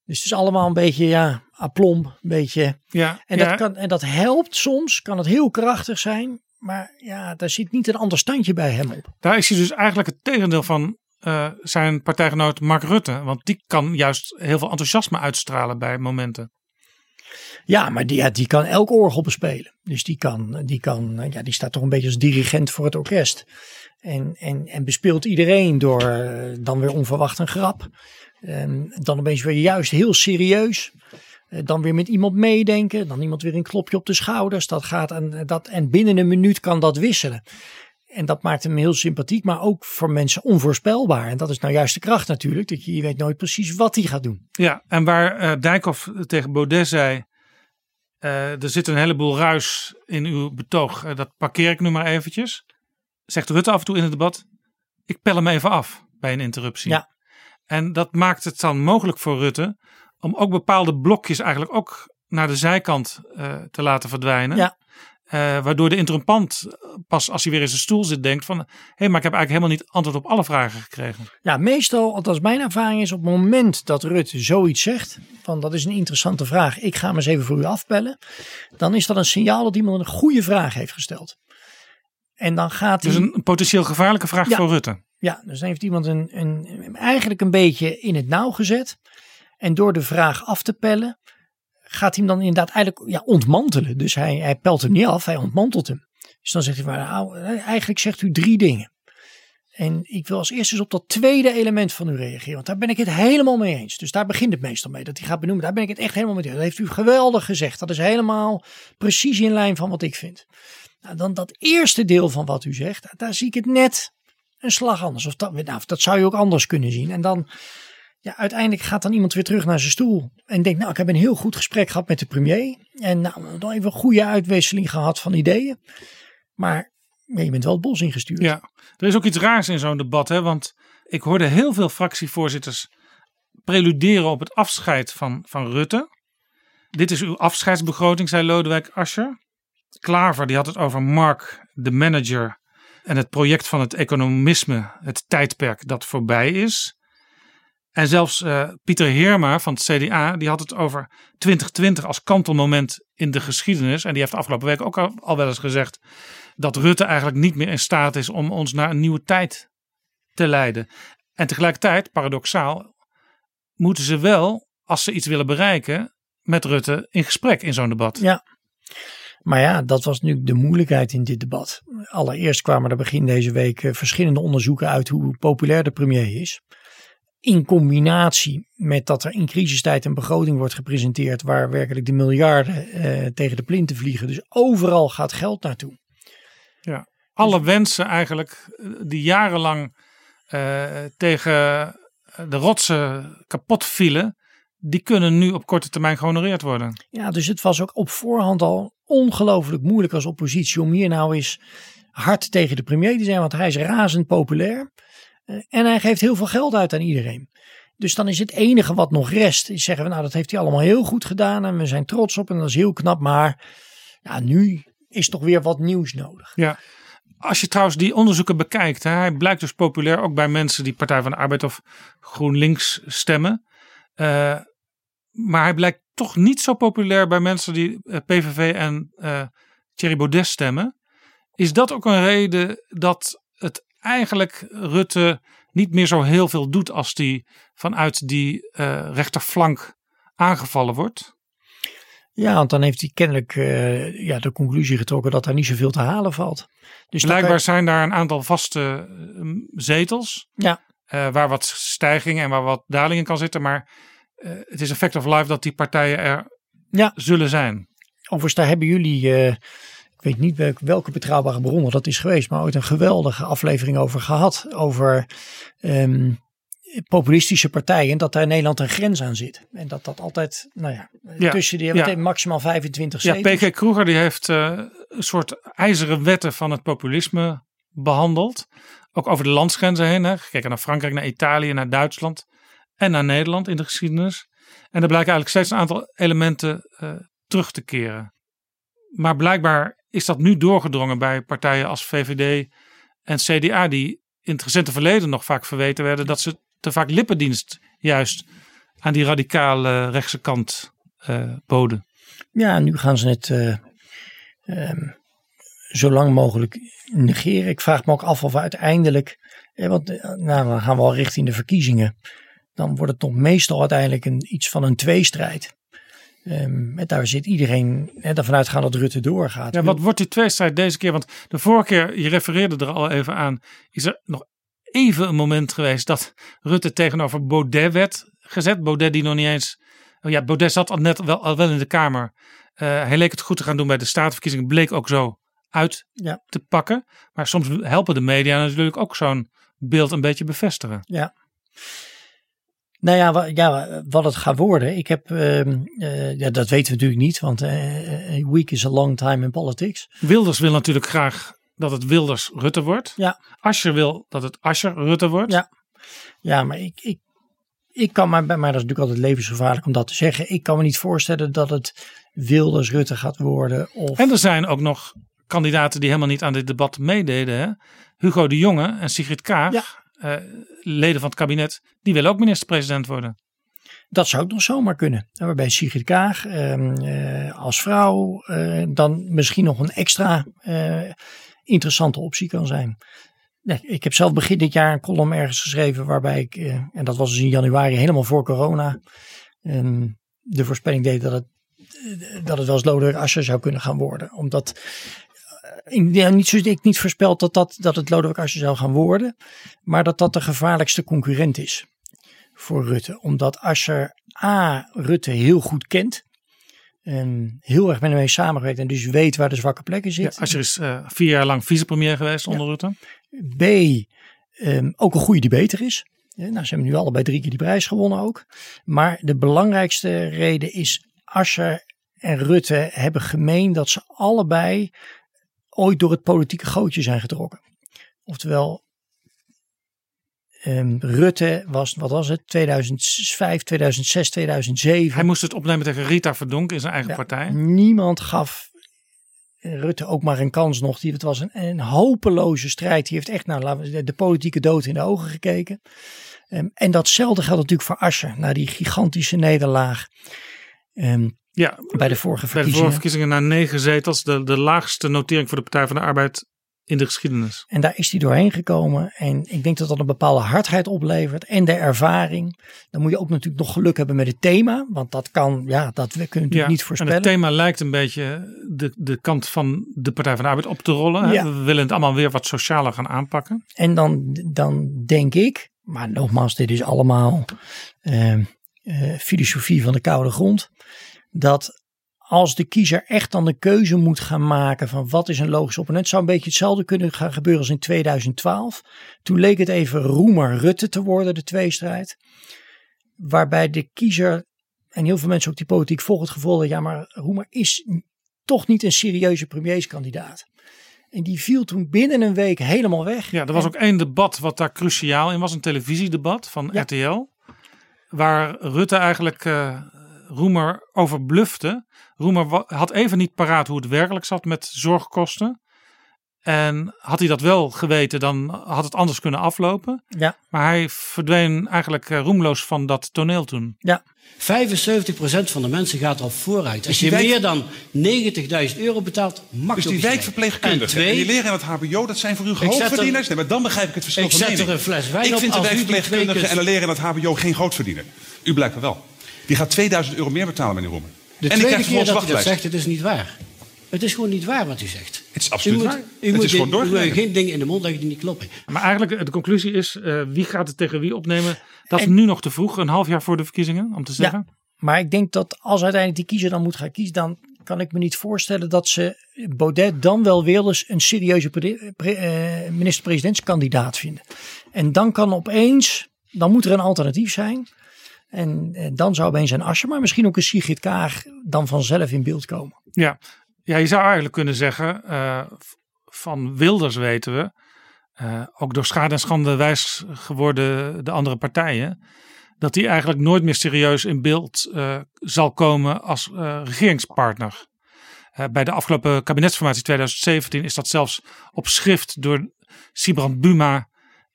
Dus het is allemaal een beetje, ja, aplomb, een beetje. Ja, En dat, ja. kan, en dat helpt soms, kan het heel krachtig zijn. Maar ja, daar zit niet een ander standje bij hem op. Daar is hij dus eigenlijk het tegendeel van eh, zijn partijgenoot Mark Rutte. Want die kan juist heel veel enthousiasme uitstralen bij momenten. Ja, maar die, ja, die kan elk orgel bespelen. Dus die, kan, die, kan, ja, die staat toch een beetje als dirigent voor het orkest. En, en, en bespeelt iedereen door eh, dan weer onverwacht een grap. En dan opeens weer juist heel serieus. Eh, Dan weer met iemand meedenken. Dan iemand weer een klopje op de schouders. Dat gaat en, dat, en binnen een minuut kan dat wisselen. En dat maakt hem heel sympathiek, maar ook voor mensen onvoorspelbaar. En dat is nou juist de kracht natuurlijk. Dat je, je weet nooit precies wat hij gaat doen. Ja, en waar eh Dijkhoff tegen Baudet zei. eh, er zit een heleboel ruis in uw betoog. eh, dat parkeer ik nu maar eventjes. Zegt Rutte af en toe in het debat. Ik pel hem even af bij een interruptie. Ja. En dat maakt het dan mogelijk voor Rutte. om ook bepaalde blokjes eigenlijk ook naar de zijkant te laten verdwijnen. Ja. Eh, waardoor de interrompant pas als hij weer in zijn stoel zit denkt van... hé, hey, maar ik heb eigenlijk helemaal niet antwoord op alle vragen gekregen. Ja, meestal, althans mijn ervaring is op het moment dat Rutte zoiets zegt, van dat is een interessante vraag, ik ga hem eens even voor u afbellen, dan is dat een signaal dat iemand een goede vraag heeft gesteld. En dan gaat hij... Dus een, een potentieel gevaarlijke vraag Ja. voor Rutte. Ja, dus dan heeft iemand een, een, eigenlijk een beetje in het nauw gezet. En door de vraag af te pellen, gaat hij hem dan inderdaad eigenlijk ja, ontmantelen. Dus hij, hij pelt hem niet af, hij ontmantelt hem. Dus dan zegt hij, maar, nou, eigenlijk zegt u drie dingen. En ik wil als eerste eens op dat tweede element van u reageren. Want daar ben ik het helemaal mee eens. Dus daar begint het meestal mee. Dat hij gaat benoemen. Daar ben ik het echt helemaal mee eens. Dat heeft u geweldig gezegd. Dat is helemaal precies in lijn van wat ik vind. Nou, dan dat eerste deel van wat u zegt. Daar zie ik het net een slag anders. Of dat, nou, dat zou je ook anders kunnen zien. En dan, ja, uiteindelijk gaat dan iemand weer terug naar zijn stoel. En denkt, nou, ik heb een heel goed gesprek gehad met de premier. En nou, dan even een goede uitwisseling gehad van ideeën. Maar je bent wel het bos ingestuurd. Ja, er is ook iets raars in zo'n debat, hè? want ik hoorde heel veel fractievoorzitters preluderen op het afscheid van, van Rutte. Dit is uw afscheidsbegroting, zei Lodewijk Asscher. Klaver die had het over Mark, de manager, en het project van het economisme, het tijdperk dat voorbij is. En zelfs eh, Pieter Heerma van het CDA, die had het over 2020 als kantelmoment in de geschiedenis. En die heeft afgelopen week ook al, al wel eens gezegd dat Rutte eigenlijk niet meer in staat is om ons naar een nieuwe tijd te leiden. En tegelijkertijd, paradoxaal, moeten ze wel, als ze iets willen bereiken, met Rutte in gesprek in zo'n debat. Ja. Maar ja, dat was nu de moeilijkheid in dit debat. Allereerst kwamen er begin deze week eh, verschillende onderzoeken uit hoe populair de premier is. In combinatie met dat er in crisistijd een begroting wordt gepresenteerd waar werkelijk de miljarden eh, tegen de plinten vliegen. Dus overal gaat geld naartoe. Ja. Alle wensen eigenlijk eh, die jarenlang eh, tegen de rotsen kapot vielen, die kunnen nu op korte termijn gehonoreerd worden. Ja, dus het was ook op voorhand al ongelooflijk moeilijk als oppositie om hier nou eens hard tegen de premier te zijn, want hij is razend populair. Eh, En hij geeft heel veel geld uit aan iedereen. Dus dan is het enige wat nog rest, is zeggen we nou dat heeft hij allemaal heel goed gedaan en we zijn trots op en dat is heel knap, maar ja, nu is toch weer wat nieuws nodig. Ja, als je trouwens die onderzoeken bekijkt, hè, hij blijkt dus populair ook bij mensen die Partij van de Arbeid of GroenLinks stemmen. Uh, maar hij blijkt toch niet zo populair bij mensen die uh, PVV en uh, Thierry Baudet stemmen. Is dat ook een reden dat het eigenlijk Rutte niet meer zo heel veel doet als die vanuit die rechterflank aangevallen wordt? Ja, want dan heeft hij kennelijk uh, ja, de conclusie getrokken dat daar niet zoveel te halen valt. Dus Blijkbaar zijn daar een aantal vaste uh, zetels. Ja. Uh, waar wat stijgingen en waar wat dalingen kan zitten. Maar het is effect of life dat die partijen er ja. zullen zijn. Overigens, daar hebben jullie, weet niet welke betrouwbare bronnen dat is geweest, maar ooit een geweldige aflevering over gehad. Over um, populistische partijen, dat daar in Nederland een grens aan zit. En dat dat altijd, nou ja, ja tussen die ja. maximaal 25 zetels. Ja, PK Kroeger die heeft uh, een soort ijzeren wetten van het populisme behandeld. Ook over de landsgrenzen heen. Hè. Gekeken naar Frankrijk, naar Italië, naar Duitsland en naar Nederland in de geschiedenis. En er blijken eigenlijk steeds een aantal elementen uh, terug te keren. Maar blijkbaar is dat nu doorgedrongen bij partijen als VVD en CDA, die in het recente verleden nog vaak verweten werden dat ze te vaak lippendienst juist aan die radicale rechtse kant uh, boden. Ja, nu gaan ze het uh, zo lang mogelijk negeren. Ik vraag me ook af of uiteindelijk, eh, want nou, dan gaan we al richting de verkiezingen. Dan wordt het toch meestal uiteindelijk een, iets van een tweestrijd. Um, en daar zit iedereen ervan uitgaan dat Rutte doorgaat. Ja, wat wordt die tweestrijd deze keer? Want de vorige keer, je refereerde er al even aan, is er nog even een moment geweest dat Rutte tegenover Baudet werd gezet. Baudet die nog niet eens. Oh ja, Baudet zat al net wel, al wel in de Kamer. Uh, hij leek het goed te gaan doen bij de statenverkiezingen. Bleek ook zo uit ja. te pakken. Maar soms helpen de media natuurlijk ook zo'n beeld een beetje bevestigen. Ja. Nou ja, ja, wat het gaat worden. Ik heb, uh, uh, ja, dat weten we natuurlijk niet, want uh, a week is a long time in politics. Wilders wil natuurlijk graag dat het Wilders Rutte wordt. Ja. Asscher wil dat het Asscher Rutte wordt. Ja, ja maar ik, ik, ik kan maar, maar dat is natuurlijk altijd levensgevaarlijk om dat te zeggen. Ik kan me niet voorstellen dat het Wilders Rutte gaat worden. Of... En er zijn ook nog kandidaten die helemaal niet aan dit debat meededen. Hè? Hugo de Jonge en Sigrid Kaag, ja. Uh, leden van het kabinet, die willen ook minister-president worden. Dat zou ook nog zomaar kunnen. Waarbij Sigrid Kaag uh, als vrouw uh, dan misschien nog een extra interessante optie kan zijn. Ik heb zelf begin dit jaar een column ergens geschreven waarbij ik, eh, en dat was dus in januari helemaal voor corona, eh, de voorspelling deed dat het, dat het wel eens Lodewijk Asscher zou kunnen gaan worden. Omdat ik, ja, niet zo, ik niet voorspeld dat, dat, dat het Lodewijk Asscher zou gaan worden, maar dat dat de gevaarlijkste concurrent is voor Rutte. Omdat Asscher A. Rutte heel goed kent. En heel erg met hem mee samengewerkt en dus weet waar de zwakke plekken zitten. Ja, Asscher is uh, vier jaar lang vicepremier geweest onder ja. Rutte. B, um, ook een goede die beter is. Ja, nou, ze hebben nu allebei drie keer die prijs gewonnen ook. Maar de belangrijkste reden is Asscher en Rutte hebben gemeen dat ze allebei ooit door het politieke gootje zijn getrokken. Oftewel, um, Rutte was, wat was het, 2005, 2006, 2007. Hij moest het opnemen tegen Rita Verdonk in zijn eigen ja, partij. Niemand gaf Rutte ook maar een kans nog. Die, het was een, een hopeloze strijd. Die heeft echt naar de, de politieke dood in de ogen gekeken. Um, en datzelfde geldt natuurlijk voor Asscher. Na die gigantische nederlaag. Um, ja, bij de vorige verkiezingen. Bij de vorige verkiezingen na negen zetels. De, de laagste notering voor de Partij van de Arbeid in de geschiedenis. En daar is hij doorheen gekomen. En ik denk dat dat een bepaalde hardheid oplevert. En de ervaring. Dan moet je ook natuurlijk nog geluk hebben met het thema. Want dat kan, ja, dat we kunnen natuurlijk ja, niet voorspellen. En het thema lijkt een beetje de, de kant van de Partij van de Arbeid op te rollen. Ja. We willen het allemaal weer wat socialer gaan aanpakken. En dan, dan denk ik, maar nogmaals, dit is allemaal uh, uh, filosofie van de koude grond. Dat als de kiezer echt dan de keuze moet gaan maken van wat is een logisch opponent, zou een beetje hetzelfde kunnen gaan gebeuren als in 2012. Toen leek het even Roemer-Rutte te worden, de tweestrijd. Waarbij de kiezer, en heel veel mensen ook die politiek volgen het gevoel dat ja, maar Roemer is toch niet een serieuze premierskandidaat. En die viel toen binnen een week helemaal weg. Ja, er was ook één debat wat daar cruciaal in was, een televisiedebat van ja. RTL. Waar Rutte eigenlijk uh, Roemer overblufte. Roemer had even niet paraat hoe het werkelijk zat met zorgkosten. En had hij dat wel geweten, dan had het anders kunnen aflopen. Ja. Maar hij verdween eigenlijk eh, roemloos van dat toneel toen. Ja. 75% van de mensen gaat al vooruit. Als Dus je die wijk- meer dan 90.000 euro betaalt, mag Dus je die wijkverpleegkundigen En twee- en die leren aan het HBO, dat zijn voor u er- grootverdieners? Nee, maar dan begrijp ik het verschil Ik van zet mening. er een fles wijn Ik op vind de als wijkverpleegkundige en de leren aan het HBO geen grootverdiener. U blijkbaar wel. Die gaat 2000 euro meer betalen, meneer Roemer. De en tweede keer dat u dat zegt, het is niet waar. Het is gewoon niet waar wat u zegt. Het is absoluut u moet, waar. U Het moet is gewoon u moet doorgegeven. geen dingen in de mond leggen die niet kloppen. Maar eigenlijk de conclusie is, eh, wie gaat het tegen wie opnemen? Dat is nu nog te vroeg, een half jaar voor de verkiezingen, om te zeggen. Maar ik denk dat als uiteindelijk die kiezer dan moet gaan kiezen, dan kan ik me niet voorstellen dat ze Baudet dan wel Wilders een serieuze eh, minister-presidentskandidaat vinden. En dan kan opeens, dan moet er een alternatief zijn. En eh, dan zou opeens een Asscher, maar misschien ook een Sigrid Kaag dan vanzelf in beeld komen. Ja, ja je zou eigenlijk kunnen zeggen, eh, van Wilders weten we, eh, ook door schade en schande wijs geworden de andere partijen, dat die eigenlijk nooit meer serieus in beeld zal komen als regeringspartner. Bij de afgelopen kabinetsformatie 2017 is dat zelfs op schrift door Sibrand Buma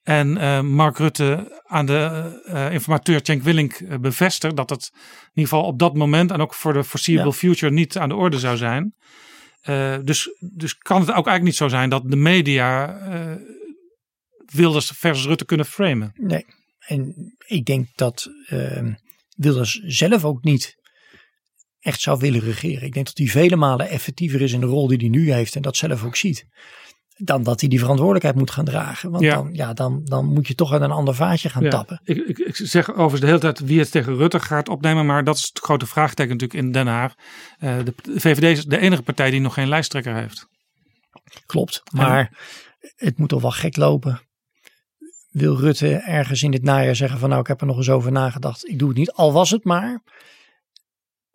en eh, Mark Rutte aan de eh, informateur Cenk Willink eh, bevestigd dat het in ieder geval op dat moment en ook voor de foreseeable Ja. future niet aan de orde zou zijn. Dus, dus kan het ook eigenlijk niet zo zijn dat de media Wilders versus Rutte kunnen framen. Nee, en ik denk dat ehm, Wilders zelf ook niet echt zou willen regeren. Ik denk dat hij vele malen effectiever is in de rol die hij nu heeft en dat zelf ook ziet. Dan dat hij die verantwoordelijkheid moet gaan dragen. Want Ja. Dan, ja, dan, dan moet je toch uit een ander vaatje gaan Ja, tappen. Ik, ik, ik zeg overigens de hele tijd wie het tegen Rutte gaat opnemen, maar dat is het grote vraagteken natuurlijk in Den Haag. Eh, de VVD is de enige partij die nog geen lijsttrekker heeft. Klopt, maar het moet toch wel gek lopen. Wil Rutte ergens in dit najaar zeggen van nou ik heb er nog eens over nagedacht. Ik doe het niet, al was het maar.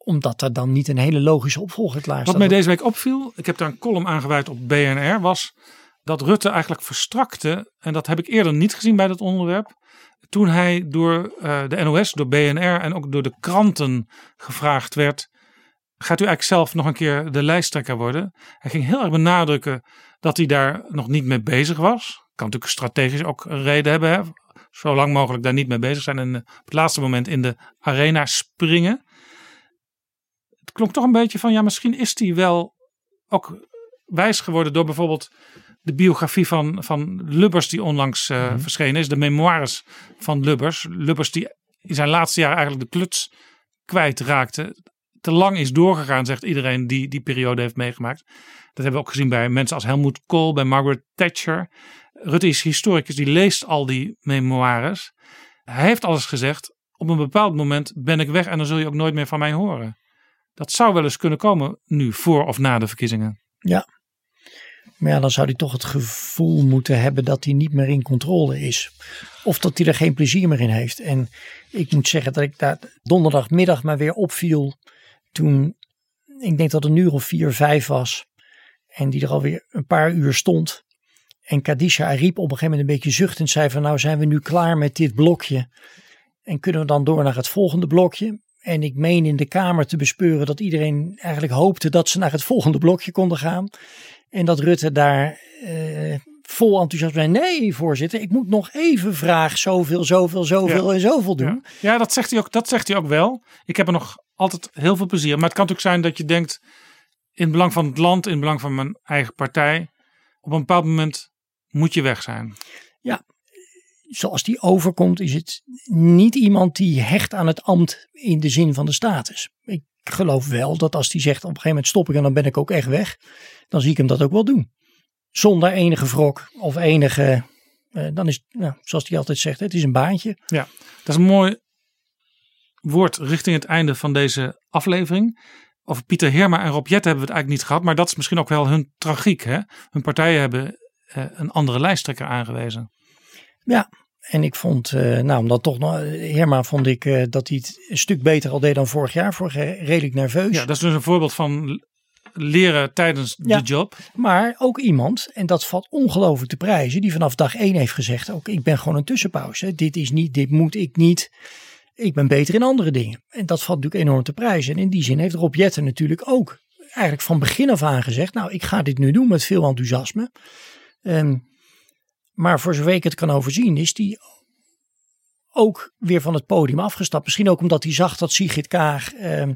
Omdat er dan niet een hele logische opvolger klaar Wat staat. mij deze week opviel, ik heb daar een column aangeweid op BNR, was dat Rutte eigenlijk verstrakte. En dat heb ik eerder niet gezien bij dat onderwerp. Toen hij door eh, de NOS, door BNR en ook door de kranten gevraagd werd. Gaat u eigenlijk zelf nog een keer de lijsttrekker worden? Hij ging heel erg benadrukken dat hij daar nog niet mee bezig was. Kan natuurlijk strategisch ook een reden hebben. Hè? Zo lang mogelijk daar niet mee bezig zijn. En eh, op het laatste moment in de arena springen klonk toch een beetje van ja, misschien is hij wel ook wijs geworden door bijvoorbeeld de biografie van, van Lubbers die onlangs eh, verschenen is, de memoires van Lubbers. Lubbers die in zijn laatste jaar eigenlijk de kluts kwijtraakte. Te lang is doorgegaan, zegt iedereen die die periode heeft meegemaakt. Dat hebben we ook gezien bij mensen als Helmut Kohl, bij Margaret Thatcher. Rutte is historicus, die leest al die memoires. Hij heeft alles gezegd. Op een bepaald moment ben ik weg en dan zul je ook nooit meer van mij horen. Dat zou wel eens kunnen komen nu, voor of na de verkiezingen. Ja. Maar ja, dan zou hij toch het gevoel moeten hebben dat hij niet meer in controle is. Of dat hij er geen plezier meer in heeft. En ik moet zeggen dat ik daar donderdagmiddag maar weer opviel. Toen, ik denk dat het een uur of vier, vijf was. En die er alweer een paar uur stond. En Kadisha riep op een gegeven moment een beetje zuchtend. Zei van nou zijn we nu klaar met dit blokje. En kunnen we dan door naar het volgende blokje. En ik meen in de Kamer te bespeuren dat iedereen eigenlijk hoopte dat ze naar het volgende blokje konden gaan. En dat Rutte daar eh, vol enthousiasme zei. Nee, voorzitter, ik moet nog even vraag zoveel, zoveel, zoveel en zoveel doen. Ja, ja dat, zegt hij ook, dat zegt hij ook wel. Ik heb er nog altijd heel veel plezier. Maar het kan natuurlijk zijn dat je denkt, in het belang van het land, in het belang van mijn eigen partij, op een bepaald moment moet je weg zijn. Ja, zoals die overkomt, is het niet iemand die hecht aan het ambt in de zin van de status. Ik geloof wel dat als hij zegt op een gegeven moment stop ik en dan ben ik ook echt weg, dan zie ik hem dat ook wel doen. Zonder enige wrok of enige, eh, dan is nou, zoals hij altijd zegt, het is een baantje. Ja, dat is een mooi woord richting het einde van deze aflevering. Over Pieter Heerma en Rob Jette hebben we het eigenlijk niet gehad, maar dat is misschien ook wel hun tragiek. Hè? Hun partijen hebben eh, een andere lijsttrekker aangewezen. Ja, en ik vond, eh, nou omdat toch nog, Herma vond ik eh, dat hij het een stuk beter al deed dan vorig jaar. Vorig jaar redelijk nerveus. Ja, dat is dus een voorbeeld van leren tijdens Ja, de job. Maar ook iemand, en dat valt ongelooflijk te prijzen, die vanaf dag één heeft gezegd: ook ik ben gewoon een tussenpauze. Dit is niet, dit moet ik niet. Ik ben beter in andere dingen. En dat valt natuurlijk enorm te prijzen. En in die zin heeft Rob Jetten natuurlijk ook eigenlijk van begin af aan gezegd, nou ik ga dit nu doen met veel enthousiasme. Ehm, maar voor zover ik het kan overzien is die ook weer van het podium afgestapt. Misschien ook omdat hij zag dat Sigrid Kaag ehm,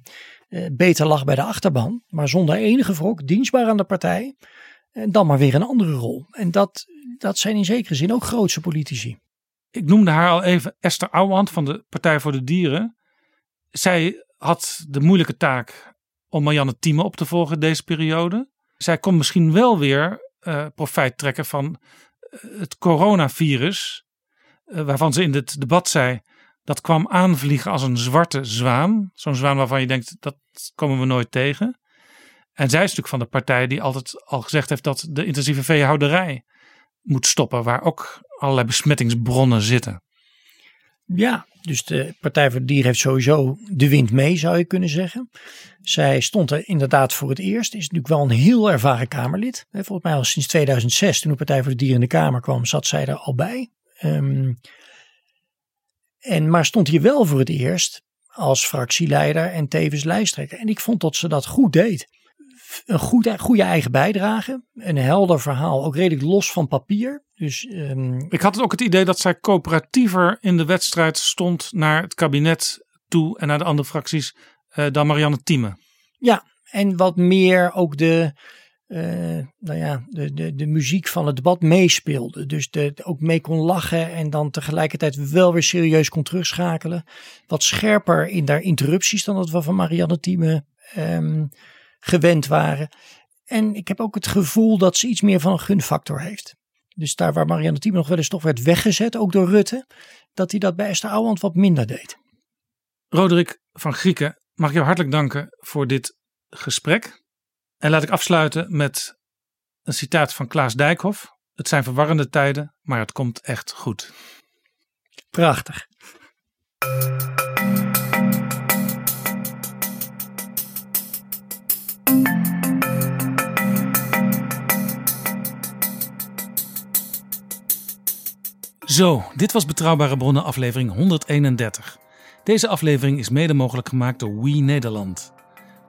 eh, beter lag bij de achterban. Maar zonder enige wrok, dienstbaar aan de partij. En dan maar weer een andere rol. En dat, dat zijn in zekere zin ook grootse politici. Ik noemde haar al even Esther Ouwand van de Partij voor de Dieren. Zij had de moeilijke taak om Marianne Thieme op te volgen deze periode. Zij kon misschien wel weer uh, profijt trekken van eh, het coronavirus. Uh, waarvan ze in het debat zei dat kwam aanvliegen als een zwarte zwaan. Zo'n zwaan waarvan je denkt dat komen we nooit tegen. En zij is natuurlijk van de partij die altijd al gezegd heeft dat de intensieve veehouderij moet stoppen, waar ook allerlei besmettingsbronnen zitten. Ja, dus de Partij voor de Dieren heeft sowieso de wind mee, zou je kunnen zeggen. Zij stond er inderdaad voor het eerst. Is natuurlijk wel een heel ervaren Kamerlid. Volgens mij al sinds 2006, toen de Partij voor de Dieren in de Kamer kwam, zat zij er al bij. Um, en, maar stond hier wel voor het eerst als fractieleider en tevens lijsttrekker. En ik vond dat ze dat goed deed. Een goed, goede eigen bijdrage. Een helder verhaal. Ook redelijk los van papier. Dus, um... Ik had ook het idee dat zij coöperatiever in de wedstrijd stond naar het kabinet toe en naar de andere fracties uh, dan Marianne Thieme. Ja, en wat meer ook de, uh, nou ja, de, de, de muziek van het debat meespeelde. Dus de, ook mee kon lachen en dan tegelijkertijd wel weer serieus kon terugschakelen. Wat scherper in daar interrupties dan dat we van Marianne Thieme um, gewend waren. En ik heb ook het gevoel dat ze iets meer van een gunfactor heeft. Dus daar waar Marianne Thieme nog wel eens toch werd weggezet, ook door Rutte, dat hij dat bij Esther Ouwand wat minder deed. Roderick van Grieken, mag ik jou hartelijk danken voor dit gesprek. En laat ik afsluiten met een citaat van Klaas Dijkhoff. Het zijn verwarrende tijden, maar het komt echt goed. Prachtig. Zo, dit was Betrouwbare Bronnen aflevering 131. Deze aflevering is mede mogelijk gemaakt door We Nederland.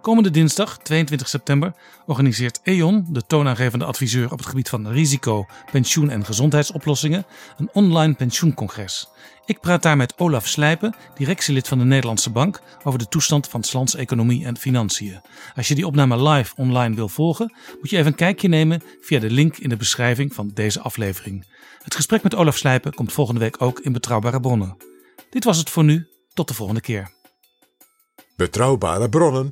Komende dinsdag, 22 september, organiseert E.ON, de toonaangevende adviseur op het gebied van risico, pensioen en gezondheidsoplossingen, een online pensioencongres. Ik praat daar met Olaf Slijpen, directielid van de Nederlandse Bank, over de toestand van het lands economie en financiën. Als je die opname live online wil volgen, moet je even een kijkje nemen via de link in de beschrijving van deze aflevering. Het gesprek met Olaf Slijpen komt volgende week ook in Betrouwbare Bronnen. Dit was het voor nu, tot de volgende keer. Betrouwbare Bronnen